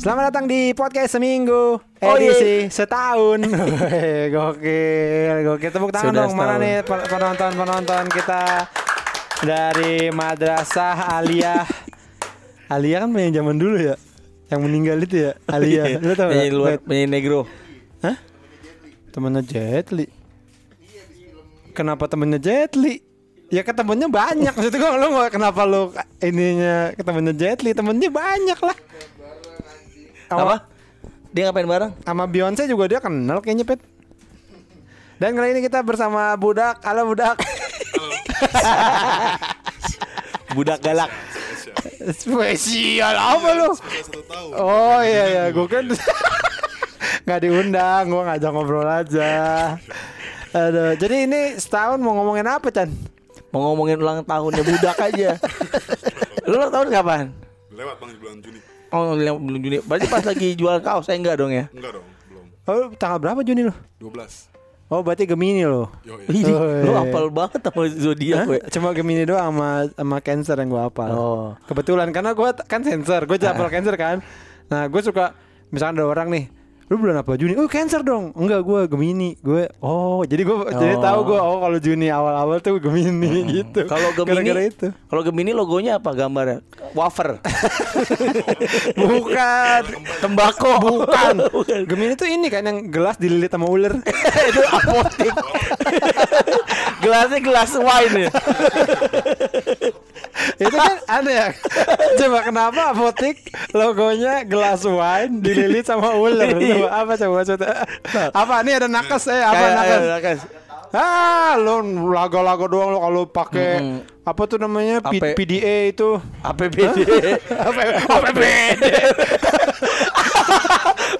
Selamat datang di podcast seminggu Oh, edisi setahun. Gokil, gokil. Tepuk tangan Sudah dong. Mana setahun. nih pen- penonton penonton kita dari Madrasah Aliyah. Aliyah kan penyanyi zaman dulu ya, yang meninggal itu ya. Aliyah, lu tau penyanyi gak? luar penyanyi negro Hah? Temennya Jet Li. Kenapa temennya Jet Li? Ya ketemunya banyak maksud gua lu kenapa lu ininya ketemunya Jet Li temennya banyak lah. Apa dia ngapain bareng Sama Beyonce juga dia kenal kayaknya Pet. Dan kali ini kita bersama Budak. Halo Budak. budak galak Spesial apa lu? tahun Oh iya iya, gue kan nggak diundang, gue ngajak ngobrol aja. Aduh, jadi ini setahun mau ngomongin apa Chan? mau ngomongin ulang tahunnya budak aja lu ulang tahun kapan lewat bang di bulan Juni oh belum Juni berarti pas lagi jual kaos saya enggak dong ya enggak dong belum Oh, tanggal berapa Juni lo? 12 Oh, berarti Gemini lo. yo Ih, Oh, lu iya. apal banget sama zodiak gue Cuma Gemini doang sama sama Cancer yang gue hafal. Oh. Kebetulan karena gue kan Cancer, gue hafal Cancer kan. Nah, gue suka misalkan ada orang nih, lu bulan apa Juni? Oh, Cancer dong. Enggak, gue Gemini. Gue oh, jadi gue jadi Oh. tahu gue oh kalau Juni awal-awal tuh Gemini gitu. kalau Gemini Gara-gara itu. kalau Gemini logonya apa gambarnya wafer Bukan. tembakau Bukan. Gemini tuh ini kan yang gelas dililit sama ular. itu apotik gelasnya gelas wine ya itu kan ada ya. Coba kenapa apotik logonya gelas wine dililit sama ular? Coba apa coba maksudnya? Apa nih ada nakes eh apa Kayak- nakes? kayak- kayak- Ah, lo lago-lago doang lo kalau pakai apa tuh namanya P- Apa- PDA itu. APBD Apa APBD?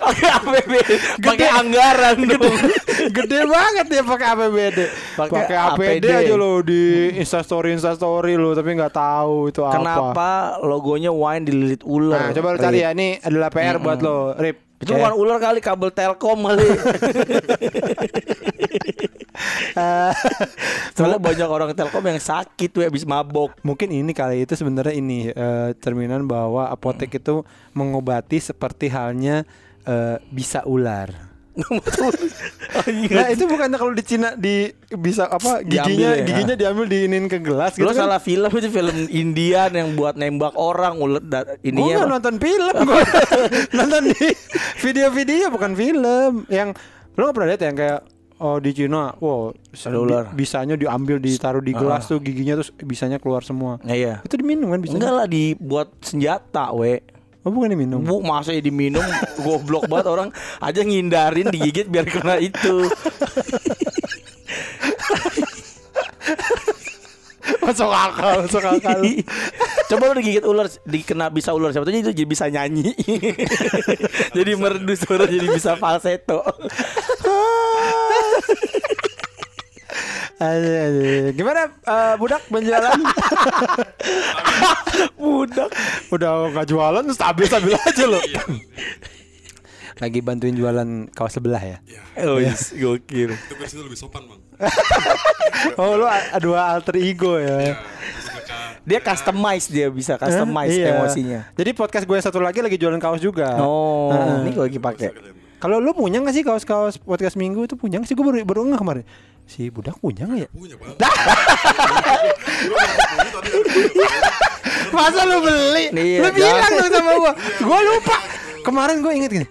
pakai APBD pakai anggaran dong Gede banget dia pakai APBD. Pakai APD APD. aja lo di Instastory Instastory lo tapi nggak tahu itu apa. kenapa logonya wine dililit Nah, ular coba lo cari ya. Ini adalah PR buat lo, Rip. Itu bukan ular kali kabel telkom kali. Soalnya banyak orang telkom yang sakit tuh habis mabok. Mungkin ini kali itu sebenarnya ini eh, cerminan bahwa apotek itu mengobati seperti halnya eh, bisa ular. Nah itu bukannya kalau di Cina di bisa apa giginya Diambil ya? giginya diambil diinin ke gelas gitu Lo kan? salah film itu film Indian yang buat nembak orang da- Gue ininya apa? nonton film, gue nonton di video-video bukan film. Yang lo nggak pernah lihat yang kayak oh di Cina, wow bi- bisanya diambil ditaruh di gelas tuh giginya terus bisanya keluar semua. Ya, iya. Itu diminum kan bisa? Enggak lah dibuat senjata we Oh bukan diminum. Bu masa ya diminum goblok banget orang aja ngindarin digigit biar kena itu. masuk akal, masuk akal. Coba lu digigit ular, dikena bisa ular siapa itu jadi bisa nyanyi. jadi merdu suara jadi bisa falsetto. Aduh, aduh. Gimana eh, budak penjualan? Budak. Udah nggak jualan stabil stabil aja lo. Lagi bantuin jualan kaos sebelah ya. ya Oh, yes, gokil. itu lebih sopan bang Oh lu dua alter ego ya. Dia customize dia bisa customize Hah? Iya. emosinya. Jadi podcast gue satu lagi lagi jualan kaos juga. Oh, Heeh. ini gue lagi pakai. Kalau lu punya gak sih kaos-kaos podcast minggu itu punya nggak sih? Gue baru baru nggak kemarin. Si budak punya gak ya? punya bang Masa lu beli? Iya, lu bilang dong sama gua. Gua lupa. Kemarin gua inget gini.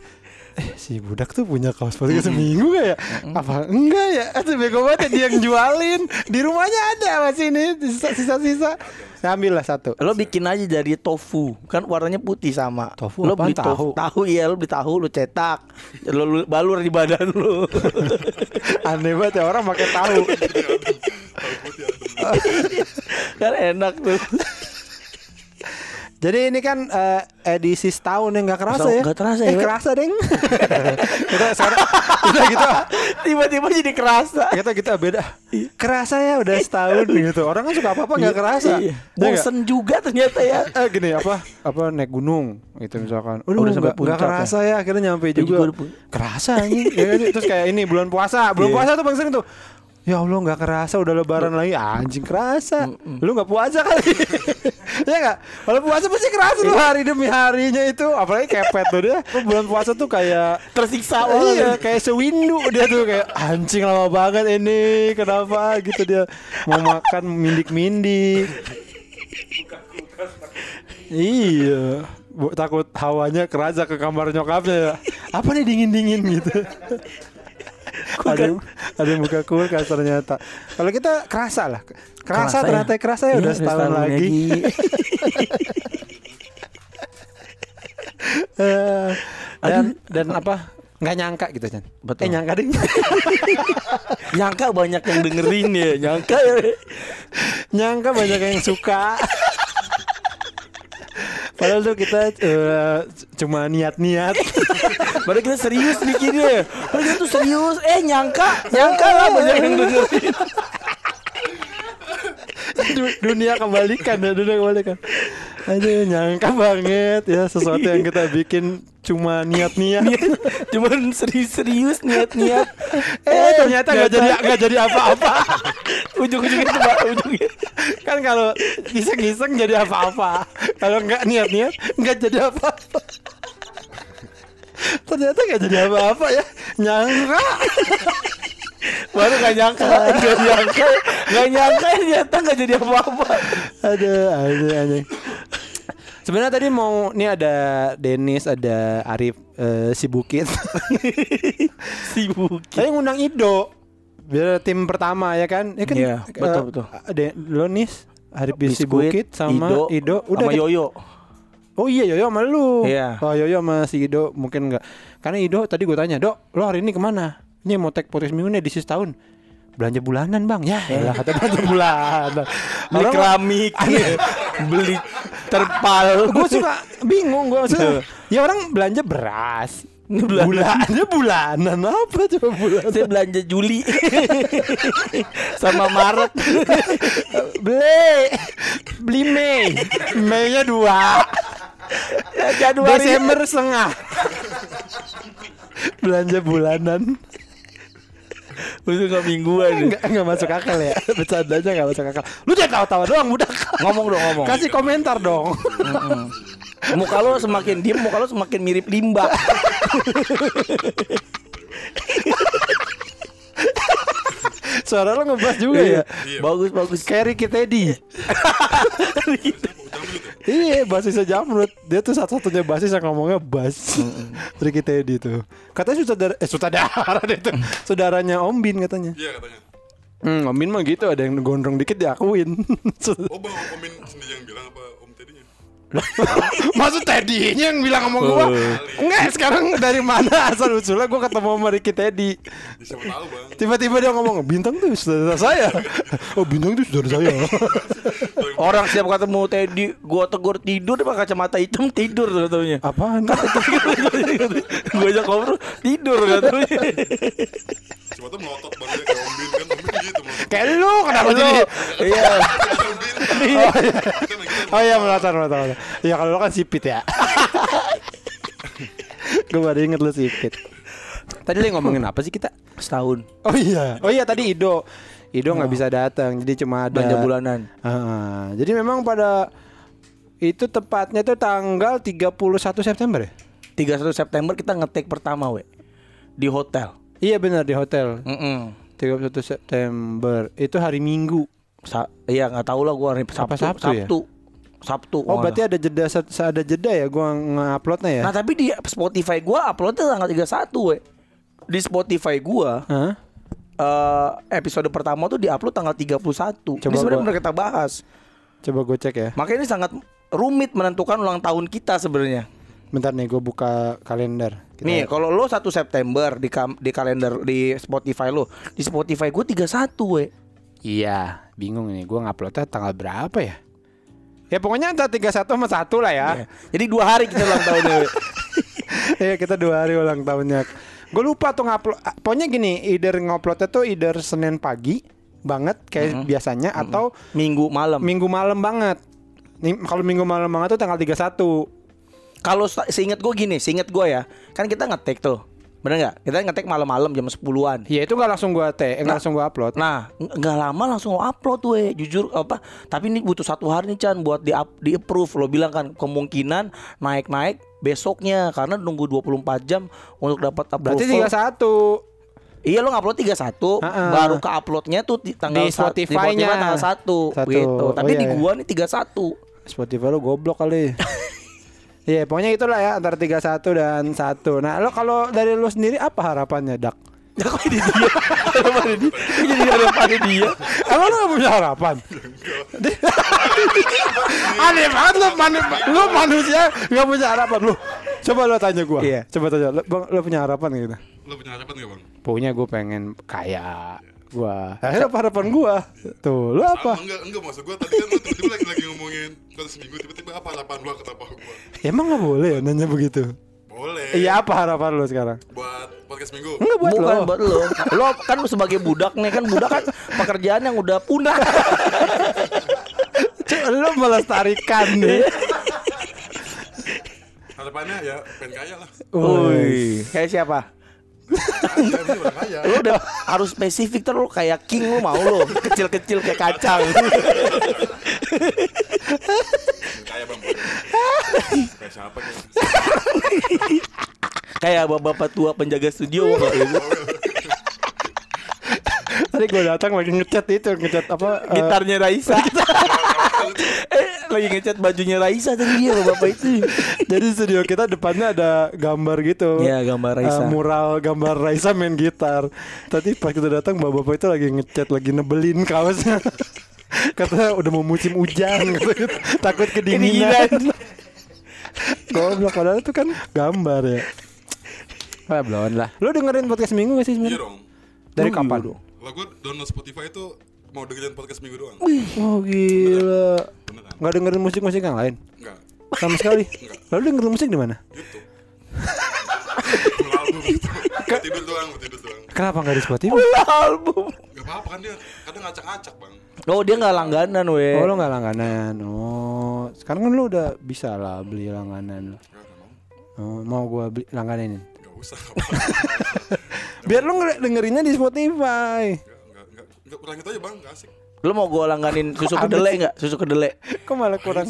Eh si budak tuh punya kaos podcast seminggu gak ya? Apa enggak ya? Itu bego banget ya, dia yang jualin Di rumahnya ada masih ini sisa- Sisa-sisa ambil lah satu. Lo bikin aja dari tofu, kan warnanya putih sama. Tofu lo beli tofu, tahu. Iya lo beli tahu, lo cetak, lo, lo balur di badan lo. Aneh banget ya orang pakai tahu. Kan enak tuh. Jadi ini kan eh, edisi setahun yang gak kerasa Setahun ya. nggak terasa Eh ya, kerasa deng. Kita sekarang Kita gitu. Tiba-tiba jadi kerasa. Kita kita beda. Kerasa ya udah setahun gitu. Orang kan suka apa-apa gak kerasa. Iya. Ya nggak? Bosen juga ternyata ya. eh gini apa apa naik gunung gitu misalkan. Udah, Udah sampai puncak kerasa ya? akhirnya nyampe juga. kerasa anjing. Ya terus kayak ini bulan puasa. Bulan Iya. puasa tuh paling sering tuh ya Allah nggak kerasa udah lebaran lagi. Anjing kerasa. Lu nggak puasa kali? Ya enggak? Kalau puasa pasti keras lu hari demi harinya itu Apalagi kepet tuh dia. Lu Bulan puasa tuh kayak Tersiksa Iya kayak sewindu dia tuh kayak anjing lama banget ini. Kenapa? Gitu dia. Mau makan mindik-mindik. Iya. Bu, takut hawanya kerasa ke kamar nyokapnya ya. Apa nih dingin-dingin? Gitu ada yang, ada yang buka kulkas ternyata. Kalau kita kerasa lah. Kerasa, Kerasa ya. ternyata kerasa ya Iya, udah setahun, lagi, Eh, dan dan apa? Nggak nyangka gitu Chan. Betul. eh nyangka deh Nyangka banyak yang dengerin ya Nyangka ya. Nyangka banyak yang suka padahal tuh kita eh, cuma niat-niat. Padahal kita serius bikinnya Padahal kita tuh serius. Eh nyangka. Nyangka lah banyak yang dengerin Du- dunia kebalikan ya dunia kebalikan. Aduh nyangka banget ya sesuatu yang kita bikin cuma niat-niat. Cuman serius-serius niat-niat. Eh ternyata nggak jadi nggak jadi apa-apa. Ujung-ujungnya Pak Ujungnya. Kan kalau iseng-iseng jadi apa-apa kalau nggak niat-niat nggak jadi apa-apa. Ternyata nggak jadi apa-apa ya. Nyangka. Baru gak nyangka. Gak nyangka. Gak nyangka. Ternyata gak jadi apa-apa. Ada ada anjing sebenarnya tadi mau ini ada Denis ada Arif eh, si Bukit. Sibuk Saya ngundang Ido. Biar tim pertama ya kan? Ya kan Iya, eh, betul, betul. Ada Arif si Biskuit, Bukit sama Ido, udah sama? Yoyo Oh iya Yoyo sama lu. Iya. Oh Yoyo sama si Ido mungkin enggak. Karena Ido tadi gue tanya, "Dok, lo hari ini ke mana?" Ini mau take podcast minggu nih di sis tahun. Belanja bulanan, Bang. Ya, elah kata belanja bulanan. Beli keramik Beli terpal gue suka bingung gue maksudnya ya orang belanja beras Ini bulannya bulanan. Apa coba bulanan? Saya belanja Juli. Sama Maret. Beli. Beli Mei. Mei nya dua Januari Desember setengah. Belanja bulanan. Itu gak mingguan nggak nggak masuk akal ya. Bercandanya nggak masuk akal. Lu jangan tawa-tawa doang udah Ngomong dong ngomong. Kasih komentar dong Muka lo semakin diem Muka lo semakin mirip limbah. Suara lo ngebas juga ya? Iya. Bagus bagus. Kayak Ricky Teddy. Iya. Basisnya Jamrut. Dia tuh satu-satunya basis yang ngomongnya bass Ricky Teddy tuh. Katanya sutradara Eh sutradara deh tuh. Saudaranya Om Bin katanya. Iya katanya. Hmm Om Bin mah gitu. Ada yang gondrong dikit diakuin. Oh bang Omin sendiri yang bilang apa Teddy-nya? Maksud Teddy yang bilang sama gua Enggak sekarang dari mana asal usulnya Gua ketemu sama Ricky Teddy Ya, siapa tahu bang. Tiba-tiba dia ngomong Bintang tuh saudara saya Oh bintang tuh saudara saya Orang setiap ketemu Teddy Gua tegur tidur Dia pakai kacamata hitam Tidur katanya Apaan? Gue ajak ngobrol Tidur katanya Siapa tahu melotot bang dia kayak Om Bin kan Om Bin gitu melotot. Kayak lu kenapa jadi Iya Bin. Kita mah gitu. Oh iya melatan melatan. Iya kalau lo kan sipit ya. Gue baru inget lu sipit. Tadi lu ngomongin apa sih kita? Setahun Oh iya. Oh iya tadi Ido. Ido nggak bisa datang, jadi cuma ada Belanja bulanan Ah, jadi memang pada itu tepatnya tuh tanggal 31 September ya? 31 September kita ngetek pertama we Di hotel Iya benar di hotel. Mm-mm. 31 September. Itu hari Minggu. Sa iya nggak tahu lah gua hari Sabtu Apa Sabtu ya? Sabtu, Sabtu Oh berarti ada jeda ada jeda ya gua nge-uploadnya ya? Nah tapi di Spotify gua uploadnya tanggal 31 we Di Spotify gua Hah? Eh, episode pertama tuh diupload tanggal 31 Coba Ini sebenarnya gua- kita bahas Coba gue cek ya. Makanya ini sangat rumit menentukan ulang tahun kita sebenarnya Bentar nih gue buka kalender. Kita- Nih kalau lo 1 September di, kam- di kalender di Spotify lo Di Spotify gue 31 we Iya, bingung nih. Gua nguploadnya tanggal berapa ya? Ya pokoknya antara 31 sama 1 lah ya. Iya. Jadi dua hari kita ulang tahunnya Iya, kita dua hari ulang tahunnya. Gue lupa tuh ngupload. Pokoknya gini, either nguploadnya tuh either Senin pagi banget kayak biasanya atau Minggu malam Minggu malam banget. Nih, kalau Minggu malam banget tuh tanggal 31. Kalau se- seingat gue gini, seingat gue ya, kan kita ngetek tuh. Bener nggak? Kita ngetek malam-malam jam 10-an. Iya itu nggak langsung gua tag, eh, nggak langsung gua upload. Nah, ng- nggak lama langsung lo upload we. Jujur apa? Tapi ini butuh satu hari nih Chan buat di up, di approve. Lo bilang kan kemungkinan naik-naik besoknya karena nunggu 24 jam untuk dapat approval. Berarti tiga satu. Iya lo ngupload 31 Ha-ha. baru ke uploadnya tuh di tanggal Di Spotify-nya. tanggal 1 Satu. gitu. Oh, Tapi iya, di iya. gua nih 31. Spotify lu goblok kali. Iya, pokoknya itulah ya antara 31 dan 1. Nah, lo kalau dari lu sendiri apa harapannya, Dak? Ya kok jadi dia? Ada dia? Jadi harapannya dia? Emang lu gak punya harapan? Aneh banget lu, manu lu manusia gak punya harapan lu. Coba lu tanya gua. Iya. Coba tanya, lu, bang, lu punya harapan gitu? Lo punya harapan gak bang? Punya gue pengen kaya. Gua. Akhirnya apa harapan gua? Tuh, lu apa? Sama, enggak, enggak maksud gue Tadi kan lo tiba-tiba lagi, lagi ngomongin Kalau seminggu tiba-tiba apa harapan lo kata gue Emang gak boleh ya nanya begitu? Boleh Iya, apa harapan lu sekarang? Buat podcast minggu Enggak buat Bukan lo. buat lo. Lo kan sebagai budak nih kan budak kan pekerjaan yang udah punah. Cuk, lu melestarikan nih. Harapannya ya pengen kaya lah Woi, kayak siapa? Ini udah harus spesifik terus kayak king lo mau lo kecil-kecil kayak kacang. Bang. Kayak siapa gitu kayak bapak-bapak tua penjaga studio gitu. Tadi gue datang lagi ngecat itu, ngecat apa? eh, Gitarnya Raisa. eh, lagi ngecat bajunya Raisa tadi dia bapak itu. Jadi studio kita depannya ada gambar gitu. Iya, gambar Raisa. Eh, mural gambar Raisa main gitar. Tadi pas kita datang bapak-bapak itu lagi ngecat, lagi nebelin kaosnya. Katanya udah mau musim hujan gitu. Takut kedinginan. Goblok padahal itu kan gambar ya. Wah, belum lah. Lu dengerin podcast minggu gak sih Iya sebenarnya? dong Dari kapan? Lah gue download Spotify itu Mau dengerin podcast minggu doang Oh gila. Beneran Nggak dengerin musik-musik yang lain? Enggak Sama sekali. Enggak. Lalu dengerin musik di mana? Youtube album gitu tidur doang tidur doang Kenapa nggak di Spotify? album. Gak apa-apa kan dia Kadang ngacak-ngacak bang Oh dia nggak langganan weh. Oh lo nggak langganan. Oh sekarang kan lo udah bisa lah beli langganan. Oh, mau gua beli langganan Gak usah Biar lo nge- dengerinnya di Spotify. Enggak, kurang itu aja bang, enggak asik. Lo mau gua langganin susu kedelai nggak? Susu kedelai. Kok malah kurang?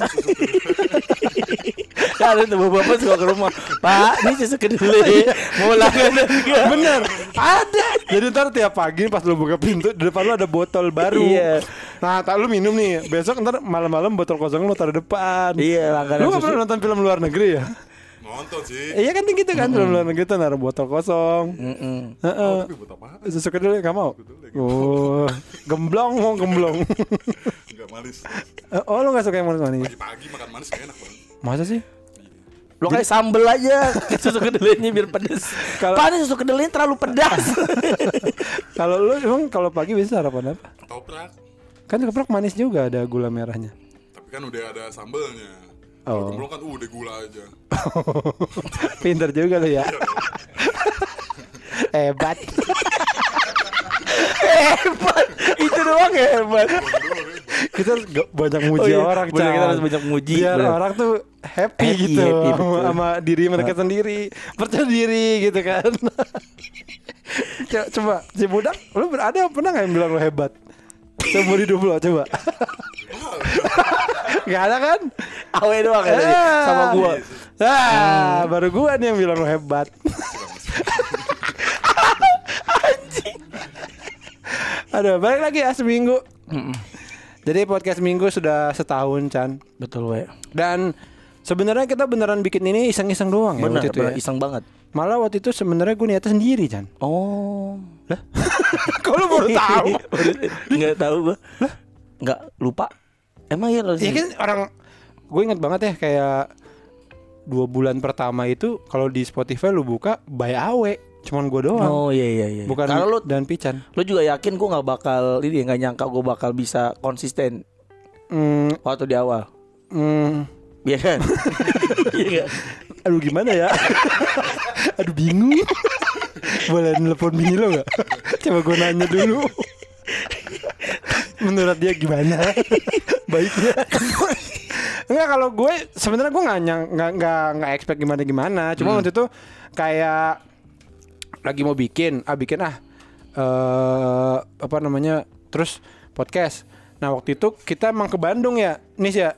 Ya ada tuh bapak suka ke rumah. Pak, ini susu kedelai. Mau langganan nggak? Bener, ada. Jadi ntar tiap pagi pas lo buka pintu di depan lo ada botol baru. Iya. Nah, tak lu minum nih. Besok ntar malam-malam botol kosong lo taruh depan. Iya langganan Lu gak susu. pernah nonton film luar negeri ya? Nonton sih. Iya kan gitu kan film luar negeri tuh naruh botol kosong. Heeh. Tapi buat apa? Susu kedelai gak mau? Oh, gemblong mau gemblong. Enggak manis. Eh, oh lo gak suka yang manis-manis? Pagi-pagi makan manis gak enak bang. Masa sih? Lo kayak sambel aja susu kedelainya biar pedes. Kalau- ini susu kedelainya terlalu pedas. Kalau lu emang kalau pagi biasa sarapan apa? Toprak. Kan ketoprak manis juga ada gula merahnya. Tapi kan udah ada sambelnya. Oh. Kalau gemblong kan uh, udah gula aja. Pinter juga lu ya. hebat. hebat. Itu doang hebat. Kita harus banyak muji Oh iya, orang, bener, kita harus banyak muji, Biar bener. orang tuh happy, Happy, gitu happy, sama, betul. sama diri mereka sendiri, percaya diri gitu kan. coba, coba si budak, lu ada yang pernah nggak yang bilang lu hebat? Seumur hidup lu coba. Gak ada kan? Awe doang ya tadi, Ah. sama gua. Ah, baru gua nih yang bilang lu hebat. Aduh, balik lagi ya seminggu. Jadi podcast minggu sudah setahun, Chan. Betul we. Dan sebenarnya kita beneran bikin ini iseng-iseng doang ya waktu itu ya. iseng banget. Malah waktu itu sebenarnya gue niatnya sendiri, Chan. Oh. Kalau baru tahu. Enggak tahu gua. Enggak lupa. Emang iya lo Iya kan orang gue inget banget ya kayak dua bulan pertama itu kalau di Spotify lu buka by awe, cuman gue doang. Oh iya iya iya. Bukan Karena lu dan Pican. lu juga yakin gua nggak bakal ini nggak nyangka gua bakal bisa konsisten Hmm, waktu di awal. hmm, Iya kan? Iya kan? aduh gimana ya? aduh bingung. Boleh nelpon bini lo gak? Coba gue nanya dulu. Menurut dia gimana? Baiknya. Enggak kalau gue sebenarnya gue nggak nyang nggak nggak nggak expect gimana gimana. Cuma waktu itu kayak lagi mau bikin, ah bikin ah eh apa namanya? Terus podcast. Nah, waktu itu kita emang ke Bandung ya, nih ya.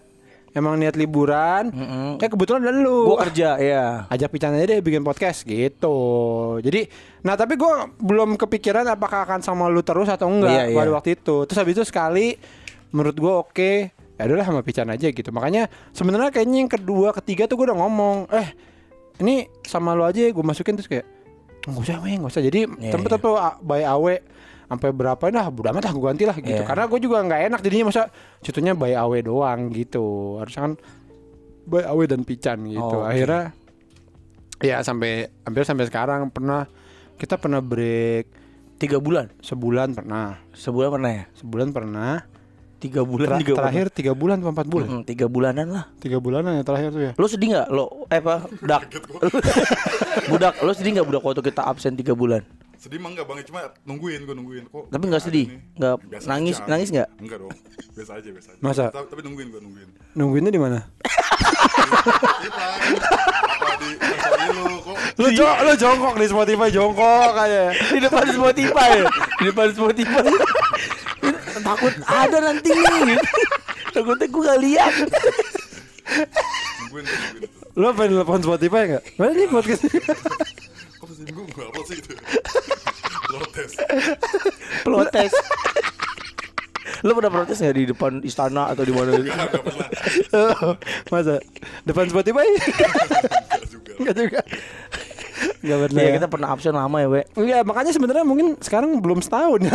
Emang niat liburan. Mm-mm. Eh kebetulan ada lu. Gua kerja ya. ajak Pican aja deh bikin podcast gitu. Jadi, nah tapi gua belum kepikiran apakah akan sama lu terus atau enggak Iya, iya. pada waktu itu. Terus habis itu sekali menurut gua oke, ya udahlah sama Pican aja gitu. Makanya sebenarnya kayaknya yang kedua, ketiga tuh gua udah ngomong, eh ini sama lu aja gue masukin terus kayak nggak usah weh nggak usah jadi Iya, tempat iya. tuh by awe sampai berapa nah udah amat lah gue ganti lah gitu Iya. karena gue juga nggak enak jadinya masa situnya by awe doang gitu harusnya kan by awe dan pican gitu Oh, oke. akhirnya ya sampai hampir sampai sekarang pernah kita pernah break Tiga bulan. sebulan pernah Sebulan pernah ya? sebulan pernah Tiga bulan. Ter- tiga terakhir tiga bulan atau empat bulan bulan. Mm, tiga bulanan lah. tiga bulanan ya terakhir tuh ya Lo sedih nggak? Lo eh apa? Budak. budak. Lo sedih nggak budak waktu kita absen tiga bulan? Sedih mah enggak bang, cuma nungguin gue nungguin kok. Tapi nggak sedih? Nggak Biasa nangis? aja. Nangis nggak? Enggak dong, biasa aja biasa aja. Masa? Tapi, tapi nungguin gue nungguin. nungguinnya di mana apa lu kok? lu jo- lu jongkok di Spotify jongkok aja Di depan Spotify. Di depan Spotify. Takut ada nanti. Takutnya gue gak lihat. Lu apa telepon Spotify enggak? Mana nih podcast? Kok gue upload sih itu? Protes. Protes. Lo pernah protes nggak di depan istana atau di mana? Pernah. Masa depan Spotify? Enggak juga. Enggak juga. Enggak pernah. Iya ya. kita pernah absen lama ya, we. Enggak, makanya sebenarnya mungkin sekarang belum setahun ya.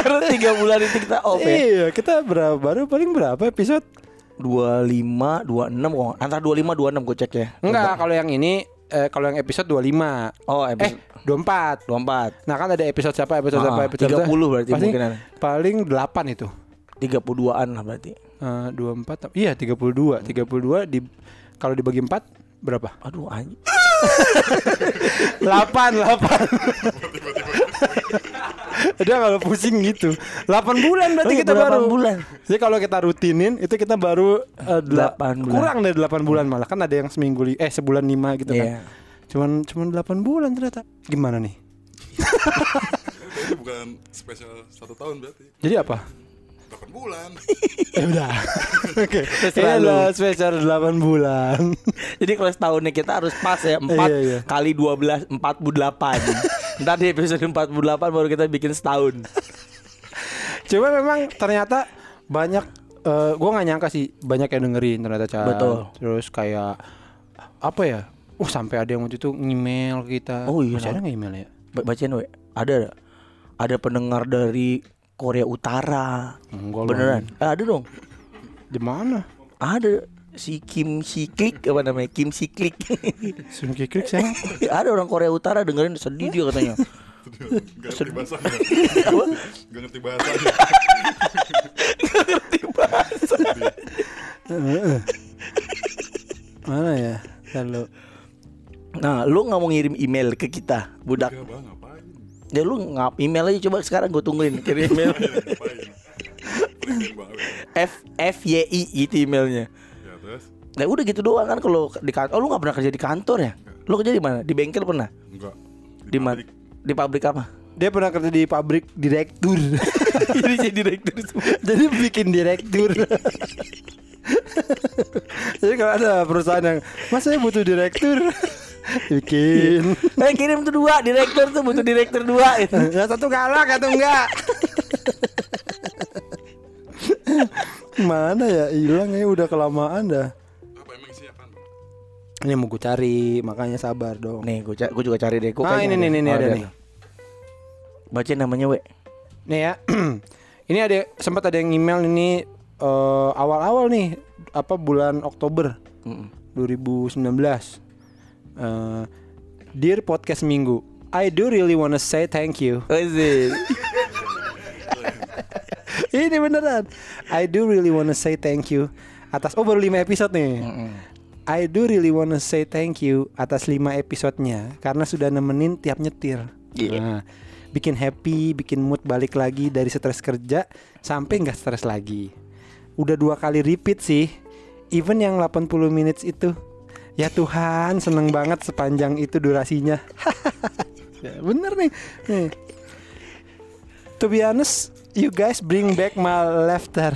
Karena tiga bulan itu kita off ya. iya, kita berapa baru paling berapa episode? 25, 26 oh, antara 25 26 gue cek ya. Enggak, kalau yang ini eh, kalau yang episode 25. Oh, Eh, episode 24. 24. Nah, kan ada episode siapa? Episode Ah, siapa? Episode 30 siapa? berarti Paling- mungkinan. Paling 8 itu. 32-an lah berarti. Eh, 24. Iya, 32. 32 di kalau dibagi 4 berapa? Aduh anjing. 8 8 Udah kalau pusing gitu 8 bulan berarti Oh iya, kita baru 8 bulan. Jadi kalau kita rutinin Itu kita baru eh, dela- 8 bulan. Kurang dari 8 bulan malah Kan ada yang seminggu li- Eh sebulan 5 gitu Iya. kan Cuman cuman 8 bulan ternyata Gimana nih? Ini bukan spesial satu tahun berarti. Jadi apa? 8 bulan. Eh udah Oke lu. adalah spesial 8 bulan Jadi kalau setahun nih kita harus pas ya 4 Iya, iya. kali 12 48. Ntar di episode 48 baru kita bikin setahun. Cuma memang ternyata banyak eh gue nggak nyangka sih banyak yang dengerin ternyata Chan. Betul. Terus kayak apa ya? Oh sampai ada yang waktu itu ngemail kita. Oh iya. Masih ada nggak email ya? Ba- Bacain we. Ada ada pendengar dari Korea Utara. Enggak. Beneran? Eh, ada dong. Di mana? Ada si Kim Si Klik apa namanya? Kim Si Klik. Sun Kikrik siapa? ada orang Korea Utara dengerin sedih dia katanya. Gak ngerti bahasanya. Apa? Gak ngerti bahasanya. mana ya? Lalu Nah, lu nggak mau ngirim email ke kita, budak? Gak bang, ngapain? Ya lu ngap email aja coba sekarang gue tungguin kirim email. F F Y I gitu emailnya. Ya? Nah udah gitu doang kan kalau di kantor. Oh lu nggak pernah kerja di kantor ya? Lu kerja di mana? Di bengkel pernah? Enggak. Di mana? pabrik. Di pabrik apa? dia pernah kerja di pabrik direktur. Jadi jadi direktur semua. Jadi bikin direktur. Jadi kalau ada perusahaan yang Mas saya butuh direktur Bikin Eh kirim tuh dua direktur tuh butuh direktur dua itu. Yang satu galak atau enggak Mana ya hilang ya udah kelamaan dah Ini mau gue cari makanya sabar dong Nih gue gue juga cari deh. Gua Ah, kayaknya ini, ini, ini, Oh, ada nih. Baca namanya we. Nih ya Ini ada sempat ada yang email ini eh, Awal-awal nih Apa bulan Oktober Mm-mm. 2019 Eh, Dear Podcast Minggu I do really wanna say thank you Wazir. Ini beneran I do really wanna say thank you Atas Oh baru 5 episode nih I do really wanna say thank you Atas 5 episodenya Karena sudah nemenin tiap nyetir Iya. Nah, Bikin happy Bikin mood balik lagi Dari stres kerja Sampai nggak stres lagi Udah dua kali repeat sih Even yang 80 minutes itu Ya Tuhan, seneng banget sepanjang itu durasinya. Ya, Bener nih. nih. To be honest, you guys bring back my laughter.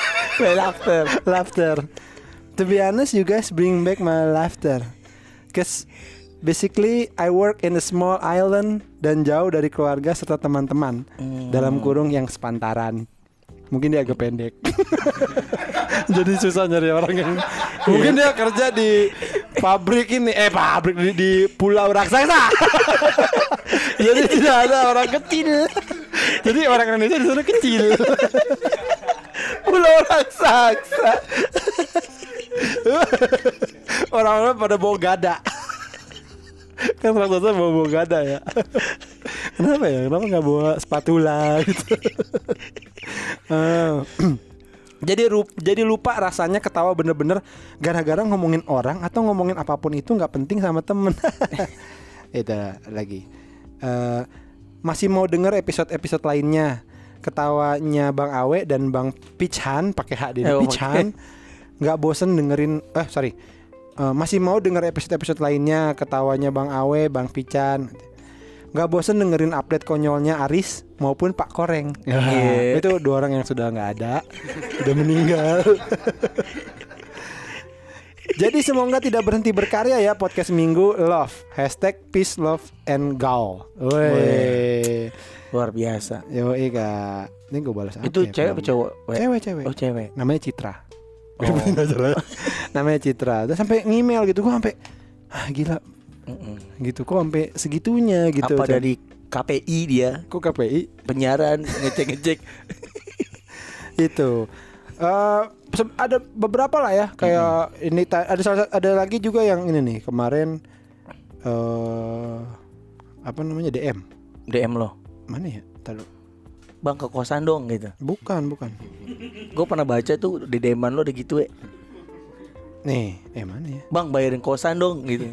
Laughter. laughter. To be honest, you guys bring back my laughter. Cause basically I work in a small island dan jauh dari keluarga serta teman-teman dalam kurung yang sepantaran. Mungkin dia agak pendek. Jadi susah nyari orang yang Mungkin dia kerja di pabrik ini. Eh pabrik di, di pulau raksasa. Jadi tidak ada orang kecil. Jadi orang Indonesia di sana kecil. Pulau raksasa Orang-orang pada bawa gada. Kan raksasa bawa bawa gada ya. Kenapa ya? Kenapa nggak bawa spatula gitu? Eh, jadi rup- jadi lupa rasanya ketawa bener-bener gara-gara ngomongin orang atau ngomongin apa pun itu nggak penting sama temen. Itu lagi. Eh, masih mau denger episode-episode lainnya? Ketawanya Bang Awe dan Bang Pichan pakai H di Eh, Pichan nggak bosen dengerin eh sorry. Eh, masih mau denger episode-episode lainnya ketawanya Bang Awe Bang Pichan nggak bosen dengerin update konyolnya Aris maupun Pak Koreng. Iya. itu dua orang yang sudah nggak ada udah meninggal. Jadi semoga tidak berhenti berkarya ya podcast minggu love. Hashtag peace love and gaul. Woi. Luar biasa. yo kak. Ini gue balas Itu ya, cewek apa cowok? We? cewek cewek. Oh cewek. namanya Citra Oh. namanya Citra terus sampai ngemail gitu gue sampai ah gila Mm-mm. gitu kok sampai segitunya gitu Apa dari KPI dia kok KPI penyiaran ngecek-ngecek. itu se- ada beberapa lah ya kayak ini ta- ada salah ada lagi juga yang ini nih kemarin eh apa namanya DM DM lo. mana ya Taruh. Bang ke kosan dong gitu. bukan bukan Gue pernah baca tuh di DM lo udah gitu ya. nih eh mana ya Bang bayarin kosan dong gitu.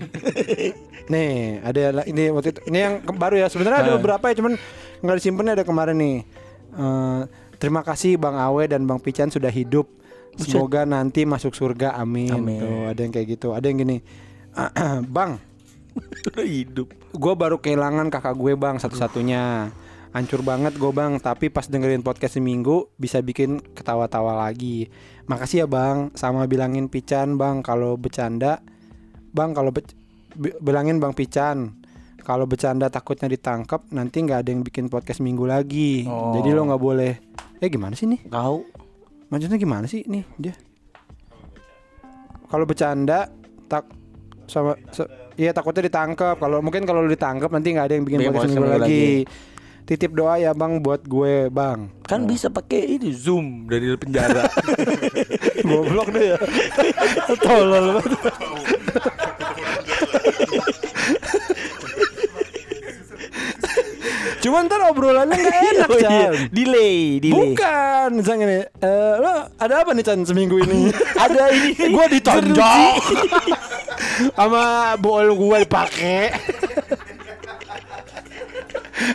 nih ada ini waktu itu ini yang baru ya sebenarnya ada Ah. beberapa ya cuman nggak disimpan ada kemarin nih Eh, terima kasih Bang Awe dan Bang Pican sudah hidup semoga nanti masuk surga amin, Amin. Tuh, ada yang kayak gitu ada yang gini Bang udah hidup. gue baru kehilangan kakak gue bang satu-satunya hancur banget gue bang tapi pas dengerin podcast seminggu bisa bikin ketawa-tawa lagi. Makasih ya bang. Sama bilangin Pican bang. Kalau bercanda bang kalau bi- bilangin bang Pican. Kalau bercanda takutnya ditangkap nanti nggak ada yang bikin podcast minggu lagi. Oh. jadi lo nggak boleh. Eh gimana sih nih? Tahu. maksudnya gimana sih nih dia? Kalau bercanda tak sama iya takutnya ditangkap kalau mungkin kalau ditangkap nanti nggak ada yang bikin podcast minggu minggu lagi titip doa ya bang buat gue bang Kan bisa pakai ini Zoom dari penjara. goblok deh ya tolol banget cuman ntar obrolannya nggak enak Oh iya, Chan delay, delay. Bukan, misalnya nih, eh, lo ada apa nih Chan seminggu ini? Ada ini. gue ditonjok sama bol gue dipakai.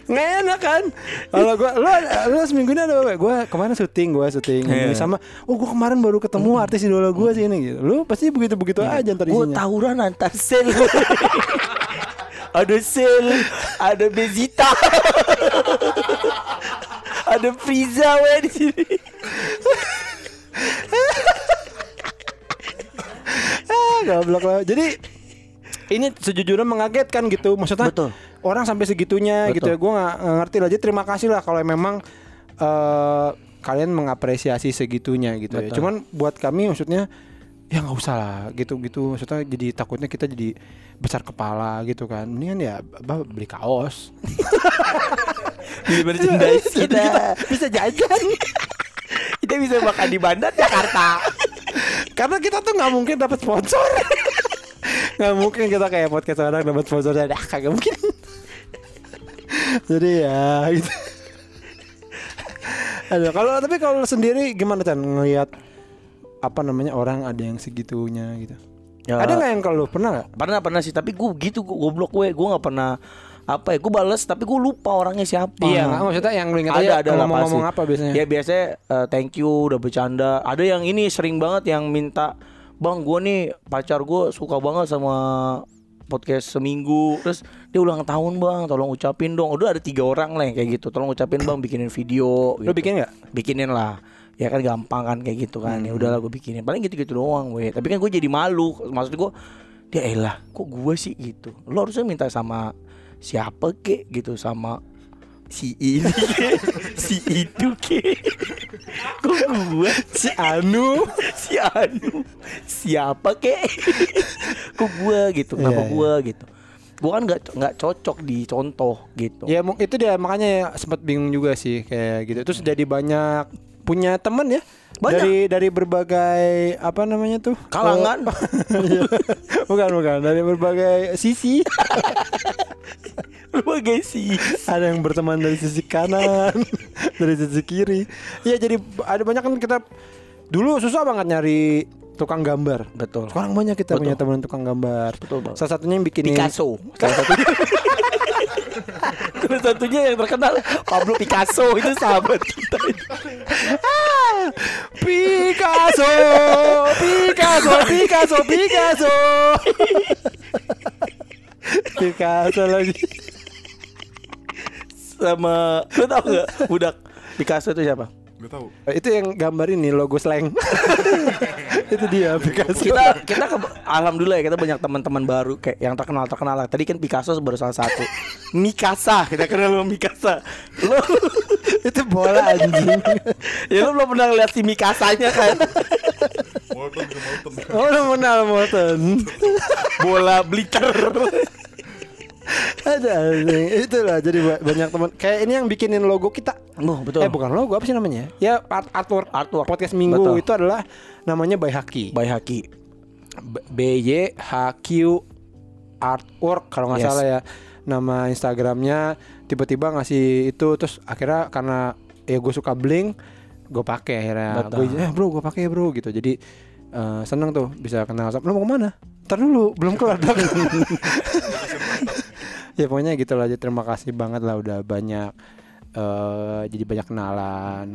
Nggak enak kan? Kalau gue, lo, lo seminggu ini ada apa? Gue kemarin syuting, gue syuting Iya. Ini sama. Oh, gue kemarin baru ketemu artis idola gue sih ini. Gitu. Lo pasti begitu begitu aja ntar Gue tawuran antar sel. ada sel, ada Bezita. ada Friza we di sini. Ah, goblok lah. Jadi ini sejujurnya mengagetkan gitu. Maksudnya Betul. orang sampai segitunya Betul. gitu ya. Gue nggak ngerti lah. Jadi terima kasih lah kalau memang eh, kalian mengapresiasi segitunya gitu ya. Betul. Cuman buat kami maksudnya ya nggak usah lah gitu-gitu. Maksudnya jadi takutnya kita jadi besar kepala gitu kan. Ini kan ya apa, beli kaos. Di merchandise kita. kita bisa jajan. Kita bisa makan di Bandar Jakarta. Karena kita tuh nggak mungkin dapat sponsor. Nggak mungkin kita kayak podcast orang dapat sponsor dari ah, kagak mungkin. Jadi ya gitu. Aduh, kalau tapi kalau sendiri gimana Chan ngelihat apa namanya orang ada yang segitunya gitu. Ya, Ada nggak yang kalau pernah nggak? Pernah pernah sih, tapi gue gitu gue goblok gue, gue nggak pernah apa ya, gue bales tapi gue lupa orangnya siapa. Iya, nggak, maksudnya yang lu ingat ada aja ada lah ngomong-ngomong pasti. apa biasanya? Ya biasanya eh, thank you udah bercanda. Ada yang ini sering banget yang minta bang gue nih pacar gue suka banget sama podcast seminggu. Terus dia ulang tahun bang tolong ucapin dong. Udah ada tiga orang lah kayak gitu. Tolong ucapin bang bikinin video. Gitu. bikin nggak? bikinin lah. Ya kan gampang kan kayak gitu kan. Ya Hmm. udahlah gue bikinin. Paling gitu gitu doang gue tapi kan gue jadi malu. Maksud gue dia elah kok gue sih gitu? Lo harusnya minta sama siapa kek? Gitu sama si ini si itu kek kok gue Si Anu. si Anu. Siapa kek kok gue gitu? Kenapa Iya, iya. gue gitu. Gue kan nggak nggak cocok dicontoh gitu. Ya itu dia. Makanya ya sempat bingung juga sih kayak gitu. Terus jadi banyak punya temen ya. Banyak. Dari dari berbagai apa namanya tuh? kalangan Iya. bukan bukan dari berbagai sisi. berbagai sih ada yang berteman dari sisi kanan, dari sisi kiri. Iya jadi ada banyak kan kita dulu susah banget nyari tukang gambar. betul Sekarang banyak kita Betul. punya teman tukang gambar. betul banget Salah satunya yang bikinin Picasso. Salah satunya. Salah satunya yang terkenal Pablo Picasso itu sahabat kita. Picasso, Picasso, Picasso, Picasso. Picasso lagi. Sama lu tau gak budak Picasso itu siapa? Gak tahu. Itu yang gambar ini logo slang. Itu dia Picasso. Kita kita ke, alhamdulillah ya kita banyak teman-teman baru kayak yang terkenal terkenal lah. Tadi kan Picasso baru salah satu. Mikasa kita kenal sama Mikasa. Lu itu bola anjing. ya lu belum pernah lihat si Mikasanya kan? Molten ke Molten. Oh, udah kenal Morton. Bola blitter. Ada anjing. Itulah jadi ba- banyak teman. Kayak ini yang bikinin logo kita. Oh, betul. Eh bukan logo apa sih namanya? Ya art artwork. Artwork. Podcast Minggu Betul. itu adalah namanya By Haki. By Haki. B- Y H Q artwork kalau nggak Yes. salah ya nama Instagramnya tiba-tiba ngasih itu terus akhirnya karena ya gue suka bling gue pakai akhirnya gue eh bro gue pakai bro gitu jadi eh, seneng tuh bisa kenal sama lo mau ke mana Ntar dulu belum kelar dong ya pokoknya gitu lah jadi terima kasih banget lah udah banyak eh jadi banyak kenalan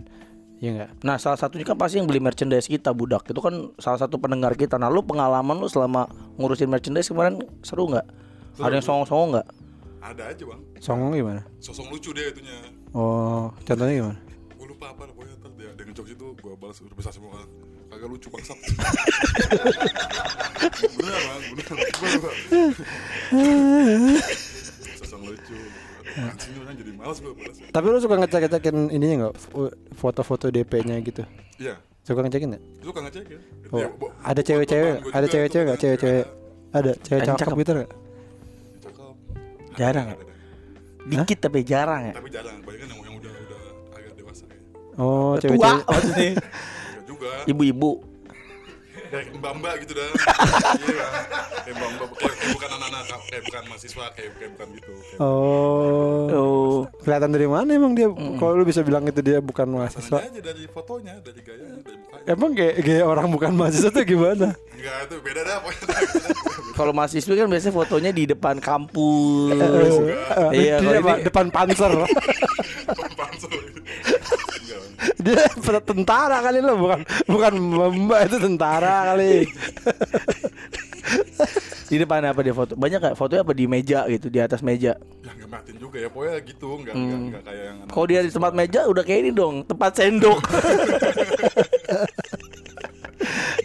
ya enggak Nah salah satunya kan pasti yang beli merchandise kita budak itu kan salah satu pendengar kita. Nah lu pengalaman lu selama ngurusin merchandise kemarin seru nggak? Ada yang songong-songong nggak? Ada aja bang. songong gimana Sosok lucu deh itunya. oh contohnya gimana Gue lupa apa pokoknya ntar dia, dia ngejok itu gue balas udah besar semua kagak lucu bangsat. bener bang, bener. Anjing orang jadi malas gue. Tapi lu suka ngecek-ngecekin ininya nggak foto-foto DP-nya gitu? Iya, Suka ngecekin nggak? lu kan ngecek ya? Oh, Ya, ada cewek-cewek, ada cewek-cewek nggak? Cewek-cewek ada cewek cakep cakep. gitu nggak? Cakep. Jarang Ada, ada, ada. Dikit tapi jarang ya. Tapi jarang, banyak kan yang, yang udah udah agak dewasa ya. Oh, Tua cewek-cewek. maksudnya. Enggak juga. Ibu-ibu. Kayak mbak-mbak gitu dah. iya, Bang. kayak mbak-mbak kayak, kayak bukan anak-anak, kayak bukan mahasiswa, kayak kayak bukan gitu. Kayak Oh. Oh. Kelihatan dari mana emang dia? Kalau lu bisa bilang itu dia bukan mahasiswa. aja dari fotonya, dari gayanya, dari mukanya. Emang kayak kayak orang bukan mahasiswa tuh gimana? Enggak, itu beda dah pokoknya. Kalau mahasiswa kan biasanya fotonya di depan kampus. Eh, Iya, kalau apa? ini- depan panser. Pansel. Enggak. Bang. dia tentara kali lo bukan bukan mbak itu tentara kali. Di depan apa dia foto? Banyak gak fotonya apa di meja gitu, di atas meja. Ya enggak matiin juga ya, pokoknya gitu, enggak enggak enggak kayak yang. Kalau dia di tempat meja udah kayak ini dong, tempat sendok.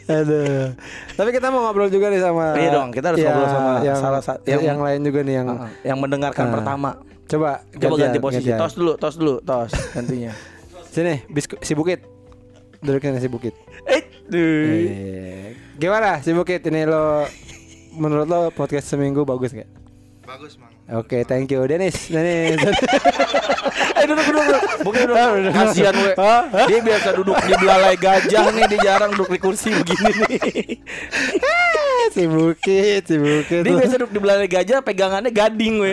Aduh. Tapi kita mau ngobrol juga nih sama Iya dong, kita harus ngobrol sama yang, salah sa- yang, yang- lain juga nih yang yang mendengarkan Ah. pertama. coba Coba ganti gantian, posisi. gantian. Tos dulu, tos dulu, tos gantinya. Sini, bisku, si Bukit. Duduknya si Bukit. Eh. Eh, gimana si Bukit ini lo menurut lo podcast seminggu bagus gak? Bagus mang. Oke, thank you Denis. Denis. Eh duduk duduk duduk. Duduk. Ah, udah. Kasihan gue. Hah? Dia biasa duduk di belalai gajah nih, dia jarang duduk di kursi begini nih. si Bukit, si Bukit. Dia biasa duduk di belalai gajah, pegangannya gading gue.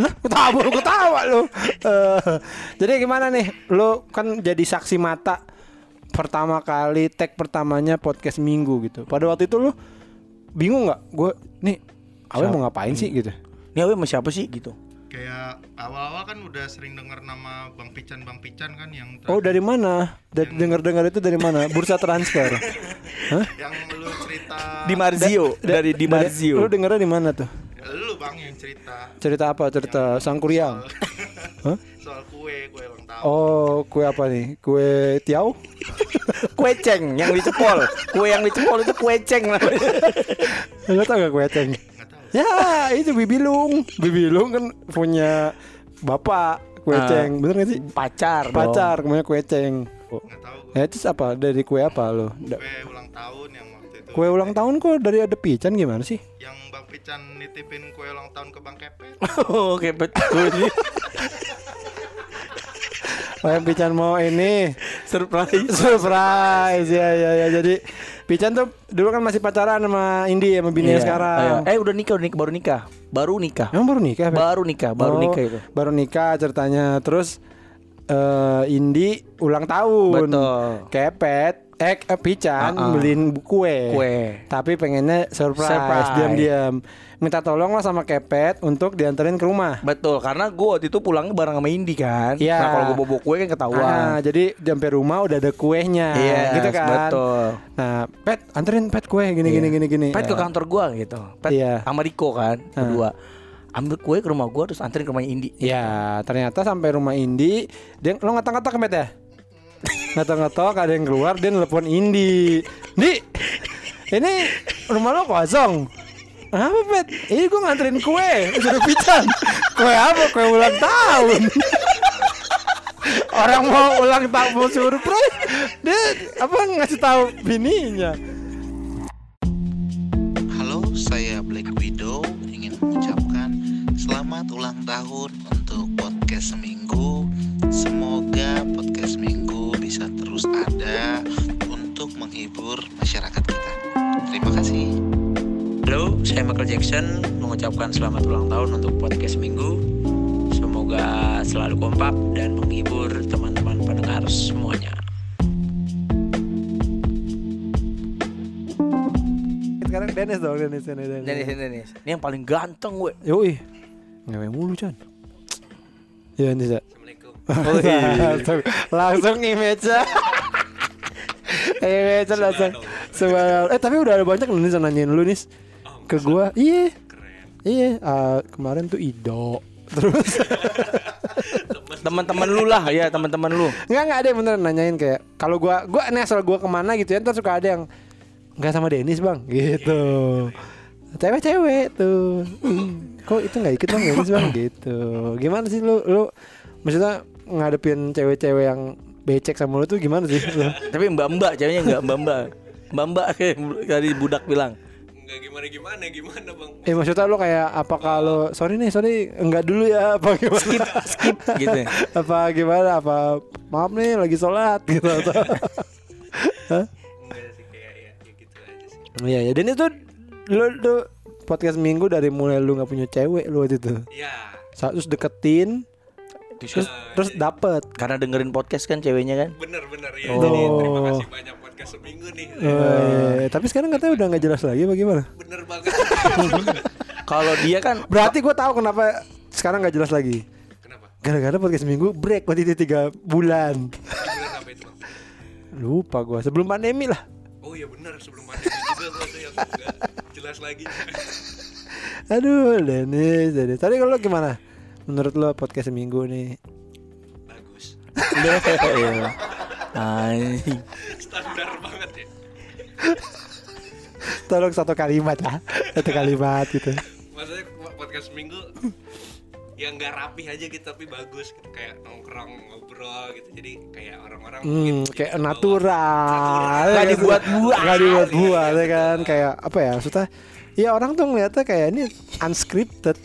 Lah, ketawa baru ketawa lu. Eh, jadi gimana nih? Lu kan jadi saksi mata pertama kali tag pertamanya podcast Minggu gitu. Pada waktu itu lu bingung nggak? Gue nih Awe mau ngapain sih gitu? Ini Awe sama siapa sih gitu? kayak awal-awal kan udah sering dengar nama Bang Pican Bang Pican kan yang Oh dari mana? Dari dengar-dengar itu dari mana? Bursa transfer. Hah? yang lu cerita Di Marzio dari Di Lu Marzio. dengarnya di mana tuh? Lu bang yang cerita Cerita apa? Cerita Sangkuriang. Hah? soal kue kue ulang tahun Oh, kue apa nih? Kue tiau? Kue ceng yang dicepol. Kue yang dicepol itu kue ceng namanya. Enggak tahu gak kue ceng? Ya, itu Bibilung. Bibilung kan punya bapak kue Ah. ceng. Bener gak sih? Pacar. dong. Pacar, namanya kue ceng. Oh. nggak tahu Ya, itu apa? Dari kue apa lo? Kue ulang tahun yang waktu itu Kue ulang tahun kok dari ada pican gimana sih? yang Bang Pican nitipin kue ulang tahun ke Bang Kepet Oh, kepet gue Oh, yang pican mau ini surprise. surprise ya ya ya jadi pican tuh dulu kan masih pacaran sama Indi sama bininya Iya, sekarang. ayo. Eh udah nikah, udah nikah, baru nikah. Baru nikah. Emang baru nikah? Baru nikah, baru Oh, nikah itu. Baru nikah ceritanya. Terus eh Indi ulang tahun. Betul. Kepet, eh, eh pican Ah, ah. beliin kue. Kue. Tapi pengennya surprise, Surprise. diam-diam. Minta tolong lah sama Kepet untuk dianterin ke rumah. Betul, karena gue waktu itu pulangnya bareng sama Indi kan. Iya. Nah kalau gue bawa kue kan ketahuan. Ah, jadi sampai rumah udah ada kuenya, Yes, gitu kan? betul. Nah, Pet, anterin Pet kue gini gini gini gini. Pet ke kantor gua gitu. Pet Iya. sama Riko kan, berdua. Ambil kue ke rumah gua terus anterin ke rumah Indi. Ya, ternyata sampai rumah Indi, dia lo ngetok-ngetok Pet ya? Ngetok-ngetok ada yang keluar, dia nelpon Indi. Di, ini rumah lo kosong. Apa Pet? Ini gue nganterin kue, suruh pican. Kue apa? Kue ulang tahun. Orang mau ulang tahun mau surprise, dia apa ngasih tahu bininya. Tahun untuk podcast seminggu. Semoga podcast seminggu bisa terus ada untuk menghibur masyarakat kita. Terima kasih. Halo, saya Michael Jackson mengucapkan selamat ulang tahun untuk podcast minggu. Semoga selalu kompak dan menghibur teman-teman pendengar semuanya. Sekarang Dennis dong, Dennis, Dennis, Dennis. Dennis, Dennis. Ini yang paling ganteng gue. Yoi. Ngewe mulu, Chan. Ya, ya. Assalamualaikum. Oh, langsung, langsung image image langsung Sebenarnya, eh tapi udah ada banyak loh nih yang nanyain lu nih ke gua. Iya. Iya ah, kemarin tuh Ido. Terus. Teman-teman lu lah ya, teman-teman lu. nggak nggak ada yang beneran nanyain kayak kalau gua gua nih asal gua ke mana gitu ya ntar suka ada yang nggak sama Denis bang. Gitu cewek-cewek tuh "Ih, kok itu nggak ikut bang Denis bang gitu gimana sih lu lu maksudnya ngadepin cewek-cewek yang becek sama lu tuh gimana sih lu? Tapi mbak-mbak ceweknya enggak mbak-mbak. Mbak-mbak kayak tadi budak bilang. Enggak gimana-gimana, gimana bang? Eh maksudnya lo kayak apa kalau sorry nih sorry enggak dulu ya apa gimana skip skip gitu ya. apa gimana apa maaf nih lagi sholat gitu atau Enggak sih kayak ya, ya gitu aja sih. iya ya dan itu lo tuh podcast minggu dari mulai lu nggak punya cewek lu waktu itu Ya, Sa- terus deketin terus terus dapet Karena dengerin podcast kan ceweknya kan. bener-bener ya. Oh. Jadi terima kasih banyak podcast seminggu nih. Eh, tapi sekarang katanya udah nggak jelas lagi bagaimana Bener banget. Kalau dia kan berarti gue tahu kenapa sekarang nggak jelas lagi Kenapa? gara-gara podcast minggu break waktu itu tiga bulan lupa gue sebelum pandemi lah Oh iya bener sebelum pandemi juga tuh ada yang enggak jelas lagi. Aduh, Dennis, Dennis. Tadi kalau gimana? Menurut lo podcast seminggu nih? Bagus. Iya. Anjing. Standar banget ya. Tolong satu kalimat lah, satu kalimat gitu. Maksudnya podcast seminggu yang nggak rapi aja gitu tapi bagus gitu. kayak nongkrong ngobrol gitu jadi kayak orang-orang Hmm, mungkin kayak gitu natural. Nggak dibuat-buat. Nggak dibuat-buat ya kan? Kayak apa ya? Maksudnya, ya orang tuh ngeliatnya kayak ini unscripted.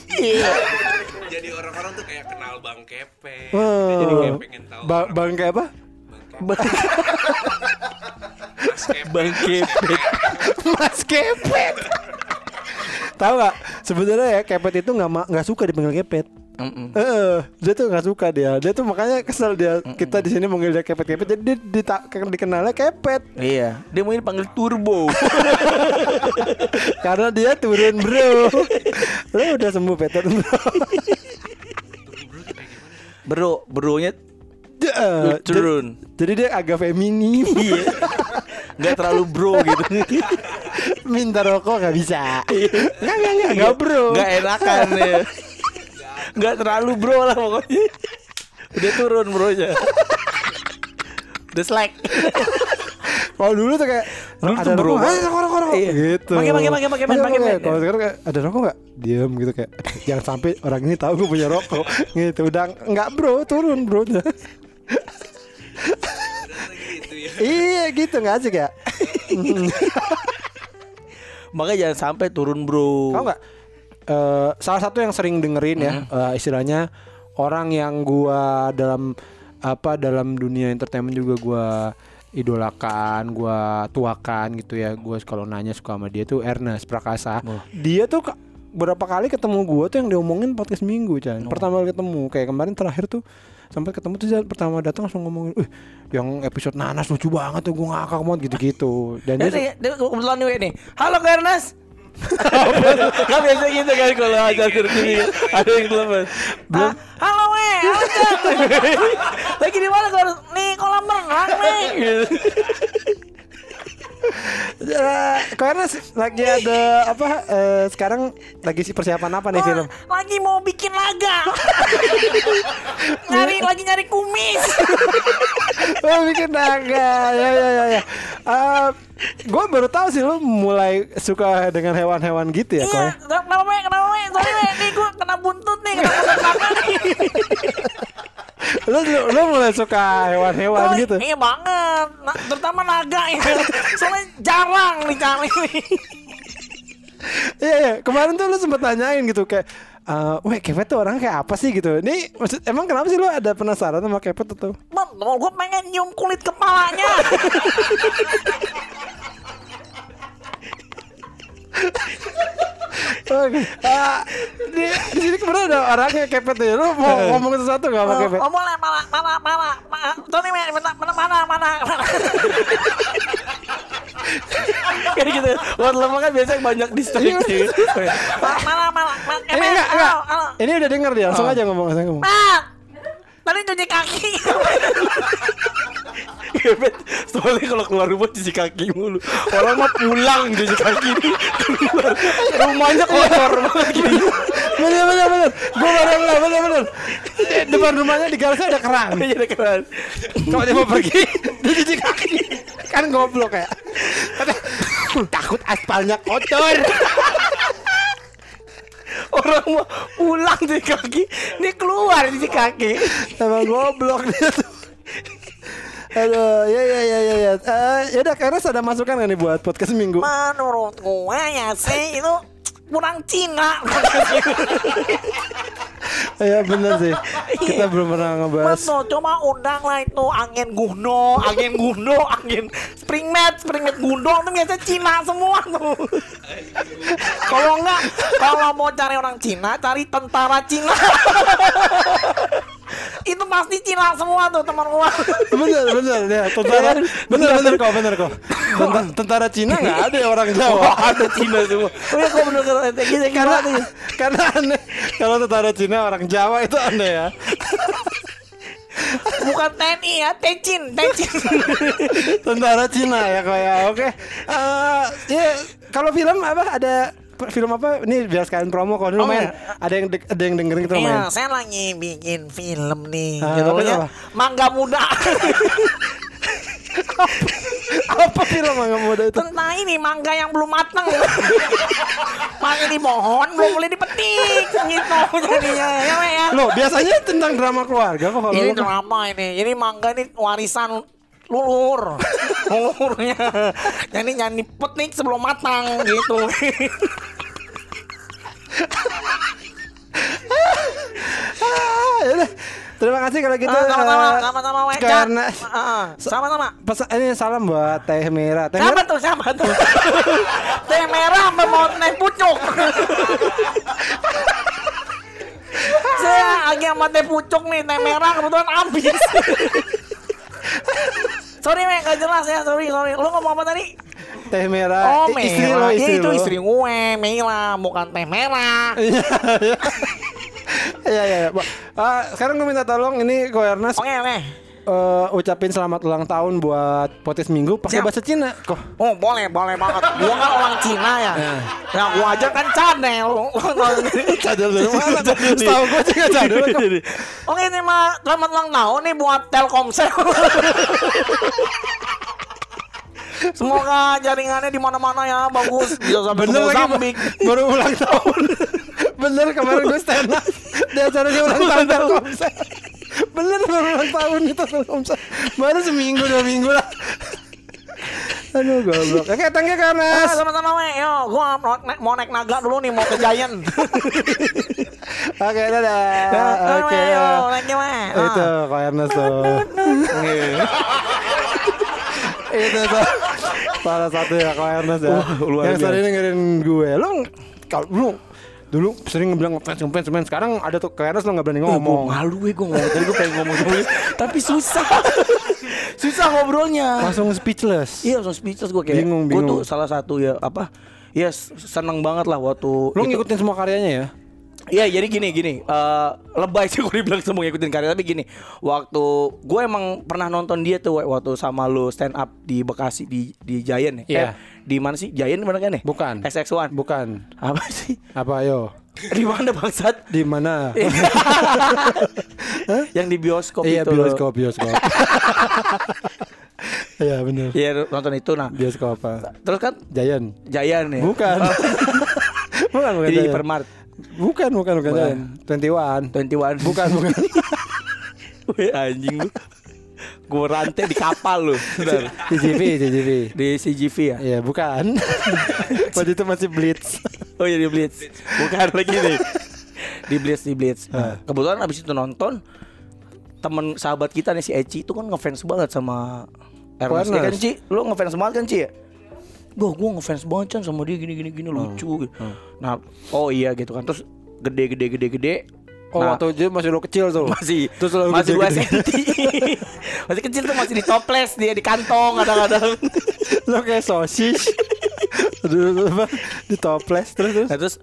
jadi orang-orang tuh kayak kenal bang kepe Oh. jadi kayak pengen tahu Ba- orang- bang kayak apa? Bang Kepe. Bang Kepet. Mas Kepet. Tahu nggak? Sebenarnya ya Kepet itu nggak nggak suka dipanggil Kepet. Mm-mm. Eh, dia tuh nggak suka dia. Dia tuh makanya kesel dia. Kita di sini manggil dia Kepet Kepet. Jadi dia dita- dikenalnya Kepet. Iya, dia mau dipanggil Turbo. Karena dia turun bro Lo udah sembuh Peter bro Bro, bronya Eh, turun. Jadi dia agak feminim. Iya. Nggak terlalu bro gitu. Minta rokok nggak bisa. Nggak nggak nggak nggak bro. Nggak enakan ya. Nggak terlalu bro lah pokoknya. Udah turun bronya. Udah slack. Kalau dulu tuh kayak Dulu ada tuh bro rokok. "Ayo, rokok rokok rokok Iya. gitu. Pakai, pakai, pakai, pakai, pakai. Kalau sekarang kayak ada rokok nggak? Diam gitu kayak jangan sampai orang ini tahu gue punya rokok gitu. Udah nggak bro turun bro iya gitu nggak asik ya. Makanya jangan sampai turun bro. Tahu nggak? Eh, salah satu yang sering dengerin ya eh, istilahnya orang yang gua dalam apa dalam dunia entertainment juga gua idolakan, gua tuakan gitu ya. Gua kalau nanya suka sama dia tuh Ernest Prakasa. Dia tuh berapa kali ketemu gua tuh yang diomongin podcast minggu Chan. Pertama kali ketemu kayak kemarin terakhir tuh sampai ketemu tuh pertama datang langsung ngomongin, "Wih, yang episode nanas lucu banget tuh gua ngakak banget gitu-gitu." Dan dia dia, dia kebetulan nih. Halo Ernest. kan biasa gitu kan kalau acara terkini ada yang telepon. Belum. halo we, halo Cak. Lagi di mana kau? Nih kolam renang nih. Gitu. Eh, karena lagi ada apa eh, sekarang lagi si persiapan apa nih Oh, film? Lagi mau bikin laga. nyari lagi nyari kumis. Oh bikin naga ya ya ya ya. Eh, gue baru tahu sih lu mulai suka dengan hewan-hewan gitu ya Iya, ya. kenapa we? Kenapa we? Sorry we, nih gue kena buntut nih, kena buntut belakang nih. Lu, lu, lu mulai suka hewan-hewan Oh, gitu. Iya banget, Na- terutama naga ya. Soalnya jarang dicari. Iya iya. Kemarin tuh lu sempet nanyain gitu kayak eh weh Kepet tuh orang kayak apa sih gitu Ini maksud, emang kenapa sih lu ada penasaran sama Kepet atau Bang, gue pengen nyium kulit kepalanya. Oke. Ah, di, di sini kemarin ada orangnya Kepet ya Lu mau ngomong sesuatu gak sama Kepet? Oh, boleh, mana, mana, mana, Tony, mana, mana, mana, mana, Kayak gitu. Buat lemah kan biasanya banyak distrik. Mana, mana, mana, Ini Eh, enggak. Ini udah denger dia, Oh. langsung aja ngomong, langsung ngomong. Tadi cuci kaki. Gebet, soalnya kalau keluar rumah cuci kaki mulu. Orang mah pulang cuci kaki keluar. Rumahnya kotor banget gitu. Bener bener bener. Gue enggak bener bener. Eh, Depan rumahnya di garasi ada keran. Jadi keren. Kalau dia mau pergi, dia cuci kaki. Kan goblok ya. Takut aspalnya kotor. Orang mah pulang cuci kaki, ini keluar cuci kaki. Emang goblok dia tuh. Aduh, ya ya ya ya ya. Eh, ya udah karena ada masukan gak nih buat podcast minggu? Menurut gue ya sih itu kurang Cina. Ya bener sih. Kita belum pernah ngebahas. Betul, coba undang lah itu angin gundo, angin gundo, angin spring mat, spring mat gundo itu biasa Cina semua tuh. kalau enggak, kalau mau cari orang Cina, cari tentara Cina. Itu pasti Cina semua tuh teman gua. Bener bener. Ya tentara. Bener bener kok bener kok. Tentara, tentara Cina nggak ada ya orang Jawa. Ada Cina semua. Oh ya kok bener kata karena karena karena aneh. Kalau tentara Cina orang Jawa itu aneh ya. Bukan TNI ya, Tecin, Tecin. tentara Cina ya kok ya. Oke. Eh, ya kalau film apa? Ada film apa ini biar sekalian promo kalau dulu Oh, main iya. ada yang de- ada yang dengerin kita main Iya, saya lagi bikin film nih. Ah, judulnya apa? Mangga Muda. apa film yang muda itu Tentang ini mangga yang belum matang. Mangga di pohon belum boleh dipetik gitu jadinya ya ya. Loh, biasanya tentang drama keluarga kok kalau Ini drama ini. Ini mangga ini warisan lulur. Lulurnya. Jadi jangan dipetik sebelum matang gitu. Ah, yaudah. Terima kasih kalau gitu. Ah, Sama-sama, eh, sama-sama. Karena Ah, sama-sama. pesan ini salam buat Teh Merah. Teh Siapa Merah. tuh? Siapa tuh? Teh merah sampai mau naik pucuk. Saya lagi sama teh pucuk nih, teh merah kebetulan habis. Sorry Mek, gak jelas ya, sorry, sorry. Lu ngomong apa tadi? Teh Merah. Oh, I- istri lo, merah. istri Ya, itu lo. istri gue, Mela, bukan teh merah. ya Iya iya. iya. Ba- ah, sekarang gue minta tolong ini Ko Ernest Oke oke. Eh, ucapin selamat ulang tahun buat podcast minggu pakai bahasa Cina. Kok? Oh boleh boleh banget. Gua kan orang Cina ya. Nah gua aja kan channel. Cadel dari mana? Tahu nggak cadel. kok. Oke ini mah selamat ulang tahun nih buat Telkomsel. Semoga jaringannya di mana-mana ya bagus. Bisa sampai Bener lagi baru ulang tahun. Bener kemarin gue stand up di acara dia ulang tahun Telkomsel. Bener baru ulang tahun itu Telkomsel. Baru seminggu dua minggu lah. Aduh goblok. Oke, thank you Ah, Karnas. sama-sama we. Yo, gua mau naik, mau naik naga dulu nih mau ke Giant. Oke, dadah. Oke. we. Itu Ko Ernest tuh. Itu tuh. Salah satu ya Ko Ernest ya. luar Yang sering dengerin gue. Lu kalau lu dulu sering bilang ngefans ngefans ngefans. Sekarang ada tuh Ernest lu nggak berani Ngomong. malu gue gue ngomong. Tadi gue pengen ngomong sama tapi susah. Susah ngobrolnya. Langsung speechless. Iya langsung speechless gue kayak. Bingung, gue bingung. tuh salah satu ya apa ya s- seneng banget lah waktu lu itu. ngikutin semua karyanya ya Iya jadi gini gini. Eh, lebay sih gue dibilang semua ngikutin karya tapi gini waktu gue emang pernah nonton dia tuh waktu sama lu stand up di Bekasi di di Giant ya? Iya. Eh, di mana sih? Giant mana kan nih bukan. SX1 bukan. Apa sih? Apa ayo? Di mana bangsat? Di mana? Yang di bioskop iya itu. loh. bioskop bioskop. Iya bener. Iya nonton itu nah. Bioskop apa? Terus kan? Giant. Giant ya? Bukan. Bukan bukan di Giant. Hypermart bukan bukan bukan. Bukan. Twenty One 21 bukan bukan. Weh anjing lu. Gue rantai di kapal lu. CGV CGV Di CGV ya? Iya bukan. Waktu itu masih Blitz. Oh iya di Blitz. Bukan lagi nih. Di Blitz di Blitz. Nah, Kebetulan abis itu nonton Temen sahabat kita nih si Eci itu kan ngefans banget sama Ernest. Ya kan. Ci? Lu ngefans banget kan Ci? ya Wah gue ngefans banget Chan sama dia gini gini gini lucu. Gitu. Nah oh iya gitu kan. Terus gede gede gede gede. Oh Nah, waktu itu masih lo kecil tuh. masih Terus lo masih dua senti. Masih kecil tuh masih di toples dia di kantong kadang-kadang. Lo kayak sosis. Aduh apa? Di toples Terus terus. Nah, terus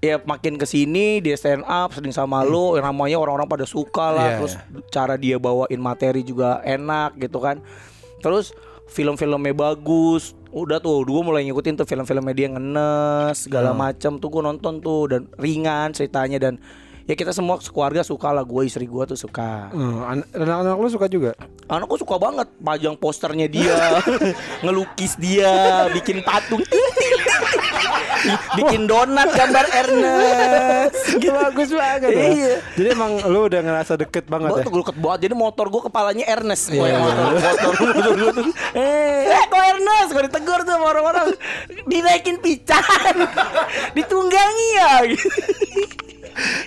ya makin ke sini dia stand up sering sama lo yang namanya orang-orang pada suka lah. Iya, terus cara dia bawain materi juga enak gitu kan. Terus film-filmnya bagus. Udah tuh gue mulai ngikutin tuh film-filmnya dia ngenes segala macam tuh gue nonton tuh dan ringan ceritanya dan ya kita semua keluarga suka lah gue istri gue tuh suka Hmm, an- Anak-anak lo suka juga Anakku suka banget pajang posternya dia, ngelukis dia, bikin patung, bikin donat gambar Ernest. Gitu. Bagus banget ya. Iya. Jadi emang lo udah ngerasa deket banget Gue ya gue deket banget Jadi motor gue kepalanya Ernest Iya, Gua yang iya. motor, motor, gue tuh Eh, eh kok Ernest Gue ditegur tuh sama orang-orang Dinaikin pican Ditunggangi ya gitu.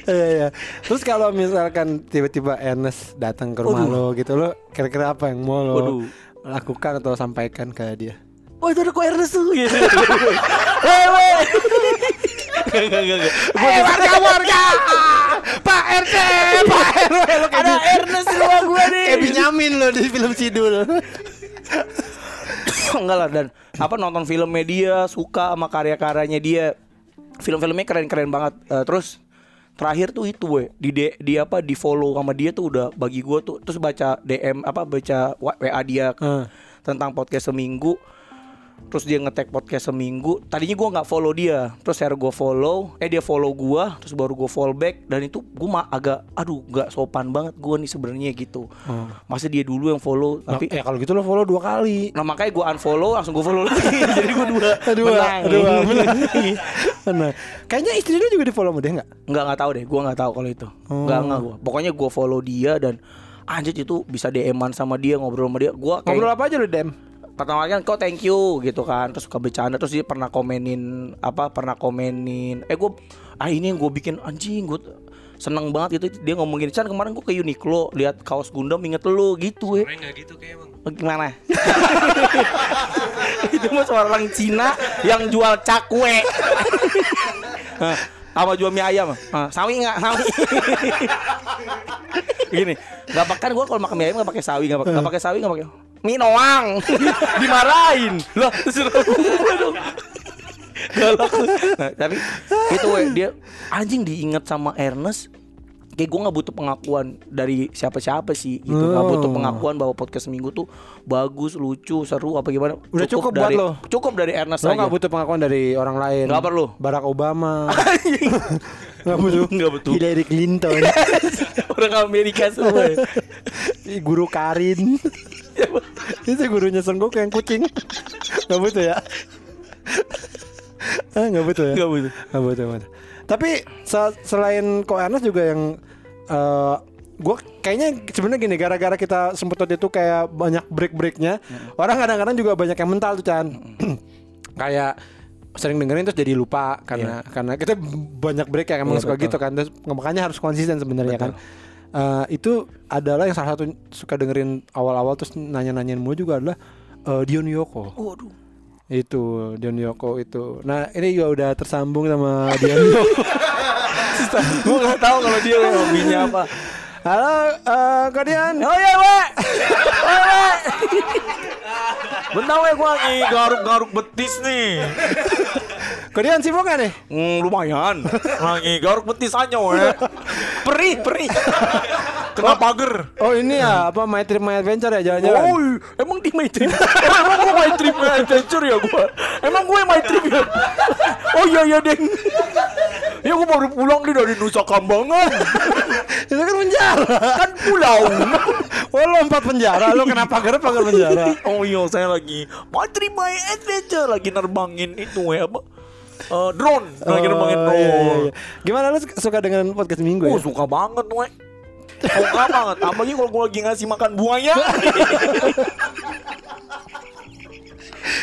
Iya iya. Terus kalau misalkan tiba-tiba Ernest datang ke rumah lo gitu lo kira-kira apa yang mau lo Waduh. lakukan atau sampaikan ke dia? Wah itu ada kok Ernest tuh. Gitu. Eh weh Gak gak gak warga warga. Pak RT, Pak RW lo Ada Ernest di rumah gue nih. Kayak Benyamin lo di film Sidul. enggak lah dan. Apa nonton film media suka sama karya-karyanya dia. Film-filmnya keren-keren banget. Eh, terus terakhir tuh itu gue di D- di apa di follow sama dia tuh udah bagi gue tuh terus baca DM apa baca wa- WA dia Hmm. tentang podcast seminggu terus dia ngetek podcast seminggu. Tadinya gue nggak follow dia. Terus akhirnya gue follow. Eh dia follow gue terus baru gue follow back. Dan itu gue mah agak aduh nggak sopan banget gue nih sebenarnya gitu. Masa dia dulu yang follow Nah, tapi ya kalau gitu lo follow dua kali. Nah makanya gue unfollow langsung gue follow lagi. Jadi gue dua. Dua, menang. dua, menang. Benar. Kayaknya istri lo juga di follow sama dia nggak? Enggak nggak tahu deh. Gue nggak tahu kalau itu. Enggak enggak gue Pokoknya gue follow dia dan Anjir itu bisa DM-an sama dia ngobrol sama dia. Gue kayak Ngobrol apa aja lo dem? Pertama kali kan kok thank you gitu kan terus suka bercanda terus dia pernah komenin apa pernah komenin eh gue ah ini yang gue bikin anjing gue seneng banget gitu dia ngomong gini Chan kemarin gue ke Uniqlo lihat kaos Gundam inget lu gitu ya nggak gitu kayak bang Oh, Gimana? itu mah seorang Cina yang jual cakwe. Hah, sama jual mie ayam. Sawi nggak? Sawi. Gini, nggak pakai gue kalau makan mie ayam nggak pakai sawi, nggak pakai nggak pakai sawi, nggak pakai mie noang. Dimarahin. Lah, suruh gue dong. Galak. Nah, tapi itu we, dia anjing diingat sama Ernest kayak gue nggak butuh pengakuan dari siapa-siapa sih gitu nggak Oh. butuh pengakuan bahwa podcast seminggu tuh bagus lucu seru apa gimana Udah cukup buat dari, lo? cukup dari Ernest Lo nggak butuh pengakuan dari orang lain. Nggak perlu. Barack Obama. Nggak butuh. Nggak butuh. Hillary Clinton. orang Amerika semua Guru Karin. Itu gurunya Senggok yang kucing. Nggak butuh ya? ah, nggak butuh ya? Nggak butuh. Nggak butuh. butuh. Tapi se- selain Ko Ernest juga yang eh gue kayaknya sebenarnya gini gara-gara kita sempet waktu itu kayak banyak break-breaknya orang kadang-kadang juga banyak yang mental tuh Chan kayak sering dengerin terus jadi lupa karena karena kita banyak break yang emang Iya, suka betul. gitu kan terus makanya harus konsisten sebenarnya kan Eh, itu adalah yang salah satu suka dengerin awal-awal terus nanya-nanyain mulu juga adalah eh, Dion Yoko. Waduh. itu Dion Yoko itu. Nah ini juga udah tersambung sama Dion Yoko. Gue nggak tahu kalau dia hobinya apa. Halo eh, Kak Dion oh iya we oh we bentar we gue lagi garuk-garuk betis nih Kak Dion sibuk gak nih Hmm, lumayan. Lagi garuk betis aja, we. Perih, perih. Kena pagar. oh ini ya apa My Trip My Adventure ya jalan-jalan Oh, emang di my trip? emang gue my trip my adventure ya gue? Emang gue my trip ya? Oh iya iya deng. Ya gue baru pulang nih dari Nusa Kambangan. itu kan penjara Kan pulau. Oh lompat penjara lo kenapa pagar pagar penjara Oh iya saya lagi my trip my adventure lagi nerbangin itu ya apa? Eh, drone, lagi nerbangin Oh, drone. iya, iya, iya. Gimana lu suka dengan podcast minggu Oh ya? suka banget we Suka banget Apalagi kalau gue lagi ngasih makan buaya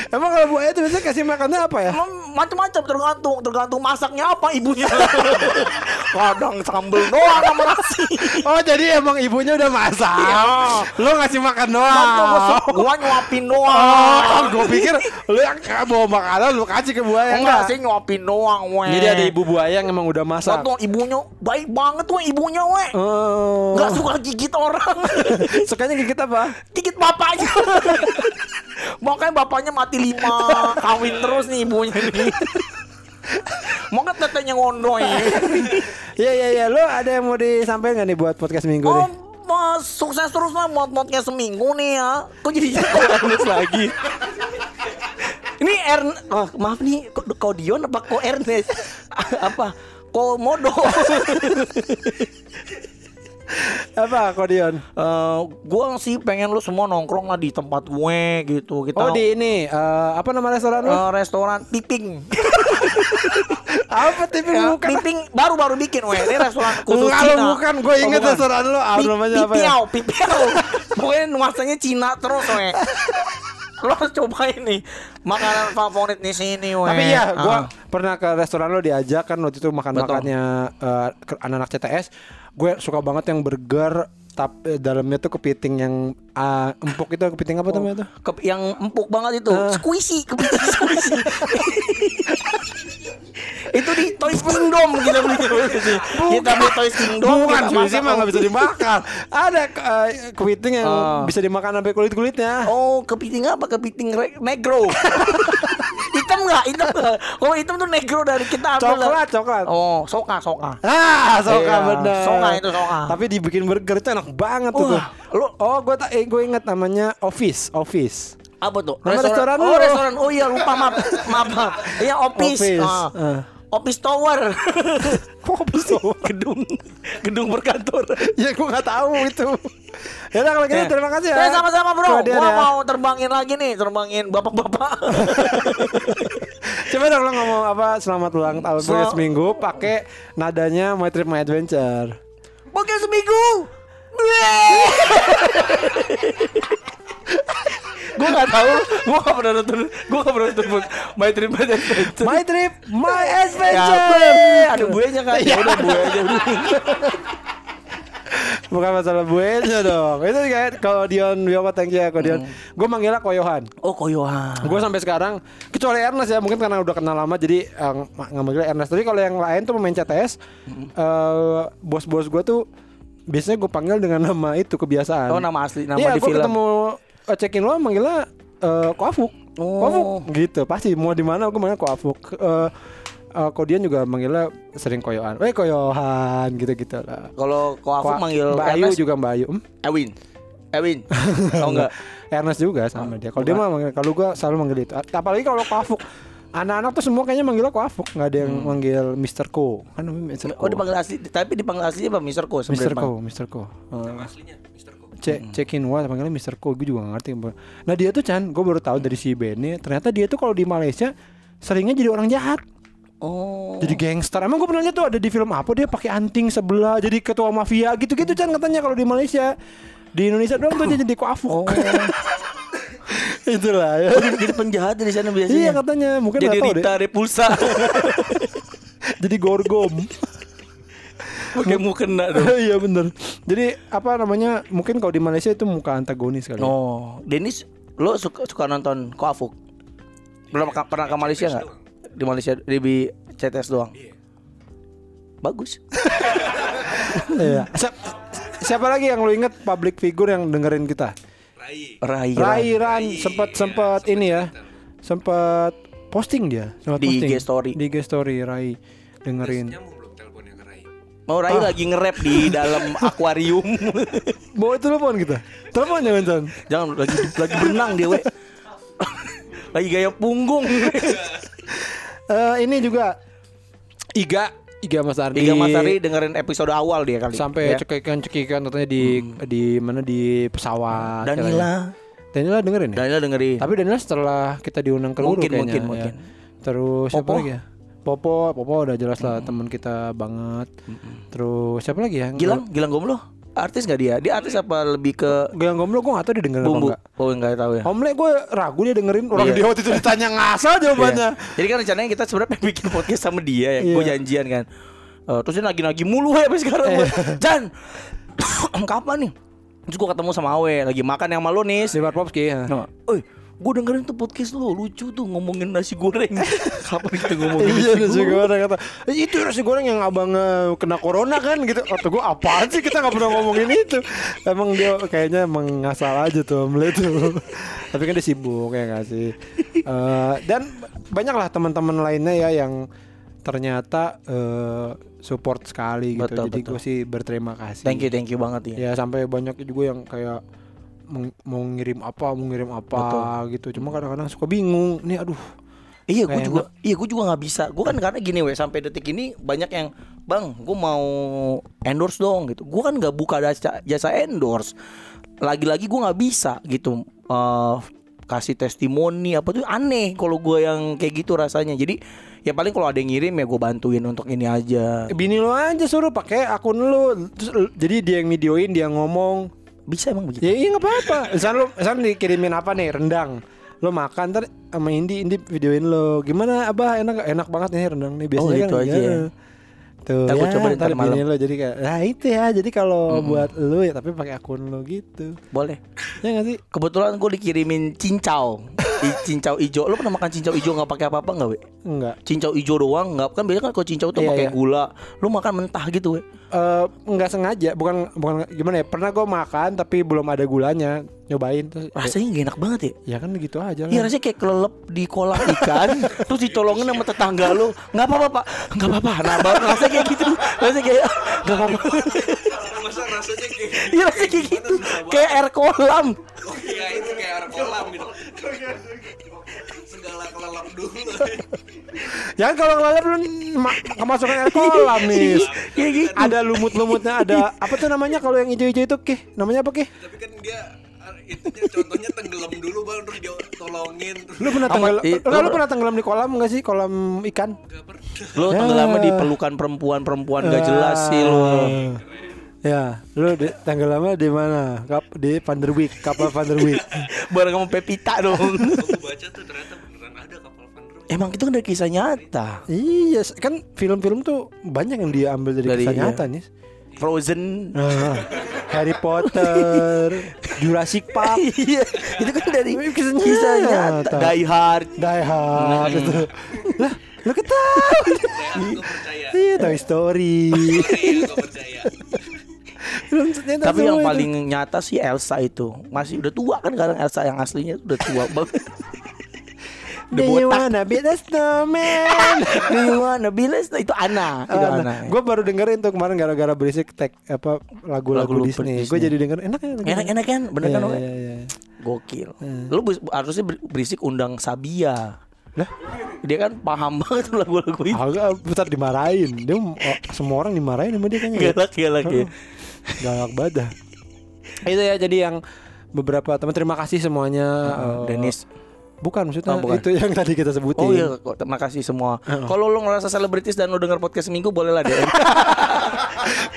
Emang kalau buaya itu biasanya kasih makannya apa ya? Emang Macam-macam tergantung Tergantung masaknya apa ibunya Kadang sambel doang sama nasi Oh jadi emang ibunya udah masak. Iya. Lo ngasih makan gua, doang. gua nyuapin Oh, doang gue pikir lu yang bawa makanan lu kasih ke buaya Enggak sih nyuapin doang we Jadi ada ibu buaya yang emang udah masak. Waktu ibunya Baik banget we ibunya we Oh. Gak suka gigit orang Sukanya gigit apa? Gigit bapaknya Makanya bapaknya mati lima Kawin terus nih ibunya nih. Makanya tetenya ngondoy. Iya iya iya, lo ada yang mau disampaikan gak nih buat podcast minggu Oh nih? mas, sukses terus lah buat podcast seminggu nih ya. Kok jadi Ernest lagi. Ini Ern oh, Maaf nih kok, kok Dion apa kok Ernest? Apa? Kok Modo Apa Kodion? Eh, Gua sih pengen lu semua nongkrong lah di tempat gue gitu Kita Oh di ini eh, apa nama restoran lo? eh, restoran Piping apa TV Ya, bukan? Piping baru-baru bikin weh Ini restoran khusus Enggak, Cina bukan. Gue inget bukan. restoran lo. Ah, Pi- namanya apa ya? Pipiau Pipiau Pokoknya nuansanya Cina terus weh Lo harus cobain nih Makanan favorit di sini weh Tapi iya, gue Ah. pernah ke restoran lo diajak kan waktu itu makan makannya ke- anak-anak CTS. Gue suka banget yang burger tapi dalamnya tuh kepiting yang ah, empuk itu kepiting apa namanya tuh? Ke- yang empuk banget itu Ah. squishy kepiting squishy itu di Toys Kingdom kita beli kita beli Toys Kingdom Bukan, masak. mah nggak bisa dimakan. Ada eh, kepiting yang Ah. bisa dimakan sampai kulit kulitnya. Oh, kepiting apa? Kepiting negro. hitam nggak? Hitam? Kalau hitam tuh negro dari kita? Coklat, coklat. Oh, soka, soka. Ah, soka Iya, bener. soka itu soka. Tapi dibikin burger itu enak banget tuh. Tuh. lu- oh, gue tak, eh, gue inget namanya Office, Office. Apa tuh? Nama restoran oh, restoran. Oh iya, lupa maaf. maaf, maaf. Iya, office. Office, Ah. ah. Office tower. Kok Office Tower? gedung gedung berkantor. ya gue nggak tahu itu. Ya udah kalau gitu Eh. terima kasih ya. Eh, sama-sama bro. Gua ya. mau terbangin lagi nih, terbangin bapak-bapak. Coba dong lo ngomong apa selamat ulang tahun So- podcast minggu pakai nadanya My Trip My Adventure. Oke seminggu. gue gak tahu, gue gak pernah nonton, gue gak pernah nonton My Trip My Adventure. My Trip My Ya, Adventure. ada buayanya kan? Ya udah aja. Bukan masalah buenya dong. Itu kayak kalau Dion Wiyoko thank you ya kalau Dion. Gue manggilnya Koyohan. Oh koyohan. Gue sampai sekarang kecuali Ernest ya mungkin karena udah kenal lama jadi eh, nggak manggilnya Ernest. Tapi kalau yang lain tuh pemain CTS, eh, bos-bos gue tuh biasanya gue panggil dengan nama itu kebiasaan. Oh nama asli, nama Iya, di gue film. ketemu eh, check in lo manggilnya eh, Koafuk. Oh. Koafuk gitu pasti mau di mana gue manggil Koafuk. Eh, eh, Kodian juga manggilnya sering koyoan. Eh koyohan gitu-gitu lah. Kalau Ko Afuk Ko- manggil Mbak Ayu juga Mbak Ayu. Hmm? Ewin. Ewin. Tahu enggak? Ernest juga sama dia. Kalau dia mah manggil kalau gua selalu manggil itu. Apalagi kalau Ko Afuk. Anak-anak tuh semua kayaknya manggilnya Ko Afuk, nggak ada yang manggil Mr. Ko. Kan namanya Mr. Ko. Oh dipanggil asli, tapi dipanggil aslinya apa Mr. Ko sebenarnya. Ko, Mr. Ko. aslinya Mister Ko Cek cekin wah panggilnya Mr. Ko, gue juga gak ngerti. Nah dia tuh Chan, gue baru tahu dari si Benny, ternyata dia tuh kalau di Malaysia seringnya jadi orang jahat. Oh. Jadi gangster. Emang gue pernah lihat tuh ada di film apa dia pakai anting sebelah jadi ketua mafia gitu-gitu Chan katanya kalau di Malaysia. Di Indonesia doang tuh dia jadi kuafuk. Oh. Itulah ya. jadi, jadi penjahat di sana biasanya. Iya katanya, mungkin jadi tahu deh. Rita Repulsa. Jadi gorgom. Pakai mukena dong. Iya bener. Jadi apa namanya? Mungkin kalau di Malaysia itu muka antagonis kali. ya. Oh, Denis, lo suka suka nonton Ko Afuk? Belum ke- pernah ke Malaysia nggak? Di Malaysia di bi- CTS doang. Bagus. Iya. Si- siapa lagi yang lo inget public figure yang dengerin kita? Rai Rai. Rai Ran sempat sempat ini ya. Sempat posting dia, sempat Di posting IG story. Di IG story Rai dengerin. Mau Rai lagi nge-rap di dalam akuarium. Bawa telepon kita. Telepon jangan jangan. Jangan lagi lagi berenang dia, we. lagi gaya punggung. Eh, ini juga Iga Iga Mas Ardi. Tiga Mas Ari dengerin episode awal dia kali. sampai ya. cekikan-cekikan katanya di di mana di pesawat. katanya. Danila. Danila dengerin ya? Danila dengerin. Tapi Danila setelah kita diundang ke Mungkin, kayaknya. mungkin, ya. mungkin. Terus siapa Popo. lagi ya? Popo, Popo udah jelas lah teman kita banget. Terus siapa lagi ya? Gilang, Gilang Gomlo. Artis gak dia? Dia artis apa lebih ke Gilang Gomlo gue gak tau dia dengerin bumbu? apa enggak. Oh enggak tahu ya. Omle gue ragu dia dengerin orang Iya. dia waktu itu ditanya ngasal jawabannya. Iya. Jadi kan rencananya kita sebenarnya bikin podcast sama dia ya. Iya. Gue janjian kan. Eh, terus dia nagi-nagi mulu ya sampai sekarang. Iya. gua, Jan, kapan nih? Terus gue ketemu sama Awe lagi makan yang malu nih. Si Popski ya. Oi, gue dengerin tuh podcast lu lucu tuh ngomongin nasi goreng. Kapan kita ngomongin Iya nasi nasi goreng? kata "Eh, Itu nasi goreng yang abang eh, kena corona kan? Gitu. Kata gue apaan sih? Kita gak pernah ngomongin itu. Emang dia kayaknya emang ngasal aja tuh Omle tuh. Tapi kan dia sibuk ya gak sih? Eh, Dan banyak lah teman-teman lainnya ya yang ternyata eh, support sekali gitu. Betul, Jadi gue sih berterima kasih. Thank you, thank you banget ya. Ya sampai banyak juga yang kayak mau ngirim apa, mau ngirim apa gitu. Cuma kadang-kadang suka bingung. Nih aduh, Iya, gue juga, iya gue juga nggak bisa. Gue kan karena gini, weh, sampai detik ini banyak yang, bang, gue mau endorse dong gitu. Gue kan nggak buka jasa, jasa endorse. Lagi-lagi gue nggak bisa gitu. eh kasih testimoni apa tuh aneh kalau gue yang kayak gitu rasanya. Jadi ya paling kalau ada yang ngirim ya gue bantuin untuk ini aja. bini lo aja suruh pakai akun. Terus lu- jadi dia yang videoin, dia ngomong. Bisa emang begitu. Ya iya nggak apa-apa. Misal lu, misal dikirimin apa nih rendang. Lo makan ntar sama Indi, Indi videoin lo. Gimana abah enak enak banget nih rendang nih biasanya Oh, kan. gitu aja ya. Tuh, Ntar gua ya, cobain ntar malam. lo jadi kayak, nah itu ya. Jadi kalau buat lu ya tapi pakai akun lo gitu. Boleh. Ya nggak sih? Kebetulan gue dikirimin cincau, cincau ijo. Lo pernah makan cincau ijo nggak pakai apa-apa nggak, we? Enggak. cincau hijau doang nggak. Kan biasanya kan kalau cincau tuh Iya, pakai iya. gula. Lu makan mentah gitu we eh nggak sengaja. Bukan bukan gimana ya? Pernah gue makan tapi belum ada gulanya. Nyobain terus. Rasanya gak enak banget ya ya kan gitu aja Iya lah rasanya kayak kelelep di kolam ikan Terus dicolongin sama tetangga lu. Nggak apa-apa pak. Nggak apa-apa. Nah rasanya kayak gitu. Rasanya kayak nggak apa-apa. Masa rasanya kayak Iya rasanya kayak gitu. Kayak air kolam. Oh iya itu kayak air kolam gitu kelelap dulu. Ya kan kalau ngelalap lu ma- kemasukan air kolam nih Kayak gitu ada lumut-lumutnya ada apa tuh namanya kalau yang hijau-hijau itu kih? Namanya apa kih? Tapi kan dia itunya contohnya tenggelam dulu bang. Terus dia tolongin lu pernah tenggelam lu, lu lu- pernah tenggelam di kolam nggak sih? Kolam ikan? Gak pernah. Lu tenggelamnya di pelukan perempuan-perempuan gak jelas sih lu. Ya lu di, tenggelamnya di mana? Kap, di Van der Wijk kapal Van der Wijk Bareng sama Pepita dong. Aku baca tuh ternyata Emang itu kan dari kisah nyata Iya, kan film-film tuh banyak yang diambil dari, Dari- kisah iya. nyata nih. Frozen Nah, Harry Potter, Jurassic Park, Iya, itu kan dari Kisah kisah nyata. nyata. Die Hard. Die Hard itu. Lah, lu ketawa. Gak percaya Iya, Toy Story. iya Tapi yang itu. paling nyata sih Elsa itu. Masih udah tua kan sekarang Elsa yang aslinya udah tua banget. Do you wanna be the snowman? Do you wanna be less? Itu Ana, itu Ana. gue baru dengerin tuh kemarin gara-gara berisik tag apa lagu-lagu Lagu Disney. Disney. Gue jadi denger enak ya. Enak enak kan? Bener kan? Iya, iya, iya. Gokil. Lu bis- harusnya ber- berisik undang Sabia. Lah? Dia kan paham banget lagu-lagu itu. Agak putar dimarahin. Dia oh, semua orang dimarahin sama dia kayaknya. Galak galak ya. Galak banget dah. Itu ya jadi yang beberapa teman terima kasih semuanya. eh, Dennis. Bukan maksudnya Oh, bukan. itu yang tadi kita sebutin. Oh iya, terima kasih semua. Kalau lu ngerasa selebritis dan lu denger podcast seminggu boleh lah DM.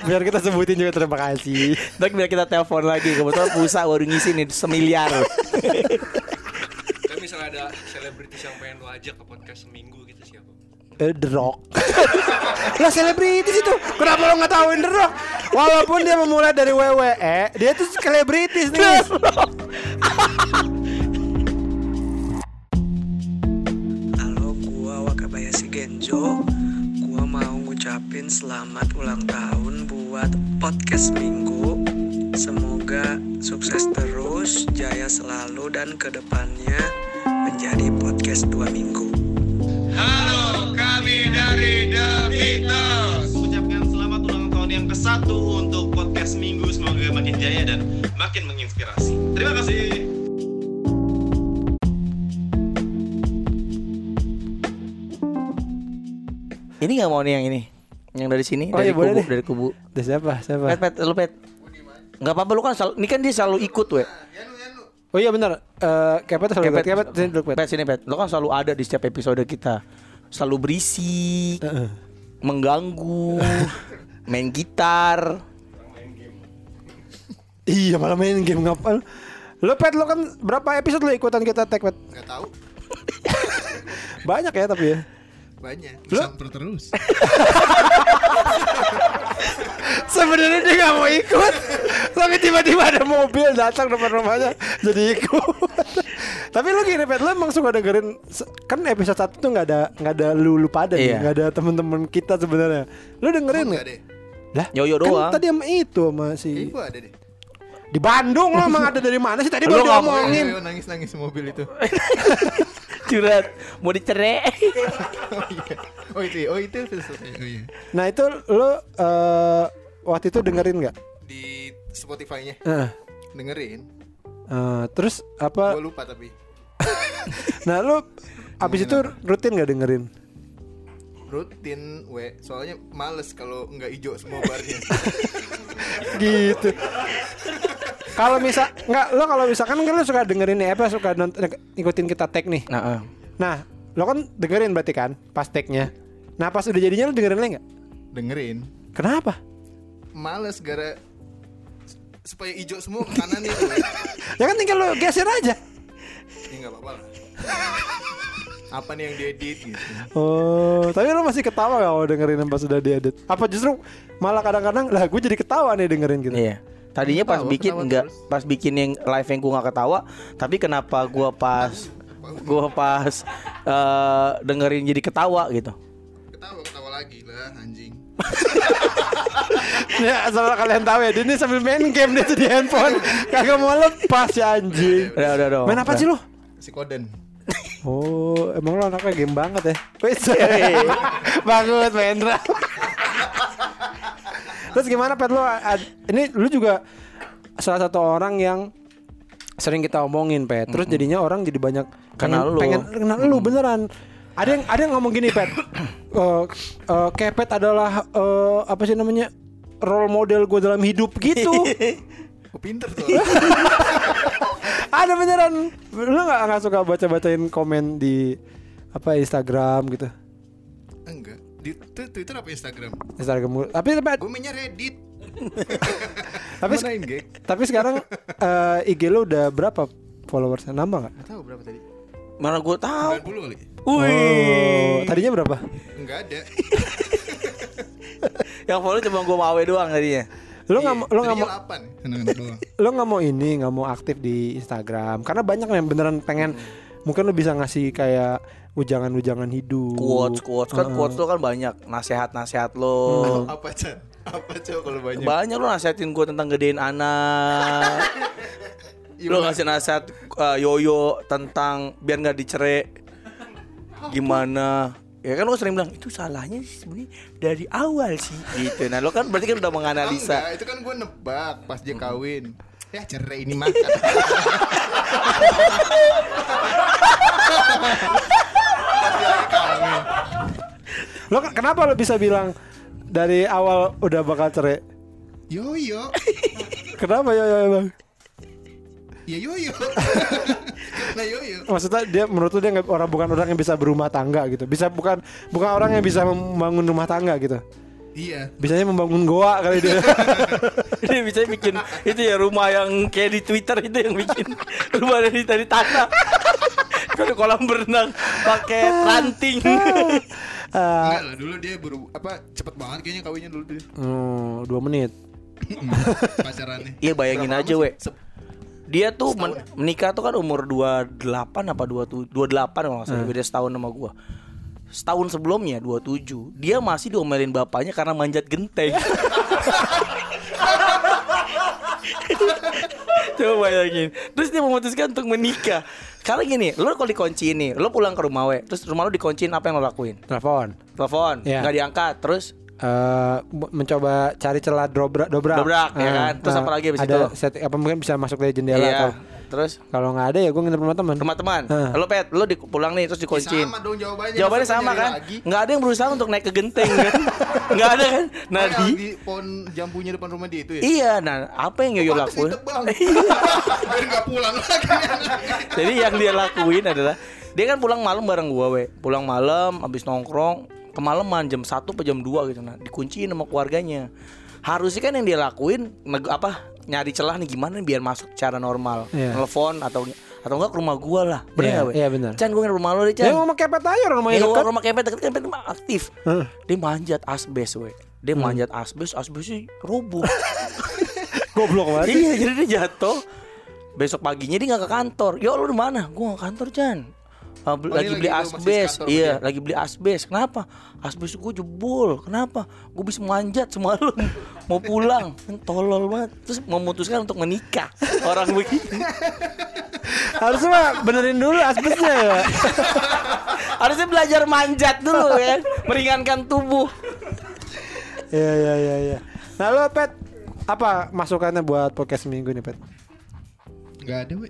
Biar kita sebutin juga terima kasih. Dan biar kita telepon lagi. Kebetulan pulsa baru ngisi nih semiliar. Tapi misalnya ada selebritis yang pengen lo ajak ke podcast seminggu gitu siapa? Eh, The Rock. lah selebritis itu. Kenapa lo nggak tahuin The Rock? Walaupun dia memulai dari WWE, dia tuh selebritis nih. Halo, gua Wakabayashi Genjo. Gua mau ngucapin selamat ulang tahun buat podcast Minggu. Semoga sukses terus, jaya selalu dan ke depannya menjadi podcast dua minggu. Ucapkan selamat ulang tahun yang ke-1 untuk podcast Minggu semoga makin jaya dan makin menginspirasi. Terima kasih. Ini nggak mau nih yang ini. Yang dari sini, Oh, dari iya, boleh kubu, deh. dari kubu. Ada siapa? Siapa? Pet, pet, lu pet. Nggak apa-apa lu kan selalu, ini kan dia selalu ikut we. Oh iya benar. Eh kepet selalu Kepet, kepet sini dulu, pet. sini pet. Lu kan selalu ada di setiap episode kita. Selalu berisik, Heeh. mengganggu, main gitar. Iya malah main game ngapal. Lo pet lo kan berapa episode lo ikutan kita tag pet? Gak tahu Banyak ya tapi ya. Banyak. Lu- Samper terus. Sebenarnya dia nggak mau ikut, tapi tiba-tiba ada mobil datang depan rumahnya, jadi ikut. tapi lu gini, Pet, lu emang suka dengerin kan episode satu tuh nggak ada nggak ada lu lu pada Iya. nggak ada temen-temen kita sebenarnya. Lu dengerin Enggak nggak? deh. Lah, Yoyo kan doang. tadi sama itu sama Kayaknya si gua ada deh. di Bandung lo emang ada dari mana sih tadi baru nggak- ngomongin. Ayo, nangis-nangis mobil itu. Curhat, mau dicerai. oh iya. Oh itu, oh itu episode. Oh iya. Nah itu lu eh, waktu itu dengerin nggak? Di Spotify-nya Heeh. dengerin. Eh, terus apa? Gua lupa tapi. Nah lu abis itu rutin nggak dengerin? Rutin, we. Soalnya males kalau nggak hijau semua barnya. gitu. Kalau misal nggak lo kalau misalkan kan lo suka dengerin nih apa suka nonton ikutin kita tag nih. Nah, eh. Nah lo kan dengerin berarti kan pas tagnya. Nah pas udah jadinya lo dengerin lagi nggak? dengerin. Kenapa? Males gara supaya hijau semua ke kanan itu. Ya kan tinggal lo geser aja. Ya nggak apa-apa lah. Apa nih yang diedit gitu. Oh, tapi lo masih ketawa gak kalau dengerin yang pas udah diedit? Apa justru malah kadang-kadang lah gue jadi ketawa nih dengerin gitu. Iya. Tadinya pas Ketawa, bikin ketawa enggak terus. pas bikin yang live yang gua nggak ketawa, tapi kenapa gua pas gua pas eh, dengerin jadi ketawa gitu. Ketawa ketawa lagi lah anjing. Ya asal kalian tahu ya, dia ini sambil main game dia tuh di handphone, kagak mau lepas ya anjing. Udah udah udah. Main apa sih lo? Si Koden. Oh, emang lo anaknya game banget ya? Wes, bagus Mendra. Terus gimana Pet lo? Ini lu juga salah satu orang yang sering kita omongin Pet. Terus jadinya orang jadi banyak Kenal lu. Pengen kenal lu beneran. Ada yang ada yang ngomong gini Pet. Eh, eh, Kepet adalah eh, apa sih namanya? role model gue dalam hidup gitu. Oh pinter tuh. ada beneran. Lu nggak nggak suka baca bacain komen di apa Instagram gitu? Enggak. Di Twitter apa Instagram? Instagram mulu. tapi tapi, Gue mainnya Reddit. tapi, Manain tapi sekarang eh, IG lu udah berapa followersnya nambah nggak? Gak tahu berapa tadi. Mana gua tahu. 90 kali. Oh, tadinya berapa? Enggak ada. Yang follow cuma gua mawe doang tadinya. Lu nggak mau lu nggak mau Tadinya 8 anak-anak doang. lu nggak mau ini nggak mau aktif di Instagram karena banyak yang beneran pengen mungkin lu bisa ngasih kayak ujangan-ujangan hidup. Quotes quotes kan Heeh. quotes lo kan banyak nasihat-nasihat lo. Apa Chan? Apa coba kalau banyak? Banyak lo nasihatin gua tentang gedein anak. Iya, lo ngasih nasihat eh, yoyo tentang biar nggak dicerai. gimana ya kan lo sering bilang itu salahnya sih sebenarnya dari awal sih gitu nah lo kan berarti kan udah menganalisa Enggak, itu kan gue nebak pas dia kawin. Ya cerai ini mah. Lo ke- kenapa lo bisa bilang dari awal udah bakal cerai? Yo yo, Kenapa ya, ya bang? Ya yo yo. Nah yo yo. Maksudnya dia menurut lu dia nggak- orang bukan orang yang bisa berumah tangga gitu. Bisa bukan bukan orang yang bisa membangun rumah tangga gitu. Iya. Bisanya membangun goa kali dia. Dia bisa bikin itu ya rumah yang kayak di Twitter itu yang bikin rumah dari dari tanah. Kalau kolam berenang pakai ranting. Enggak lah dulu dia baru apa cepet banget kayaknya kawinnya dulu dia Hmm, dua menit. pacarannya. Iya bayangin Berapa aja we. Dia tuh men- menikah tuh kan umur 28 apa 27 28 kalau nggak salah beda setahun sama gua. Setahun sebelumnya 27 Dia masih diomelin bapaknya karena manjat genteng Coba bayangin Terus dia memutuskan untuk menikah Karena gini Lo kalau dikunci ini Lo pulang ke rumah we Terus rumah lo dikunciin Apa yang lo lakuin? Telepon. Telepon Iya. nggak diangkat Terus eh m- mencoba cari celah dobrak dobrak Dobrak, ya Eh, kan? Terus eh, apa lagi abis ada itu? set- apa mungkin bisa masuk dari jendela Iya atau Terus kalau nggak ada ya gue nginep rumah teman Rumah teman Hah. Lo pet Lo di, pulang nih Terus dikunciin Sama dong jawabannya. Jawabannya Masa sama kan? Nggak ada yang berusaha untuk naik ke genteng kan? Nggak ada kan? Nah di, di pohon jambunya depan rumah dia itu ya. iya, nah apa yang Yoyo lakuin? ditebang. Biar nggak pulang lagi. Jadi yang dia lakuin adalah dia kan pulang malam bareng gua we. Pulang malam habis nongkrong kemalaman jam 1 atau jam 2 gitu nah dikunciin sama keluarganya. Harusnya kan yang dia lakuin apa nyari celah nih gimana nih biar masuk secara normal. Iya. Telepon atau atau enggak ke rumah gua lah. Bener nggak, we? iya, bener. Chan gua ke rumah lu deh, Chan. ya ngomong kepet aja rumahnya Ya, dekat rumah kempet deket kempet mah aktif. Heeh. Dia manjat asbes we. Dia Hmm. manjat asbes, asbesnya roboh. goblok banget iya, jadi dia jatuh. Besok paginya dia nggak ke kantor. Yo lu di mana? Gua nggak ke kantor, Chan. Beli- Oh, lagi ini beli asbes. Iya, dia? lagi beli asbes. Kenapa? Asbes gue jebol. Kenapa? Gue bisa manjat semalam. Mau pulang. Kan Tolol banget. Terus memutuskan untuk menikah. Orang begini. harusnya mah benerin dulu asbesnya ya Harusnya belajar manjat dulu ya. Meringankan tubuh. Iya iya iya iya. Nah lo pet apa masukannya buat podcast minggu nih pet? Nggak ada, we.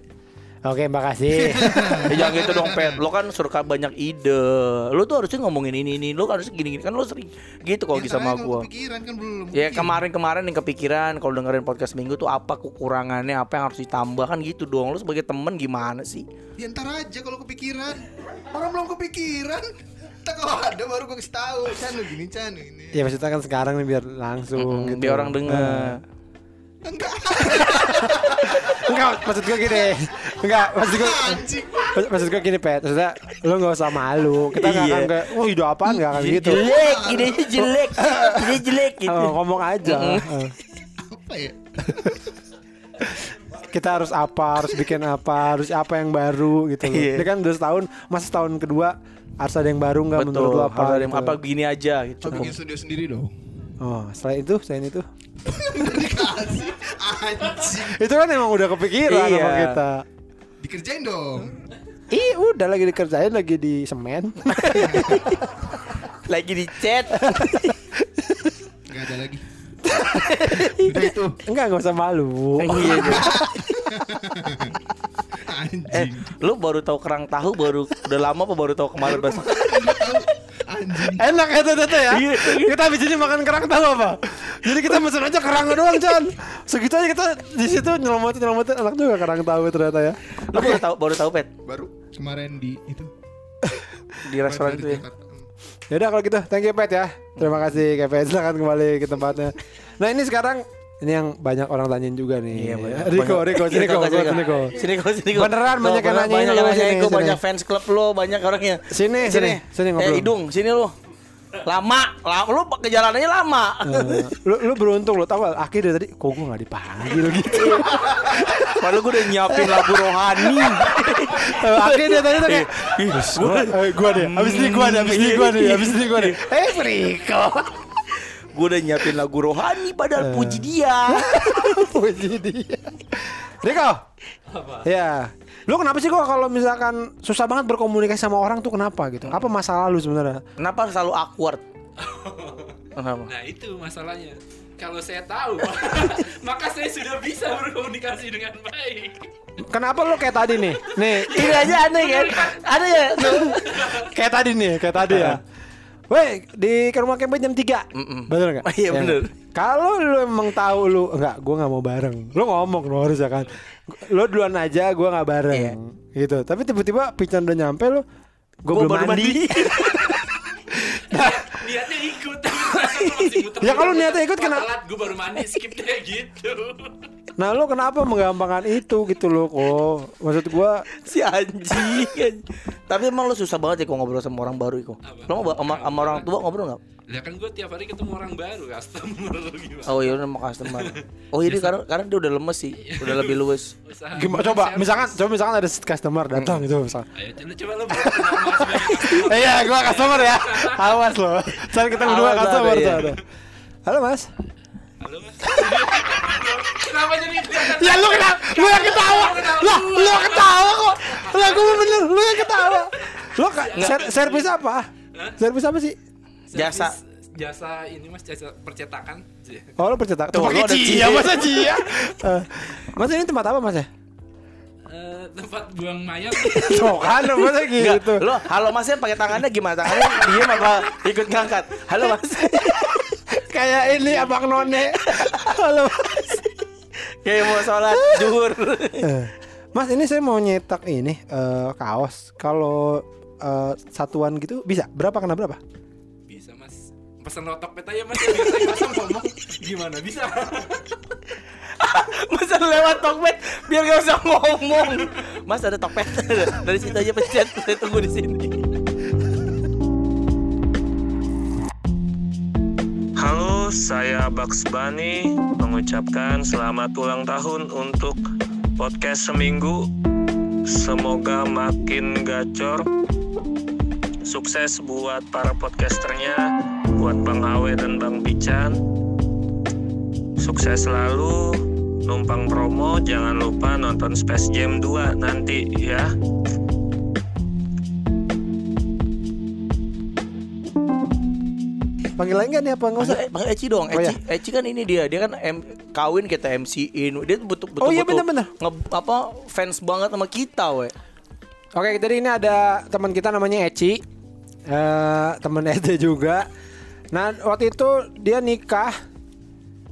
Oke makasih. Ya jangan gitu dong Pet Lo kan suka banyak ide Lo tuh harusnya ngomongin ini ini Lo harusnya gini-gini Kan lo sering gitu kalau Yang sama gue Kepikiran kan belum. Ya kemarin-kemarin yang kepikiran Kalau dengerin podcast minggu tuh Apa kekurangannya Apa yang harus ditambah Kan gitu dong Lo sebagai temen gimana sih Ya ntar aja kalau kepikiran. Orang belum kepikiran. Tak kalau ada baru gue kasih tahu. Chan lu gini, Chan ini. ya maksudnya kan sekarang nih biar langsung Mm, gitu. Biar orang denger Eh, Enggak. enggak maksud gue gini. Enggak maksud gue. Anjing. Maksud- Maksud gue gini pet, maksudnya lo gak usah malu. Kita nggak Iya. akan kayak, oh hidup apaan nggak akan gitu. Jelek Idenya jelek Ide jelek gitu Oh, ngomong aja. Apa ya? kita harus apa, harus bikin apa, harus apa yang baru gitu. loh. Iya. Ini kan udah setahun, masa setahun kedua harus ada yang baru nggak menurut lo apa? Harus ada yang gitu. apa gini aja gitu Coba bikin studio sendiri dong. Oh, selain itu, selain itu, dikasih. Anjing. itu kan emang udah kepikiran Iya. sama kita. Dikerjain dong. Ih, udah lagi dikerjain lagi di semen. Lagi di chat Enggak ada lagi. Udah itu. Enggak, enggak usah malu. Iya iya. Anjing. Eh, lu baru tahu kerang tahu baru udah lama apa baru tahu kemarin pas? Anjing. Enak ya Tete ya. Iya. kita habis ini makan kerang tahu apa? Jadi kita pesen aja kerang doang, Chan. Segitu aja kita di situ nyelamatin nyelamatin enak juga kerang tahu ternyata ya. Lu baru tahu baru tahu pet Baru kemarin di itu. di restoran itu ya. Jakarta. Ya udah kalau gitu, thank you Pet ya. Terima kasih Kevin, silakan kembali ke tempatnya. Nah ini sekarang ini yang banyak orang tanyain juga nih. Iya, banyak. Riko. Riko, sini Riko, kok, sini, kok. Sini kok, sini kok. Beneran Tuh, banyak yang nanyain banyak lu, sini, kok, sini. banyak fans klub lo, banyak orangnya. Sini, sini, sini ngobrol. Eh, hidung, sini lu. Lama, lama lu kejalanannya lama. Eh, lu, lu beruntung lu tahu Aki dari tadi kok gue gak dipanggil gitu. Padahal gue udah nyiapin lagu rohani. Eh, Aki dia tadi tuh kayak gua, eh, gua deh, abis ini gua deh, abis ini gua deh, abis ini gua deh. Eh Riko. Gue udah nyiapin lagu rohani padahal puji dia. Puji dia. Riko. Ya. Lu kenapa sih kok kalau misalkan susah banget berkomunikasi sama orang tuh kenapa gitu? Apa masalah lu sebenarnya? Kenapa selalu awkward? Kenapa? Nah itu masalahnya. Kalau saya tahu, maka saya sudah bisa berkomunikasi dengan baik. Kenapa lu kayak tadi nih? Nih, Ini aja aneh kan? Ada ya? kayak tadi nih, kayak tadi ya. Weh, di ke rumah camping jam 3 Mm-mm. Bener gak? Iya, bener. Kalau lu emang tahu lu enggak, gua nggak mau bareng. Lu ngomong lu harus ya kan. Lu duluan aja, gua nggak bareng. Iya. Gitu. Tapi tiba-tiba Pican udah nyampe lu Gue Gua belum baru mandi. Niatnya ikut, ternyata gua masih muter Ya, kalau niatnya ikut, kena- gue baru mandi skip deh gitu. Nah lu kenapa menggampangkan itu gitu loh kok Maksud gua si anjing. Tapi emang lu susah banget ya kalau ngobrol sama orang baru itu. Apa? Lu ngobrol sama, sama orang tua ngobrol nggak? Lah kan gue tiap hari ketemu orang baru, customer gimana? Oh iya sama customer. Oh ini karena karena dia udah lemes sih, udah lebih luwes. Gimana coba misalkan coba misalkan ada customer datang gitu misalkan. Ayo coba coba lo. Iya, gua customer ya. Awas loh. Saya kita berdua customer iya. ada. Halo Mas. Halo mas. Kenapa jadi Ya lu kenapa? Lu yang ketawa. Lah, lu yang ketawa kok. Lah gua bener, lu yang ketawa. Lu ser- servis apa? Servis apa sih? Jasa. Jasa ini mas jasa percetakan. Oh, lu percetak. Tuh, pakai lu ada Cia, Cia. masa Cia? Eh, Mas ini tempat apa Mas ya? Eh, tempat buang mayat. Tuh kan, masa gitu. lo halo masnya pakai tangannya gimana? Tangannya diem apa ikut ngangkat? Halo mas. Kayak ini abang none. Halo Mas. Kayak mau sholat zuhur. Eh, Mas ini saya mau nyetak ini eh, kaos. Kalau eh, satuan gitu bisa berapa kena berapa? Bisa mas. Pesan rotokpet aja mas ya biasa ngomong gimana bisa. Masa lewat Tokped biar gak usah ngomong. Mas ada Tokped. Dari situ aja pencet. Saya tunggu di sini. Halo, saya Bugs Bunny mengucapkan selamat ulang tahun untuk podcast seminggu. Semoga makin gacor. Sukses buat para podcasternya, buat Bang Awe dan Bang Bican. Sukses selalu, numpang promo, jangan lupa nonton Space Jam 2 nanti ya. Panggil lain kan nih apa nggak usah? Bang, Bang Eci dong. Oh, Eci, iya. Eci kan ini dia. Dia kan M, kawin kita MC-in. Dia betul betul Oh, iya, bener-bener. nge- apa fans banget sama kita, we. Oke, jadi ini ada teman kita namanya Eci. Eh, teman SD juga. Nah, waktu itu dia nikah.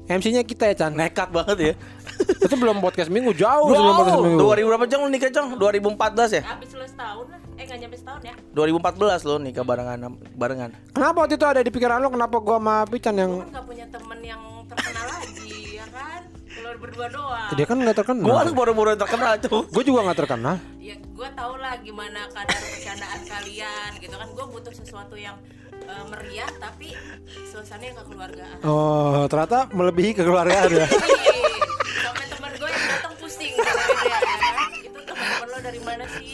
MC-nya kita ya, Chan. Nekat banget ya. itu belum podcast minggu, jauh sebelum podcast Wow, minggu. 2000 berapa Jong nikah Jong? 2014 ya? Habis lu setahun lah. Eh nggak nyampe setahun ya. 2014 lo nikah barengan barengan. Kenapa waktu itu ada di pikiran lo kenapa gua sama Pican yang Gue kan nggak punya temen yang terkenal lagi ya kan. Kalau berdua doang. dia kan nggak terkenal. Gua kan baru-baru terkenal tuh. Gue juga nggak terkenal. Ya gue tau lah gimana kadar bercandaan kalian gitu kan. Gue butuh sesuatu yang eh, meriah tapi suasananya kekeluargaan. Oh, ternyata melebihi kekeluargaan ya. Ih, Sampai temen gue yang datang pusing gitu dia ya temen-temen lo dari mana sih?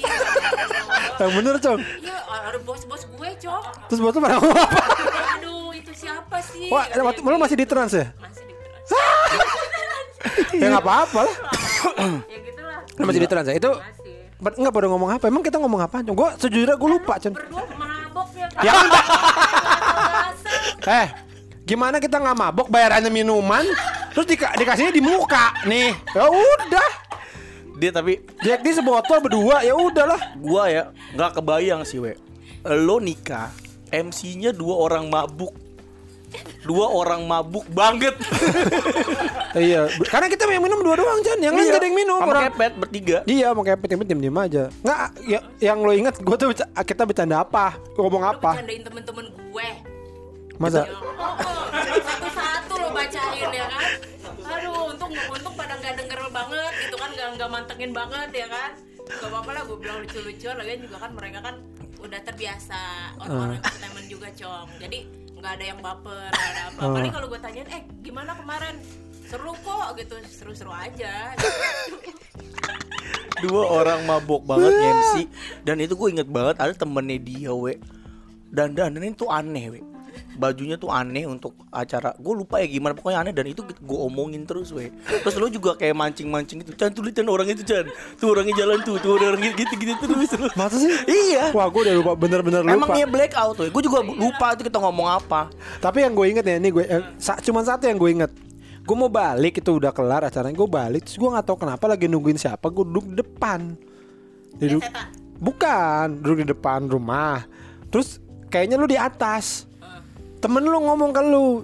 yang bener, Cong. Iya, ada bos-bos gue, Cok. Terus buat lo pada ngomong apa? Aduh, itu siapa sih? Wah, waktu lo masih di trans ya? masih di ya nggak apa-apa lah. ya gitulah. Lo masih di trans ya? Itu Masih. ber- nggak pada ngomong apa? Emang kita ngomong apa? Gue sejujurnya gue lupa, Cen. Berdua mabok ya. Ya. Eh, gimana kita nggak mabok bayarannya minuman, terus dika- dikasihnya di muka nih? Ya udah, Dia tapi Jack di sebotol berdua ya udahlah. gua ya nggak kebayang sih, we. Lo nikah, MC-nya dua orang mabuk. Dua orang mabuk banget. iya, karena kita yang minum dua doang, Chan. Yang lain gak ada yang minum. Sama Orang kepet bertiga. Iya, mau kayak tim tim diem aja. Nggak, ya, yang lo inget gue tuh kita bercanda apa? Ngomong apa? bercandain temen-temen gue. Masa? Oh, satu-satu lo bacain ya kan. Untung untung pada nggak denger banget gitu kan, nggak nggak mantengin banget ya kan. Gak apa-apa lah, gue bilang lucu-lucuan lagian juga kan mereka kan udah terbiasa orang-orang Ah. entertainment juga cong. Jadi nggak ada yang baper, nggak ada apa. Ah. Paling kalau gue tanyain, eh gimana kemarin? Seru kok gitu, seru-seru aja. Dua orang mabok banget MC dan itu gue inget banget ada temennya dia, we. Dan dandannya tuh aneh, we. Bajunya tuh aneh untuk acara gue lupa ya gimana pokoknya aneh dan itu gue omongin terus weh terus lo juga kayak mancing mancing itu Chan tuh lihat Chan, orang itu Chan tuh orangnya jalan tuh tuh orang gitu gitu terus lu. Masa sih? iya Wah, gue udah lupa bener-bener lupa. emang dia blackout tuh gue juga lupa itu kita ngomong apa Tapi yang gue inget ya ini gue eh, sa- cuman satu yang gue inget. Gue mau balik itu udah kelar acaranya gue balik terus gue nggak tahu kenapa lagi nungguin siapa gue duduk di depan. Duduk, bukan duduk di depan rumah. Terus kayaknya lu di atas. Temen lu ngomong ke lu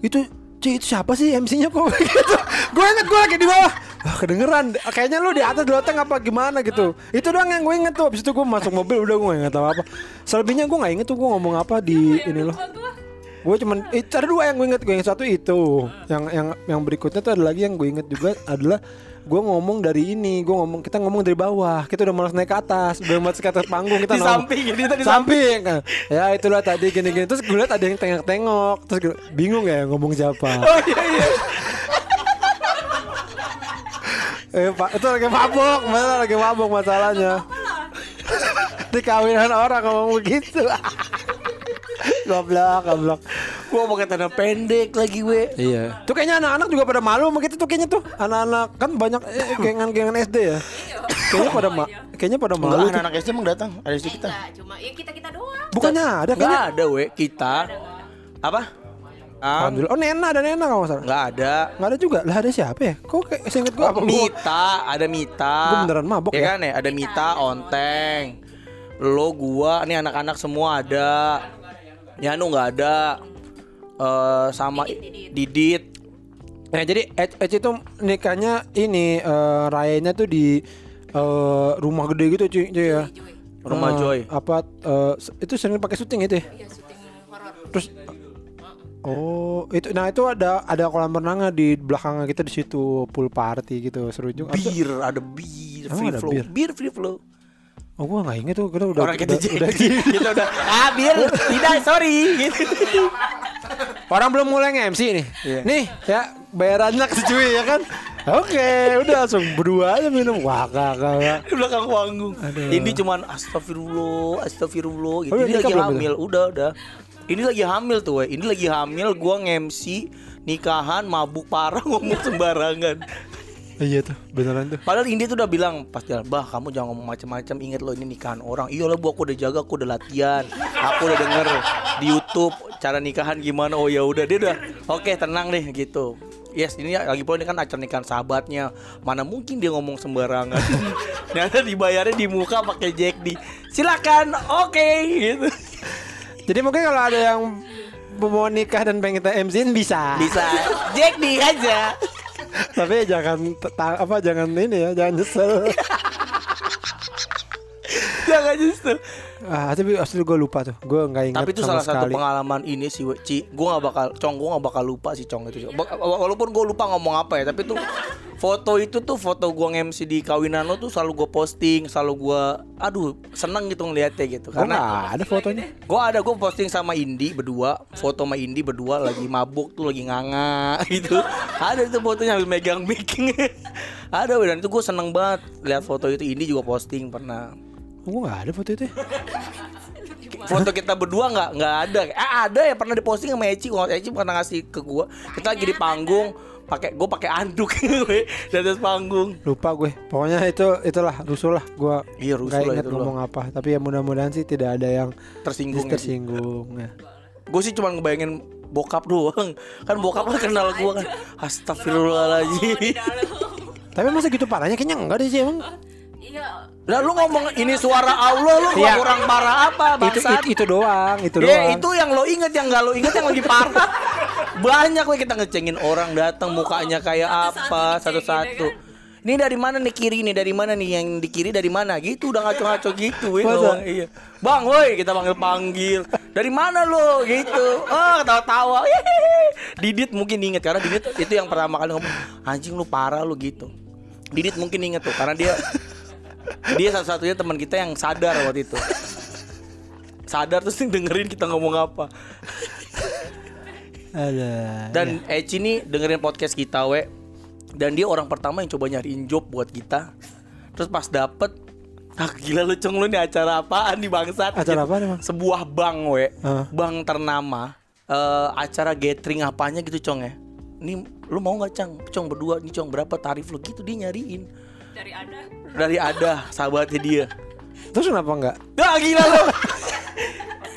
itu Ci itu siapa sih MC-nya kok gitu. Gue inget gue lagi di bawah. Wah kedengeran. Kayaknya lu di atas di loteng apa gimana gitu. Itu doang yang gue inget tuh. Abis itu gue masuk mobil udah gue nggak tahu apa. Selebihnya gue nggak inget tuh gue ngomong apa di ini loh. Gue cuman itu ada dua yang gue inget gue yang satu itu yang yang yang berikutnya tuh ada lagi yang gue inget juga adalah gue ngomong dari ini gue ngomong kita ngomong dari bawah kita udah malas naik ke atas udah malas ke atas panggung kita Di ngomong- samping, jadi kita di samping. ya itulah tadi gini gini terus gue liat ada yang tengok tengok terus gue bingung ya ngomong siapa. Oh iya iya. Eh pak itu lagi mabok masalah lagi mabok masalahnya. Di kawinan orang ngomong begitu goblok goblok gue pakai tanah pendek lagi gue Iya. Tuh kayaknya anak-anak juga pada malu sama kita tuh kayaknya tuh. Anak-anak kan banyak eh, gengan-gengan SD ya. Kayaknya pada ma kayaknya pada malu. Enggak anak-anak SD emang datang ada SD kita Enggak, cuma ya kita kita doang. Bukannya ada Enggak kayaknya. ada we kita apa Ah, Alhamdulillah. Oh Nena ada Nena kalau nggak salah. Enggak ada Nggak ada juga. Lah ada siapa ya? Kok kayak seinget gua apa gua? Mita, ada Mita. Gua beneran mabok ya. ya? kan ya, ada Mita, Onteng. Lo gua, nih anak-anak semua ada. Yanu nggak ada. Eh sama Didit. Nah jadi Ed, Ed itu nikahnya ini eh, rayanya tuh di eh, rumah gede gitu cuy, cuy ya. Rumah Eh, Joy. Apa eh, itu sering pakai syuting itu ya? Iya, syuting horor. Terus Oh, itu nah itu ada ada kolam renangnya di belakangnya kita di situ pool party gitu seru juga. Bir, ada bir, free ada flow. bir? Bir free flow. Oh, gua nggak inget tuh, kita udah Orang kita udah, jadi udah kita udah ah tidak sorry gitu. Orang belum mulai nge-MC nih. Iya. Nih, ya bayarannya ke cuy ya kan. Oke, udah langsung berdua aja minum. Wah, kakak. Di belakang panggung. Ini cuman astagfirullah, astagfirullah gitu. Oh, udah Ini lagi hamil, udah udah. Ini lagi hamil tuh, we. Ini lagi hamil, gua nge-MC nikahan mabuk parah ngomong sembarangan. Iya tuh, beneran tuh. Padahal Indi tuh udah bilang pas jalan, bah kamu jangan ngomong macam-macam, inget lo ini nikahan orang. Iya lah bu, aku udah jaga, aku udah latihan, aku udah denger di YouTube cara nikahan gimana. Oh ya udah dia udah, oke tenang deh gitu. Yes, ini lagi pula ini kan acara nikahan sahabatnya. Mana mungkin dia ngomong sembarangan. Ternyata dibayarnya di muka pakai Jack di. Silakan, oke gitu. Jadi mungkin kalau ada yang mau nikah dan pengen kita MC-in bisa. Bisa Jack di aja. Tapi jangan apa jangan ini ya, jangan nyesel. Jangan justru. Ah, tapi asli gue lupa tuh. Gue nggak ingat Tapi itu sama salah satu sekali. pengalaman ini sih. Ci. Gue gak bakal, Cong, gue gak bakal lupa sih, Cong itu. Walaupun gue lupa ngomong apa ya, tapi tuh foto itu tuh foto gue nge-MC di kawinan lo tuh selalu gue posting, selalu gue, aduh, seneng gitu ngeliatnya gitu. Gue Karena nggak ada fotonya. gue ada gue posting sama Indi berdua, foto sama Indi berdua lagi mabuk tuh lagi nganga gitu. Ada itu fotonya sambil megang mic. ada dan itu gue seneng banget lihat foto itu. Indi juga posting pernah. Gue nggak ada foto itu. ya. foto kita berdua nggak nggak ada eh ada ya pernah diposting sama Eci kalau Eci pernah ngasih ke gua kita lagi di panggung pakai gue pakai anduk we, di atas panggung Lupa gue. Pokoknya itu itulah rusuh lah. Gue Iya, rusuh ingat itu ngomong apa. Tapi ya mudah-mudahan sih tidak ada yang tersinggung ya. tersinggung. Ya. gue sih cuma ngebayangin bokap doang kan bokap kan kenal gua kan astagfirullahaladzim Tapi masa gitu parahnya kayaknya enggak deh sih emang. Iya. Lah lu ngomong ini suara Allah lu Iya. kurang parah apa Itu, bangsat? itu itu doang, itu Ya doang. itu yang lo inget yang gak lo inget yang lagi parah. Banyak we kita ngecengin orang datang mukanya kayak apa satu-satu. Ini dari mana nih kiri nih? Dari mana nih yang di kiri dari mana? Gitu udah ngaco-ngaco gitu we, iya. Bang woi kita panggil panggil. Dari mana lo? Gitu. Oh ketawa-tawa. Didit mungkin inget karena Didit itu yang pertama kali ngomong anjing lu parah lu gitu. Didit mungkin inget tuh karena dia dia satu-satunya teman kita yang sadar waktu itu. Sadar terus dengerin kita ngomong apa. Ada. dan Eci nih dengerin podcast kita we. Dan dia orang pertama yang coba nyariin job buat kita. Terus pas dapet ah gila lu cong lu nih acara apaan nih bangsat? Acara apaan emang? sebuah bank we. Hah? bank ternama. Eh, acara gathering apanya gitu cong ya. Ini lu mau nggak cang? Cong berdua nih cong berapa tarif lu? Gitu dia nyariin. Dari ada. Dari ada sahabatnya dia. Terus kenapa enggak? Gak gila lu.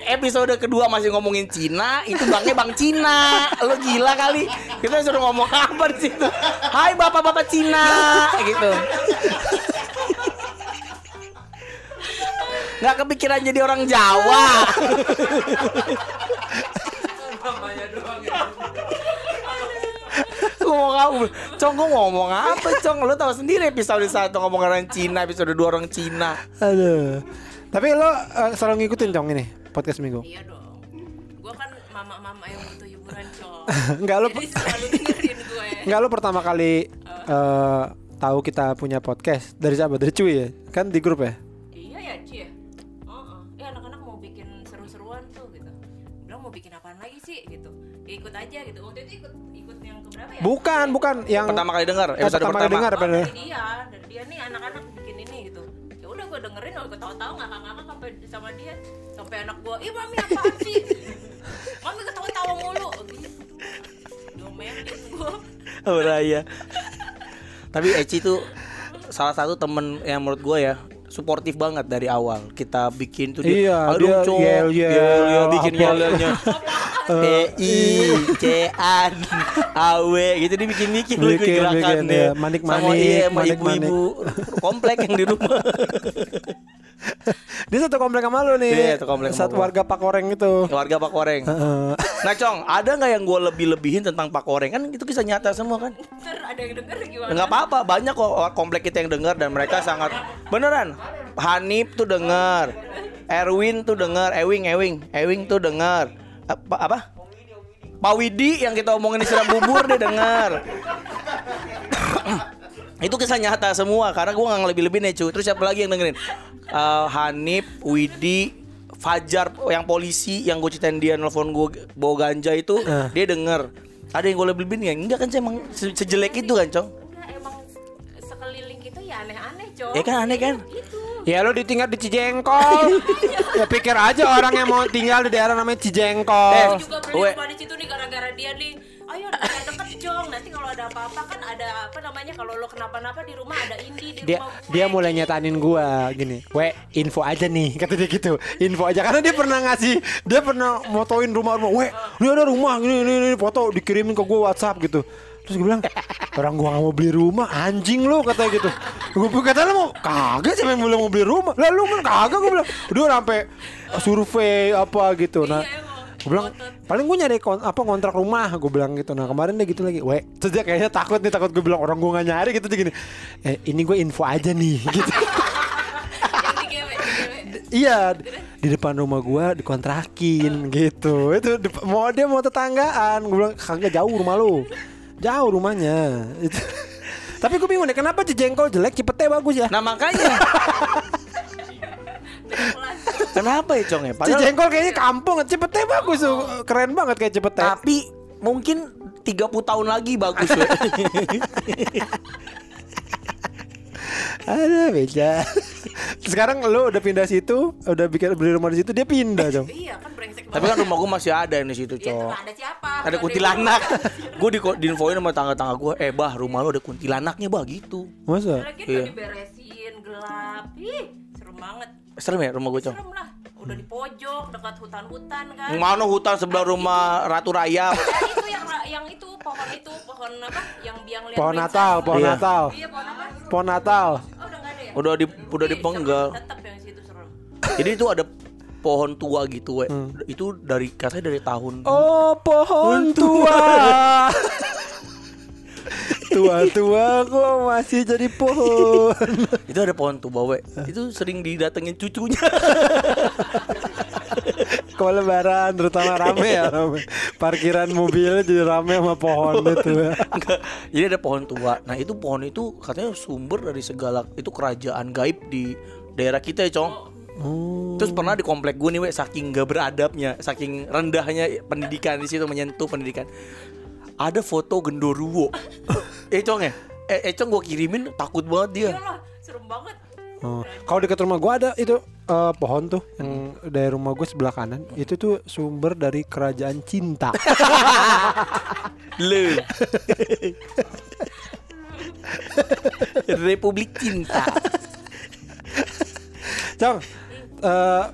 Episode kedua masih ngomongin Cina Itu bangnya bang Cina. Lu gila kali. Kita suruh ngomong apa di situ? Hai bapak-bapak Cina. Gitu. Gak kepikiran jadi orang Jawa ngomong apa? Cong gue ngomong apa Cong? Lu tahu sendiri episode satu ngomong orang Cina Episode dua orang Cina Aduh. Tapi lo eh, selalu ngikutin cong ini podcast minggu. Iya dong. Gua kan mama-mama yang butuh hiburan, Cok. Enggak lo Jadi selalu dengerin gue. Enggak lo pertama kali eh, tahu kita punya podcast dari siapa? Dari Cuy ya? Kan di grup ya? Iya ya, Ci ya. Heeh. Ya anak-anak mau bikin seru-seruan tuh gitu. Bilang mau bikin apaan lagi sih gitu. Ya ikut aja gitu. Waktu itu ikut ya? Bukan, bukan yang Pertama kali dengar eh, Episode pertama kali pertama dengar Oh, dari dia, dari dia nih anak-anak bikin ini gitu. Ya udah gue dengerin, oh, gue tahu-tahu ngakak-ngakak sampai sama dia, sampai anak gue, ih mami apaan sih? mami ketawa-tawa mulu. Gitu. Domelin gue. Oh raya. Tapi Eci tuh salah satu temen yang menurut gue ya suportif banget dari awal. Kita bikin tuh dia Iya, aduh dia cowok yel yel bikin yel yelnya PI Cean Awe gitu dia bikin bikin lu Bikin, bikin, ya. Manik-manik, sama iya sama manik-manik. ibu-ibu komplek yang di rumah Dia satu komplek sama lu nih. Iya, satu komplek sama Satu gua. warga Pakoreng itu. warga Pak Koreng Heeh. nah Cong ada nggak yang gue lebih lebihin tentang Pak Koreng kan itu kisah nyata semua kan Ntar ada yang denger gimana? nggak apa-apa banyak kok komplek kita yang dengar dan mereka sangat beneran Hanif tuh dengar Erwin tuh dengar Ewing Ewing Ewing tuh dengar apa apa Pak Widi yang kita omongin di siram bubur dia dengar itu kisah nyata semua karena gue nggak lebih-lebih nih cuy terus siapa lagi yang dengerin Eh, Hanif Widi Fajar yang polisi yang gue ceritain dia nelfon gue bawa ganja itu Eh. dia denger ada yang gue lebih-lebihin ya enggak kan saya emang se- sejelek itu kan cong Enggak, emang sekeliling kita ya aneh-aneh, Cok. Ya kan, aneh kan? Itu. Ya lu ditinggal di Cijengkol. ya pikir aja orang yang mau tinggal di daerah namanya Cijengkol. Eh, juga beli rumah di situ nih gara-gara dia nih. Ayo deket-deket Jong. Nanti kalau ada apa-apa kan ada apa namanya kalau lo kenapa-napa di rumah ada Indi di dia rumah gue. dia mulai nyatanin gua gini, "We, info aja nih." Kata dia gitu. Info aja karena dia pernah ngasih, dia pernah motoin rumah-rumah. "We, ini ada rumah gini ini, ini foto dikirimin ke gua WhatsApp gitu." Terus gue bilang, "Orang gua gak mau beli rumah, anjing lu," kata gitu. Gue kata lu mau kagak siapa yang bilang mau beli rumah? Lah lu kan kagak gue bilang. Udah sampai survei apa gitu. Nah, Iya. Gue bilang paling gue nyari kon- apa kontrak rumah. Gue bilang gitu. Nah kemarin dia gitu lagi. We terus dia kayaknya takut nih takut gue bilang orang gue gak nyari gitu dia gini eh ini gue info aja nih gitu. Iya di depan rumah gue dikontrakin gitu. Itu mau dia mau tetanggaan. Gue bilang kagak jauh rumah lu. Jauh rumahnya. Itu. Tapi gue bingung deh kenapa Cijengkol jelek Cipete bagus ya? Nah makanya kenapa ya cong ya padahal Cijengkol kayaknya kampung Cipete bagus tuh keren banget kayak Cipete tapi mungkin 30 tahun lagi bagus ya. Ada beca. Sekarang lu udah pindah situ, udah bikin beli rumah di situ, dia pindah dong. Iya kan brengsek Tapi kan rumah gue masih ada di situ, Iya, Cok. tuh ada siapa? Ada kuntilanak. gue di diinfoin sama tangga-tangga gue, "Eh, Bah, rumah lu ada kuntilanaknya, Bah." gitu. Masa? Lagi Iya. diberesin, gelap. Ih, banget. Serem ya rumah gue. Serem lah. Udah di pojok dekat hutan-hutan kan. Mana hutan sebelah rumah Ratu Raya. Eh, itu yang yang itu pohon itu pohon apa? Yang biang liar Pohon. Natal, pohon Iya. Natal. Iya, pohon apa? Pohon Natal. Oh, udah enggak ada ya? Udah di udah dipenggal. Tetap yang situ serem. Jadi itu ada pohon tua gitu, we. Itu dari katanya dari tahun Oh, pohon tua. Tua-tua kok masih jadi pohon. itu ada pohon tua, we. Itu sering didatengin cucunya. Kalau lebaran terutama rame ya rame. Parkiran mobilnya jadi rame sama pohon itu ya. Enggak. Jadi ada pohon tua. Nah, itu pohon itu katanya sumber dari segala itu kerajaan gaib di daerah kita ya, Cong. Terus pernah di komplek gue nih, we, saking gak beradabnya, saking rendahnya pendidikan di situ menyentuh pendidikan. Ada foto gendoruwo. Eh, Cong ya? Eh, eh Cong gue kirimin takut banget dia. Iyalah, serem banget. Oh, kalau dekat rumah gua ada itu eh, pohon tuh yang dari rumah gue sebelah kanan itu tuh sumber dari kerajaan cinta. Lu. Republik Cinta. Cong, eh,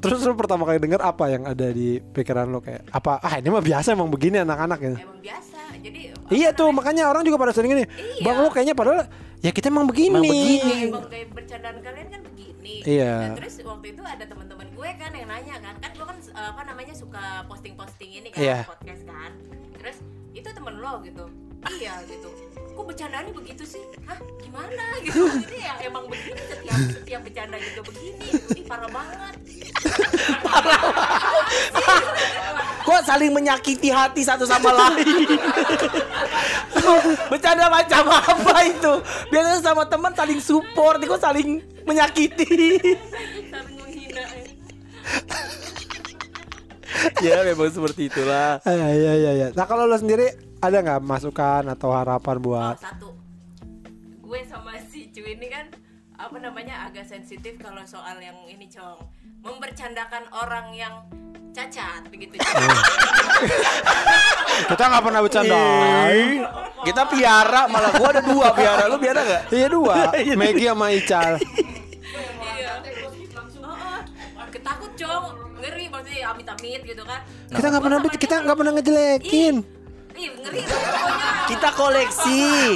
terus lu pertama kali denger apa yang ada di pikiran lo kayak apa? Ah ini mah biasa emang begini anak-anak ya. emang biasa jadi Iya tuh makanya orang juga pada sering gini. Bang lu kayaknya padahal ya kita emang begini. Emang begini. emang kayak bercandaan kalian kan begini Iya. Dan terus waktu itu ada teman-teman gue kan yang nanya kan kan gue kan apa namanya suka posting-posting ini kan Iya. podcast kan terus itu temen lo gitu iya gitu kok bercandanya begitu sih hah gimana gitu jadi ya emang begini setiap setiap bercanda juga begini ini parah banget Kok saling menyakiti hati satu sama lain? Bercanda macam apa itu? Biasanya sama teman saling support, kok saling menyakiti. saling menghina ya. ya memang seperti itulah. Iya iya iya. Nah kalau lo sendiri ada nggak masukan atau harapan buat? Oh, satu gue sama si cuy ini kan apa namanya agak sensitif kalau soal yang ini cong membercandakan orang yang cacat begitu Kita nggak pernah bercanda. Kita piara malah gua ada dua piara, lu piara gak? Iya dua. Maggie sama Ical. iya Oh, ketakut cong ngeri maksudnya amit-amit gitu kan Kita nggak pernah kita nggak pernah ngejelekin. Ih ngeri pokoknya Kita koleksi.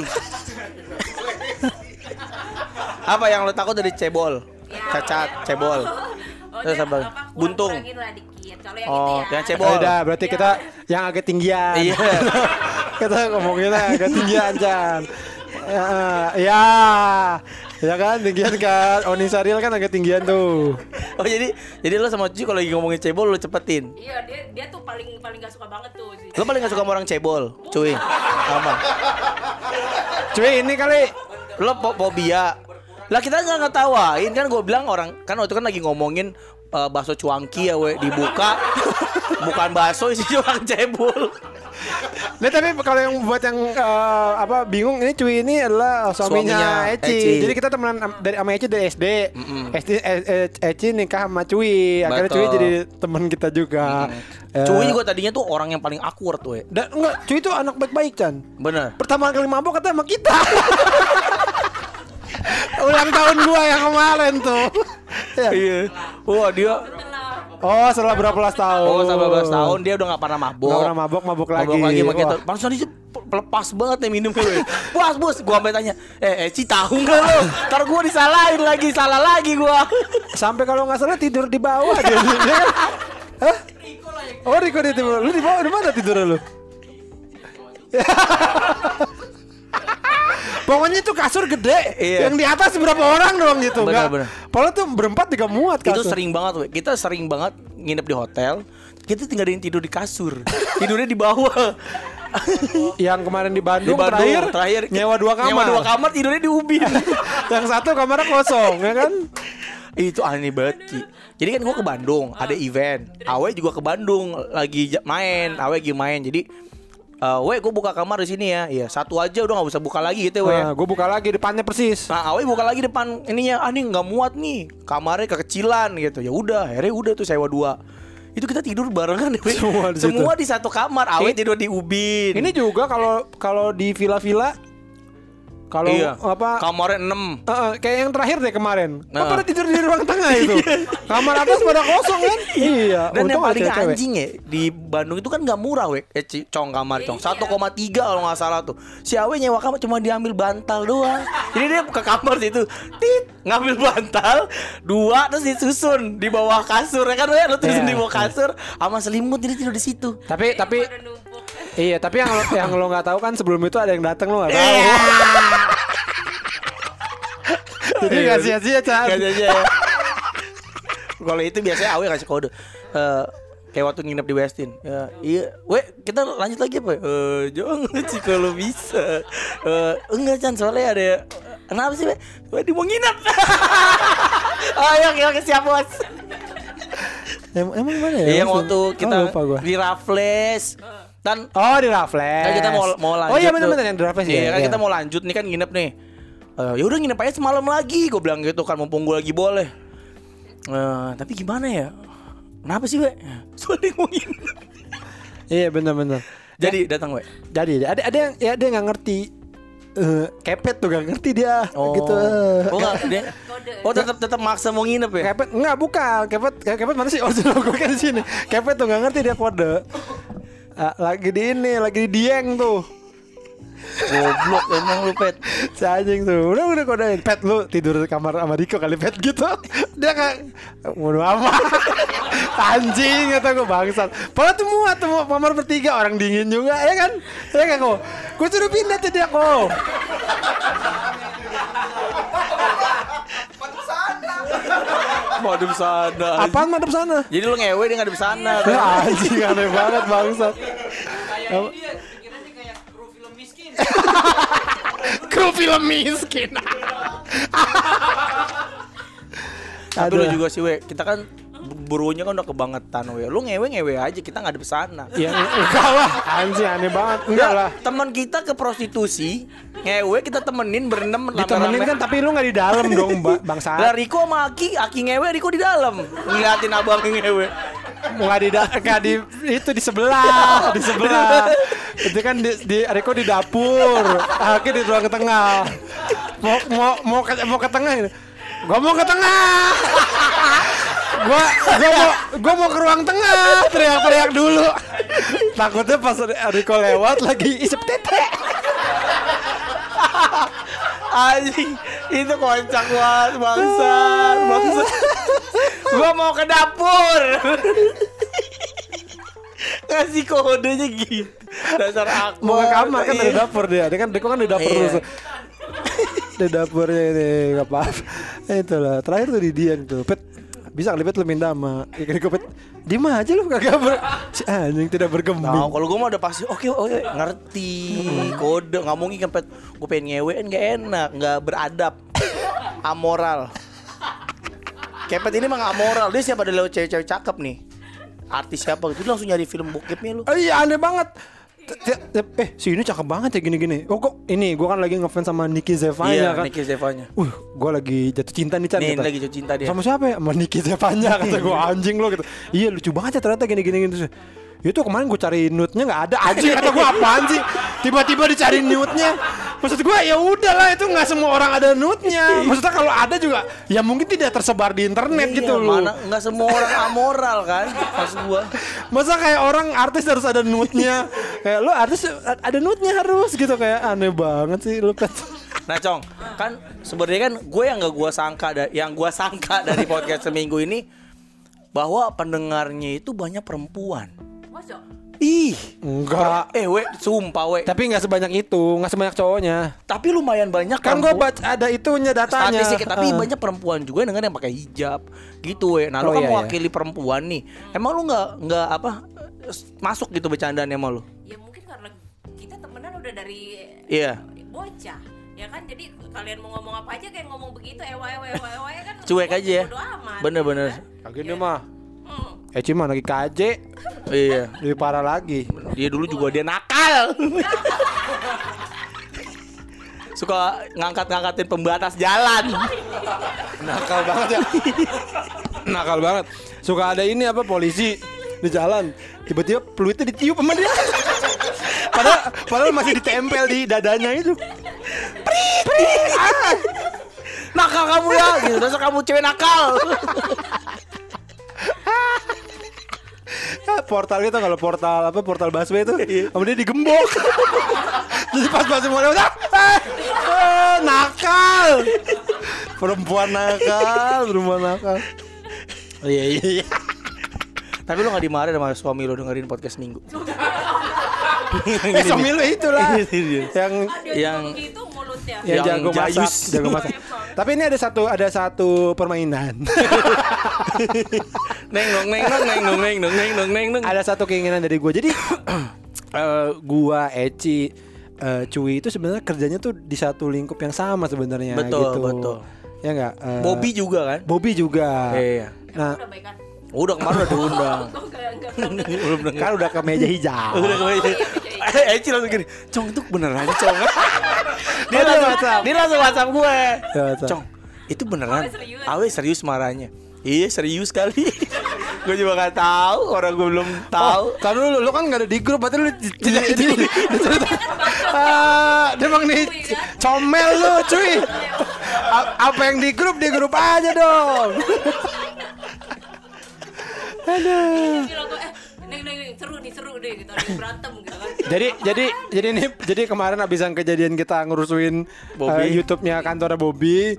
Apa yang lo takut dari cebol? Cacat, cebol. oh, Terus apa? Buntung. kalau yang Oh, itu ya yang cebol. udah berarti kita yang agak tinggian. Iya. kita ngomongin agak tinggian Chan. Ya, ya, ya kan tinggian kan. Oni Saril kan agak tinggian tuh. Oh jadi jadi lo sama Cuy kalau lagi ngomongin cebol lo cepetin. iya dia dia tuh paling paling gak suka banget tuh si Lo paling gak suka sama orang cebol, cuy. Apa? Cuy ini kali Lo po fobia. Lah kita nggak ngetawain kan gue bilang orang kan waktu itu kan lagi ngomongin eh, bakso cuangki ya we dibuka bukan bakso isi orang cebol. Nah tapi kalau yang buat yang eh, apa bingung ini cuy ini adalah suaminya, Suaminya Eci. Eci. Jadi kita temenan dari sama Eci dari SD. SD eh, eh, Eci nikah sama cuy. Akhirnya cuy Betul. jadi teman kita juga. Eh, Cuy juga tadinya tuh orang yang paling awkward tuh. Dan enggak, cuy itu anak baik-baik Chan. Bener. Pertama kali mabok kata sama kita. Ulang tahun gua yang kemarin tuh. Ya. Iya. Wah dia. Oh, setelah berapa belas tahun? Oh sama belas tahun dia udah nggak pernah mabok. Nggak pernah mabok, mabok lagi. Mabok lagi makin tahun. Langsung dia lepas banget nih minum gue. Bos bos, gua sampai tanya, eh Eci tahu nggak lo? Ntar gua disalahin lagi, salah lagi gua. Sampai kalau nggak salah tidur di bawah dia. Hah? Oh, Riko di tidur. Lu di bawah di mana tidur lu? Pokoknya itu kasur gede, Iya. yang di atas berapa orang doang gitu, nggak? benar. Padahal tuh berempat juga muat Itu kasur. sering banget, we. kita sering banget nginep di hotel. Kita tinggal yang tidur di kasur, tidurnya di bawah. Yang kemarin di Bandung, Di Bandung, terakhir, terakhir nyewa dua kamar. Nyewa dua kamar tidurnya di ubin. yang satu kamarnya kosong, ya kan? itu aneh banget Ki. Jadi kan gua ke Bandung, ada event. Awe juga ke Bandung lagi main, Awe lagi main. Jadi eh we gue buka kamar di sini ya. Iya, satu aja udah nggak usah buka lagi gitu ya, we. Nah, gue buka lagi depannya persis. Nah, Awe buka lagi depan ininya. Ah, nih nggak muat nih. Kamarnya kekecilan gitu. Ya udah, akhirnya udah tuh sewa dua. Itu kita tidur barengan we. Semua di. Semua di satu kamar. Awe Ini- tidur di ubin. Ini juga kalau kalau di villa-villa kalau iya. apa Kamarnya 6. Eh, eh, kayak yang terakhir deh kemarin. Kok Nah. pada tidur di ruang tengah itu? Kamar atas pada kosong kan? iya. Dan yang paling cewek. anjing ya di Bandung itu kan nggak murah wek eh, cong kamar cong 1,3 kalau nggak salah tuh si Awe nyewa kamar cuma diambil bantal doang jadi dia ke kamar situ tit ngambil bantal dua terus disusun di bawah kasur ya kan we lu tulisin Iya, di bawah kasur sama selimut jadi tidur di situ Tapi tapi Iya, tapi yang lo, yang lo nggak tahu kan sebelum itu ada yang datang lo nggak tahu. Iya. Jadi nggak sia-sia, Chan. Nggak sia-sia ya. Kalau itu biasanya Awe kasih kode. Eh kayak waktu nginep di Westin. Ya, iya, we kita lanjut lagi apa? ya? Eh, jangan sih kalau bisa. Eh, enggak Chan, soalnya ada Kenapa sih, we? We di mau nginep. Ayo, oke, siap, Bos. Em- emang mana ya? Iya, yang waktu kita oh, di Raffles. Kan Oh di Raffles. Kan kita mau mau lanjut. Oh iya benar-benar yang di Raffles ya. Iya, kan iya. kita mau lanjut nih kan nginep nih. Eh, ya udah nginep aja semalam lagi gue bilang gitu kan mumpung gue lagi boleh Eh, tapi gimana ya kenapa sih we soalnya mau nginep Iya benar-benar. jadi datang we Jadi ada ada yang ya dia nggak ngerti eh kepet tuh gak ngerti dia oh gitu. oh nggak dia oh tetap tetap maksa mau nginep ya Kepet enggak bukan kepet kepet mana sih oh gue kan di sini kepet tuh nggak ngerti dia kode Ah, lagi di ini lagi di dieng tuh. Goblok emang lu pet. Si anjing tuh. Udah udah kodain pet lu tidur di kamar sama Riko kali pet gitu. Dia kan bodo amat anjing kata gue bangsat. Padahal tuh muat tuh kamar bertiga orang dingin juga ya kan? Ya kan kok? Gue suruh pindah tuh dia kok madep sana apaan madep sana? Jadi lu ngewe dia ngadep sana ya anjing aneh banget bangsat. Kayak dia pikirannya kayak kru film miskin. kru film miskin. Tapi lu juga sih we kita kan burunya kan udah kebangetan we lu ngewe ngewe aja kita ngadep sana ya enggak. Lah. Anjing aneh banget. Enggak lah. teman kita ke prostitusi ngewe kita temenin berenam ditemenin kan tapi lu nggak di dalam dong ba- bangsa Lah Riko sama Aki, Aki ngewe, Riko di dalam. Ngeliatin abang ngewe. nggak di da- nggak di itu di sebelah di sebelah. Itu kan di, di Riko di dapur Aki di ruang tengah. Mau mau mau ke, mau ke tengah ini. Gua mau ke tengah gua gua mau gua mau ke ruang tengah teriak-teriak dulu takutnya pas Riko lewat lagi isep tete Anjing, itu kocak banget bangsat, bangsat. Gua mau ke dapur. Ngasih kodenya gitu. Dasar aku. mau ke kamar kan dari dapur dia dia kan Riko kan di dapur Iya. terus di dapurnya ini nggak apa itulah terakhir tuh di Dian tuh pet bisa kali pet lu minta sama ikan Riko pet diem aja lu kagak ber. Si anjing tidak berkembang Nah, kalau gue mah udah pasti oke oke ngerti. Kode nggak mungkin gue pengen ngewe nggak enak nggak beradab. Amoral. Kepet ini mah nggak moral dia siapa? Ada lewat cewek-cewek cakep nih. Artis siapa? Gitu Dia langsung nyari film bokepnya lu. Iya aneh banget Eh si ini cakep banget ya gini-gini. Oh kok ini gue kan lagi ngefans sama Nicky Zevanya iya kan? Nicky Zevanya. Uh gue lagi jatuh cinta nih Chan nih kata. lagi jatuh cinta dia. Sama siapa ya? Sama Nicky Zevanya kata gue anjing lo gitu. Iya lucu banget ya ternyata gini-gini gitu. Itu kemarin gue cari nude-nya nggak ada anjing kata gue apaan sih? Tiba-tiba dicari nude-nya maksud gue ya udahlah itu nggak semua orang ada nude-nya maksudnya kalau ada juga ya mungkin tidak tersebar di internet Iya, gitu loh. mana nggak semua orang amoral kan maksud gua. Masa kayak orang artis harus ada nude-nya Kayak lu artis ada nude-nya harus gitu. Kayak aneh banget sih lu Pet Nah Cong, kan sebenarnya kan gue yang gak gue sangka da- yang gue sangka dari podcast seminggu ini bahwa pendengarnya itu banyak perempuan. Masa? Ih, Enggak eh we, sumpah we. Tapi nggak sebanyak itu Nggak sebanyak cowoknya Tapi lumayan banyak Kan gue perempuan- baca ada itunya datanya statistik tapi Eh. banyak perempuan juga denger yang pakai hijab gitu we. Nah, lu Oh, kan iya, mewakili perempuan nih. Emang lu nggak nggak apa masuk gitu bercandaan sama lu? Ya mungkin karena kita temenan udah dari Iya. bocah ya kan jadi kalian mau ngomong apa aja kayak ngomong begitu ewa ewa ewa ewa kan Cuek aja ya. amat, Bener-bener. gitu kan. Ini mah. Eci mah lagi KJ Iya. Lebih parah lagi Dia dulu juga dia nakal. Suka ngangkat-ngangkatin pembatas jalan. Nakal banget ya Nakal banget Suka ada ini apa polisi di jalan Tiba-tiba peluitnya ditiup sama dia Padahal, padahal masih ditempel di dadanya itu Nakal kamu ya, gitu. Dasar kamu cewek nakal. Portal itu kalau portal apa portal busway itu sama dia digembok. Jadi pas masih mau lewat ah, eh, eh, nakal. Perempuan nakal perempuan nakal. Iya iya iya. Tapi lu gak dimarahin sama suami lu dengerin podcast minggu. eh suami lu itulah. Yang Ada Yang gitu mulutnya. Yang, Yang jago masak jayus. jago masak. Tapi ini ada satu ada satu permainan neng neng neng neng nong neng nong neng nong. ada satu keinginan dari gue jadi eh, gua Eci eh, Cui itu sebenarnya kerjanya tuh di satu lingkup yang sama sebenarnya Betul, gitu. betul. ya enggak Bobby juga kan? Bobby juga Iya. nah udah kan Udah kemarin udah diundang. Kok enggak enggak belum Belum denger. kan udah ke meja hijau Udah kemarin. Eci langsung gini, Cong itu beneran Cong. dia Oh, langsung WhatsApp. dia langsung WhatsApp gue. Cong, itu beneran. Awe serius. Awe serius marahnya. Iya serius kali. gue juga gak tahu orang gue belum tahu. Oh, kan lu, lu kan gak ada di grup, berarti lu di- di-. Ah, dia emang nih comel lu cuy. A- Apa yang di grup, di grup aja dong. Aduh. bilang gue neng neng neng seru nih seru deh gitu ada berantem gitu kan Jadi jadi jadi ini jadi kemarin abis yang kejadian kita ngurusin Bobby. eh, YouTube-nya kantornya Bobby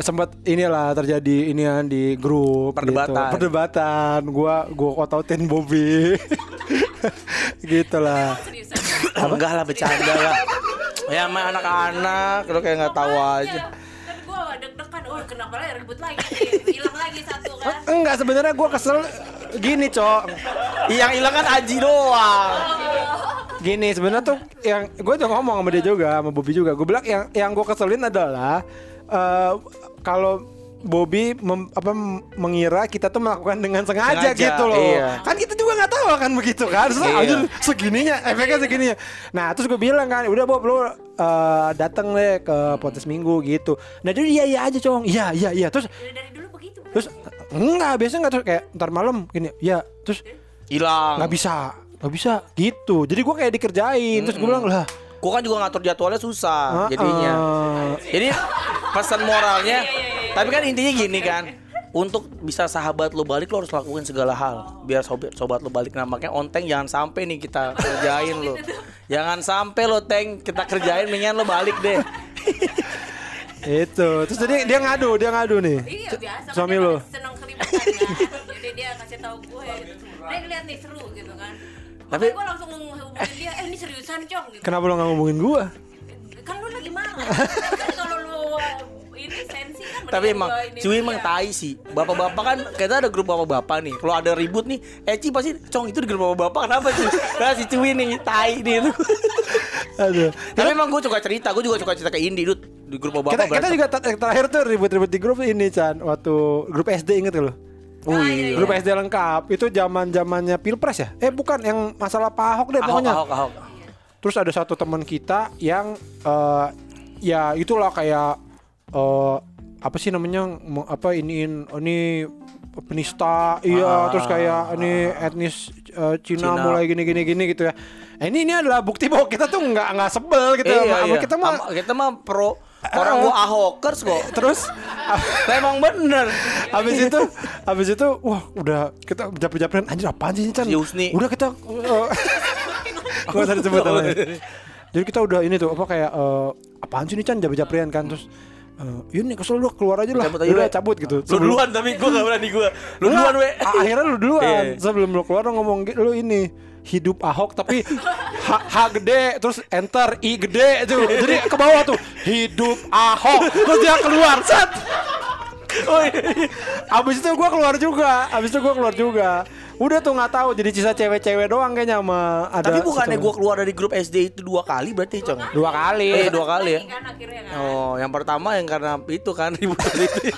sempat inilah terjadi inian di grup Perdebatan. gitu. perdebatan gua gua otautin Bobby gitulah seriusan Enggak lah bercanda lah. Ya sama anak-anak lu kayak nggak tahu aja. kan deg-degan oh kenapa lagi ribut lagi hilang lagi satu kan enggak sebenarnya gua kesel gini cok Yang hilang kan Aji doang. gini sebenarnya tuh yang gue udah ngomong sama dia juga sama Bobby juga gue bilang yang yang gue keselin adalah eh, kalau Bobby mem- apa mengira kita tuh melakukan dengan sengaja, Sengaja, gitu loh. iya. kan kita juga nggak tahu kan begitu kan? Terus, Iya. anjir, segininya efeknya segininya. Nah terus gue bilang kan udah Bob lu eh, datang deh ke podcast minggu gitu. Nah dia iya iya aja cong. Iya iya iya. Terus dari, dulu begitu terus enggak biasanya nggak. Terus kayak ntar malam gini. Ya terus Hilang. nggak bisa nggak bisa gitu. Jadi gue kayak dikerjain. Terus gue bilang lah Gue kan juga ngatur jadwalnya susah Heeh. jadinya. Jadi pesan moralnya, tapi kan intinya gini kan. Untuk bisa sahabat lo balik lo harus lakuin segala hal biar sobat sobat lo balik. Makanya onteng jangan sampai nih kita kerjain lo. Jangan sampai lo teng kita kerjain mendingan lo balik deh. itu terus jadi dia ngadu dia ngadu nih iya biasa suami dia lo seneng keributan kan jadi dia kasih tahu gue gitu Nek lihat nih seru gitu kan Tapi- tapi gue langsung hubungin dia eh ini seriusan cong gitu kenapa lo nggak ngomongin gua kan lu lagi marah kan kalau lu ini sensi kan Tapi emang dia. emang tai sih. Bapak-bapak kan kita ada grup bapak-bapak nih. Kalau ada ribut nih, Eci pasti cong itu di grup bapak-bapak kenapa sih? Nah si Cui nih tai nih itu. aduh Tapi emang gue suka cerita, gue juga suka cerita ke Indi Dut di grup bapak kita kita juga ter- terakhir tuh ribut-ribut di grup ini Chan waktu grup SD inget gak lo Oh Ah, iya. grup SD lengkap itu zaman zamannya pilpres ya eh bukan yang masalah Pak Ahok deh Ahok, pokoknya ahok, ahok. terus ada satu teman kita yang eh, ya itulah kayak eh, apa sih namanya apa iniin ini penista iya Ah. terus kayak ini etnis eh, Cina, Cina. mulai gini gini gini gitu ya Eh, ini ini adalah bukti bahwa kita tuh nggak nggak sebel gitu Iya, sama, sama iya. kita mah kita mah pro orang gua ahokers kok. terus Emang bener. habis itu habis itu wah udah kita japri-japrian anjir apaan sih ini Chan Si Husni. udah kita Gua tadi sebut namanya. Jadi kita udah ini tuh apa kayak eh, apaan sih ini Chan japri-japrian kan terus eh, ini kesel lu keluar aja lah. Cabut aja, udah cabut gitu. Lu duluan tapi gua gak berani gua. Lu duluan we. Akhirnya lu duluan. Iya. Sebelum lu keluar lu ngomong gitu, lu ini hidup Ahok tapi H, H gede terus enter I gede tuh. Jadi ke bawah tuh hidup Ahok terus dia keluar set. Oh, iya. Abis itu gua keluar juga. Abis itu gua keluar juga. Udah tuh nggak tahu jadi sisa cewek-cewek doang kayaknya sama ada Tapi bukannya gua keluar dari grup SD itu dua kali berarti cong? dua kali. Eh dua kali ya. Kan kan Oh, yang pertama yang karena itu kan ribut itu.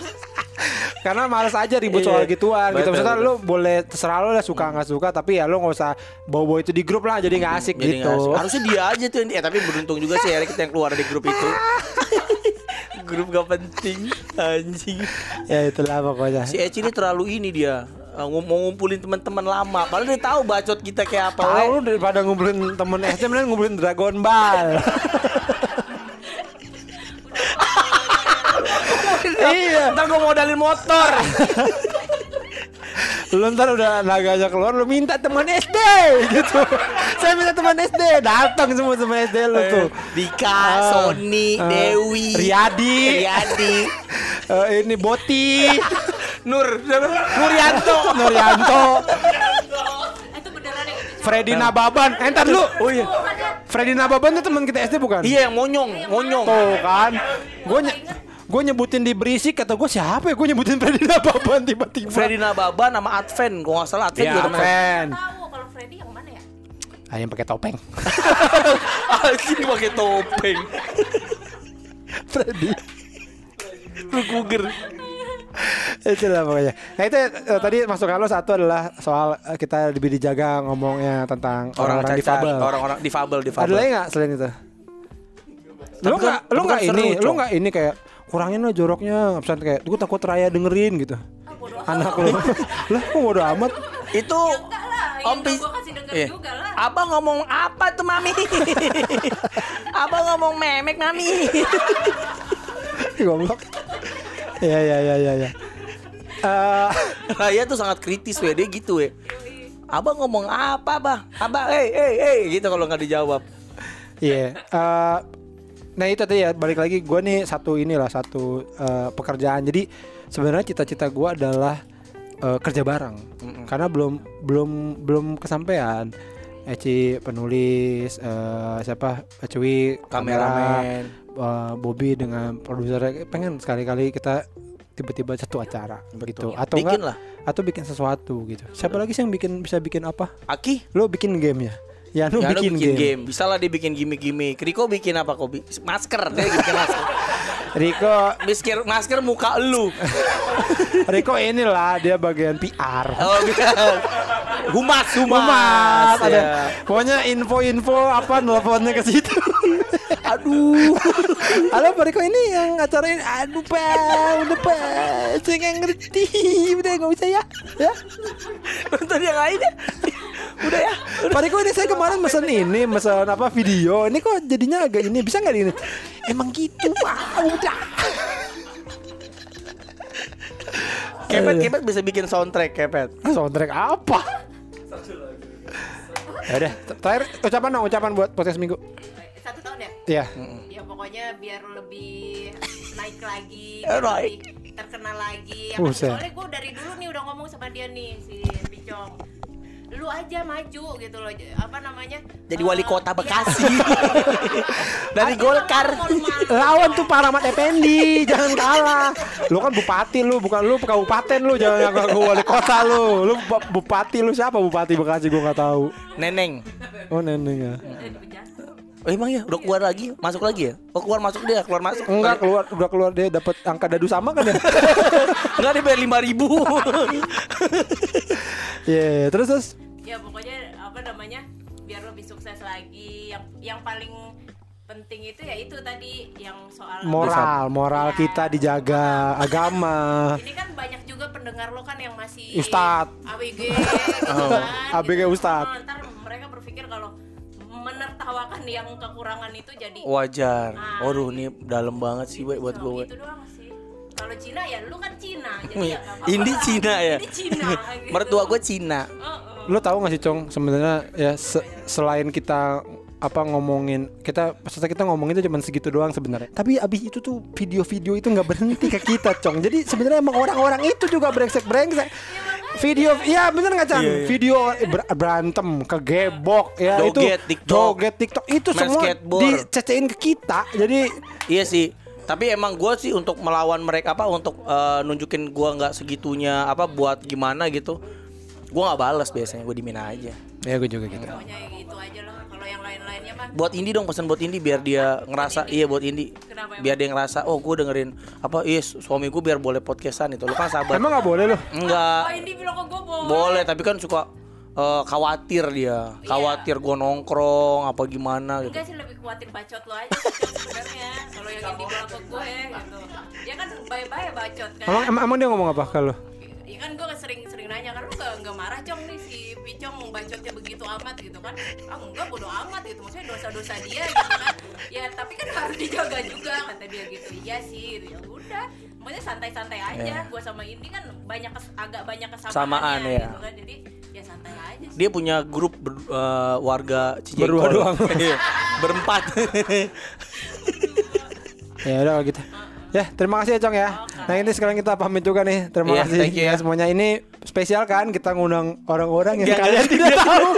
Karena males aja ribut Iya. soal gituan gitu. Maksudnya betul. lu boleh terserah lu lah suka nggak suka tapi ya lu nggak usah bawa-bawa itu di grup lah jadi nggak asik Jadi gitu. asik. Harusnya dia aja tuh yang eh tapi beruntung juga sih Erik kita yang keluar dari grup itu. grup gak penting anjing. Ya itulah pokoknya. Si Eci ini terlalu ini dia eh, mau ngumpulin teman-teman lama. Padahal dia tahu bacot kita kayak apa. Tahu lu daripada ngumpulin temen SD mending ngumpulin Dragon Ball. iya. Ntar gue modalin motor. Lu ntar udah naganya keluar lu minta teman SD gitu. Saya minta teman SD, datang semua teman SD lu tuh. Dika, Ah, Sony, ah, Dewi, Riyadi. Riyadi, Eh, ini Boti, Nur, beneran yang itu Freddy Nababan. Eh, ntar lu. Oh iya. Freddy Nababan tuh teman kita SD bukan? Iya yang monyong, monyong. Tuh kan. Gue gue nyebutin di berisik kata gue siapa ya gue nyebutin Freddy Nababan tiba-tiba. Freddy Nababan sama Adven, gue nggak salah Adven Iya, juga temen. Adven. tahu kalau Freddy yang mana ya Ah, yang pakai topeng. Anjing pakai topeng. Freddy. Lu kuger. Itulah pokoknya. Nah itu eh, tadi masuk halo satu adalah soal eh, kita lebih dijaga ngomongnya tentang Orang orang-orang difabel. orang-orang difabel, Ada difabel. lagi nggak selain itu? Tapi Lu nggak, lu nggak ini, lu nggak ini kayak kurangin lah joroknya, pesan kayak, gue takut Raya dengerin gitu. Anak lu, lah kok bodo amat. Itu Enggak lah, Om Pis- gue kasih denger Iya. juga lah. Abang ngomong apa tuh mami? Abang ngomong memek mami. Goblok. Ya ya ya ya ya. Eh, Raya tuh sangat kritis weh dia gitu weh. Abang ngomong apa bah? Abang eh eh eh gitu kalau nggak dijawab. Iya. eh, nah itu tadi ya balik lagi gue nih satu inilah satu eh, pekerjaan. Jadi sebenarnya cita-cita gue adalah eh, kerja bareng. Karena belum belum belum kesampaian. Eci penulis, eh, siapa Cuy Kameramen. eh, Bobby dengan produsernya pengen sekali-kali kita tiba-tiba satu acara begitu atau Bikin enggak lah. atau bikin sesuatu gitu. Siapa lagi sih yang bikin bisa bikin apa? Aki Lo bikin game ya? Ya, lu bikin, bikin, game. game. Bisa lah dia bikin gimmick-gimmick. Riko bikin apa kok? Masker, dia bikin masker. Riko masker, masker muka lu. Riko inilah dia bagian PR. Oh, bukan. Humas, humas. Humas, ada Ya. pokoknya info-info apa nelfonnya ke situ. Aduh. Halo Pak Riko ini yang acara ini Aduh Pak Udah Pak Saya nggak ngerti Udah nggak usah ya Ya Nonton yang lain ya. Udah ya. Pak Riko ini saya kemarin mesen ini Mesen apa video. Ini kok jadinya agak ini Bisa nggak ini? Emang gitu Pak. Udah. Kepet, kepet bisa bikin soundtrack, kepet. Soundtrack apa? Ya udah Terakhir ucapan dong Ucapan buat podcast minggu. Satu tahun ya? Iya. Ya pokoknya biar lebih naik lagi, Eh, naik. lebih terkenal lagi. Ya, soalnya gue dari dulu nih udah ngomong sama dia nih si Picong. Lu aja maju gitu loh. Apa namanya? Jadi Eh, wali kota iya. Bekasi. Dari Golkar. Lawan tuh Pak Rahmat Effendi, jangan kalah. Lu kan bupati lu, bukan lu kabupaten lu, jangan ngaku wali kota lu. Lu bu- bupati lu siapa bupati Bekasi gua nggak tahu. Neneng. Oh neneng ya. Oh, emang ya udah keluar lagi, masuk lagi ya? Oh keluar masuk dia, keluar masuk. Enggak keluar, udah keluar dia dapat angka dadu sama kan ya? Enggak dia bayar lima ribu. Iya, terus terus. Ya pokoknya apa namanya? Biar lebih sukses lagi. Yang yang paling penting itu ya itu tadi yang soal Moral, moral kita dijaga, agama. Ini kan banyak juga pendengar lo kan yang masih Ustad. ABG gitu Oh, kan. ABG gitu. Ustad. Oh, ntar mereka berpikir kalau menertawakan yang kekurangan itu jadi Wajar. Ah, Waduh, ini dalam banget sih we, buat gue. itu doang sih. Kalau Cina ya lu kan Cina jadi Wih, ya apa-apa. Indi Cina ya. Ini Cina gitu. Mertua gue Cina. Lo tahu gak sih Cong sebenarnya ya se- selain kita apa ngomongin kita peserta kita ngomongin itu cuma segitu doang sebenarnya tapi abis itu tuh video-video itu nggak berhenti ke kita cong jadi sebenarnya emang orang-orang itu juga brengsek brengsek video iya bener nggak cang Iya, iya. video ber- berantem kegebok ya itu Joget, TikTok. joget tiktok itu Main semua skateboard. dicecein ke kita jadi Iya sih. Tapi emang gue sih untuk melawan mereka apa untuk eh, nunjukin gua nggak segitunya apa buat gimana gitu. Gua nggak balas biasanya, gue dimin aja. ya gue juga gitu Buat Indi dong pesan buat Indi biar dia ngerasa iya buat Indi. Kenapa? Biar dia ngerasa oh gue dengerin apa iya suami gue biar boleh podcastan itu. Lu kan sabar. emang nggak boleh loh Enggak. Oh ini bilang ke gue boleh. Boleh, tapi kan suka eh, khawatir dia. Khawatir gue nongkrong apa gimana gitu. Enggak sih lebih khawatir bacot lo aja sebenarnya. Kalau yang ini bilang ke gue gitu. Dia kan bye-bye bacot kan. emang, emang, dia ngomong apa kalau Ya kan gue sering-sering nanya kan lu gak, nggak marah cong nih si Picong bacotnya begitu amat gitu kan ah enggak bodo amat gitu maksudnya dosa-dosa dia gitu kan ya tapi kan harus dijaga juga kata dia gitu iya sih gitu. ya udah pokoknya santai-santai aja Iya. gue sama Indi kan banyak kes- agak banyak kesamaan Samaan, ya. gitu kan jadi ya santai aja sih Dia punya grup ber- eh, warga Cijengkol. Berdua doang. Iya, Berempat. Ya udah kalau gitu. Ya, terima kasih ya Cong ya. Nah ini sekarang kita pamit juga nih. Terima Iya, kasih thank you ya ya. semuanya. Ini spesial kan kita ngundang orang-orang yang kalian tidak tahu. tahu.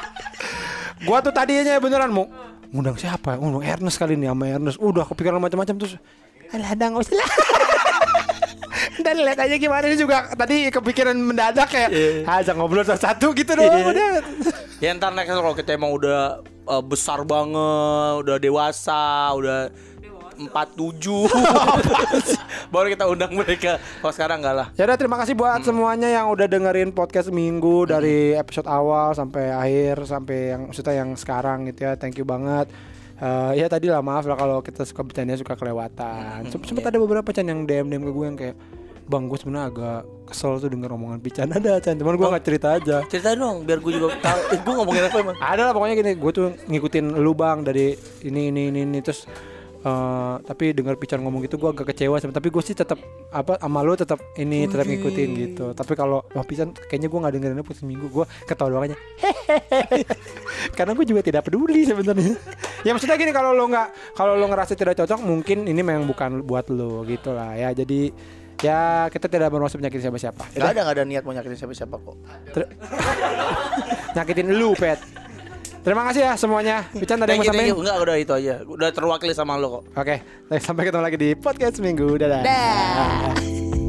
Gua tuh tadinya beneran mau ngundang siapa? Ngundang Ernest kali ini sama Ernest. Udah kepikiran macam-macam terus. Alah, dah nggak usah lah. Dan lihat aja gimana ini juga tadi kepikiran mendadak kayak aja ngobrol satu-satu gitu doang Iya. udah. ya ntar next kalau kita emang udah eh, besar banget, udah dewasa, udah empat tujuh, Baru kita undang mereka. Kalau sekarang enggak lah. Ya udah terima kasih Hmm. buat semuanya yang udah dengerin podcast minggu dari episode awal sampai akhir sampai yang maksudnya yang sekarang gitu ya. Thank you banget. Eh, ya tadi lah maaf lah kalau kita suka bercanda suka kelewatan. Hmm, Sem- Sempet iya. ada beberapa Chan yang DM DM ke gue yang kayak Bang gue sebenarnya agak kesel tuh denger omongan Pican ada Chan Cuman gue Oh. gak cerita aja Ceritain dong biar gue juga tahu. Eh, gue ngomongin apa emang? Ada lah pokoknya gini Gue tuh ngikutin lu bang Dari ini ini ini, ini. Terus eh, Tapi denger Pican ngomong gitu Gue agak kecewa sama- Tapi gue sih tetap apa sama lu tetap ini tetap ngikutin gitu. Tapi kalau wah Pican kayaknya gue nggak dengerin podcast minggu. Gue ketawa doang aja. Karena gue juga tidak peduli sebenarnya. Ya maksudnya gini kalau lo nggak kalau lo ngerasa tidak cocok mungkin ini memang bukan buat lo gitu lah ya. Jadi ya kita tidak bermaksud menyakitin siapa-siapa. Gak ada gak ada niat mau nyakitin siapa-siapa kok. Ter- nyakitin lu pet terima kasih ya semuanya Pican ada yang mau. Enggak udah itu aja. Udah terwakili sama lo kok. oke sampai ketemu lagi di podcast minggu dadah Dah.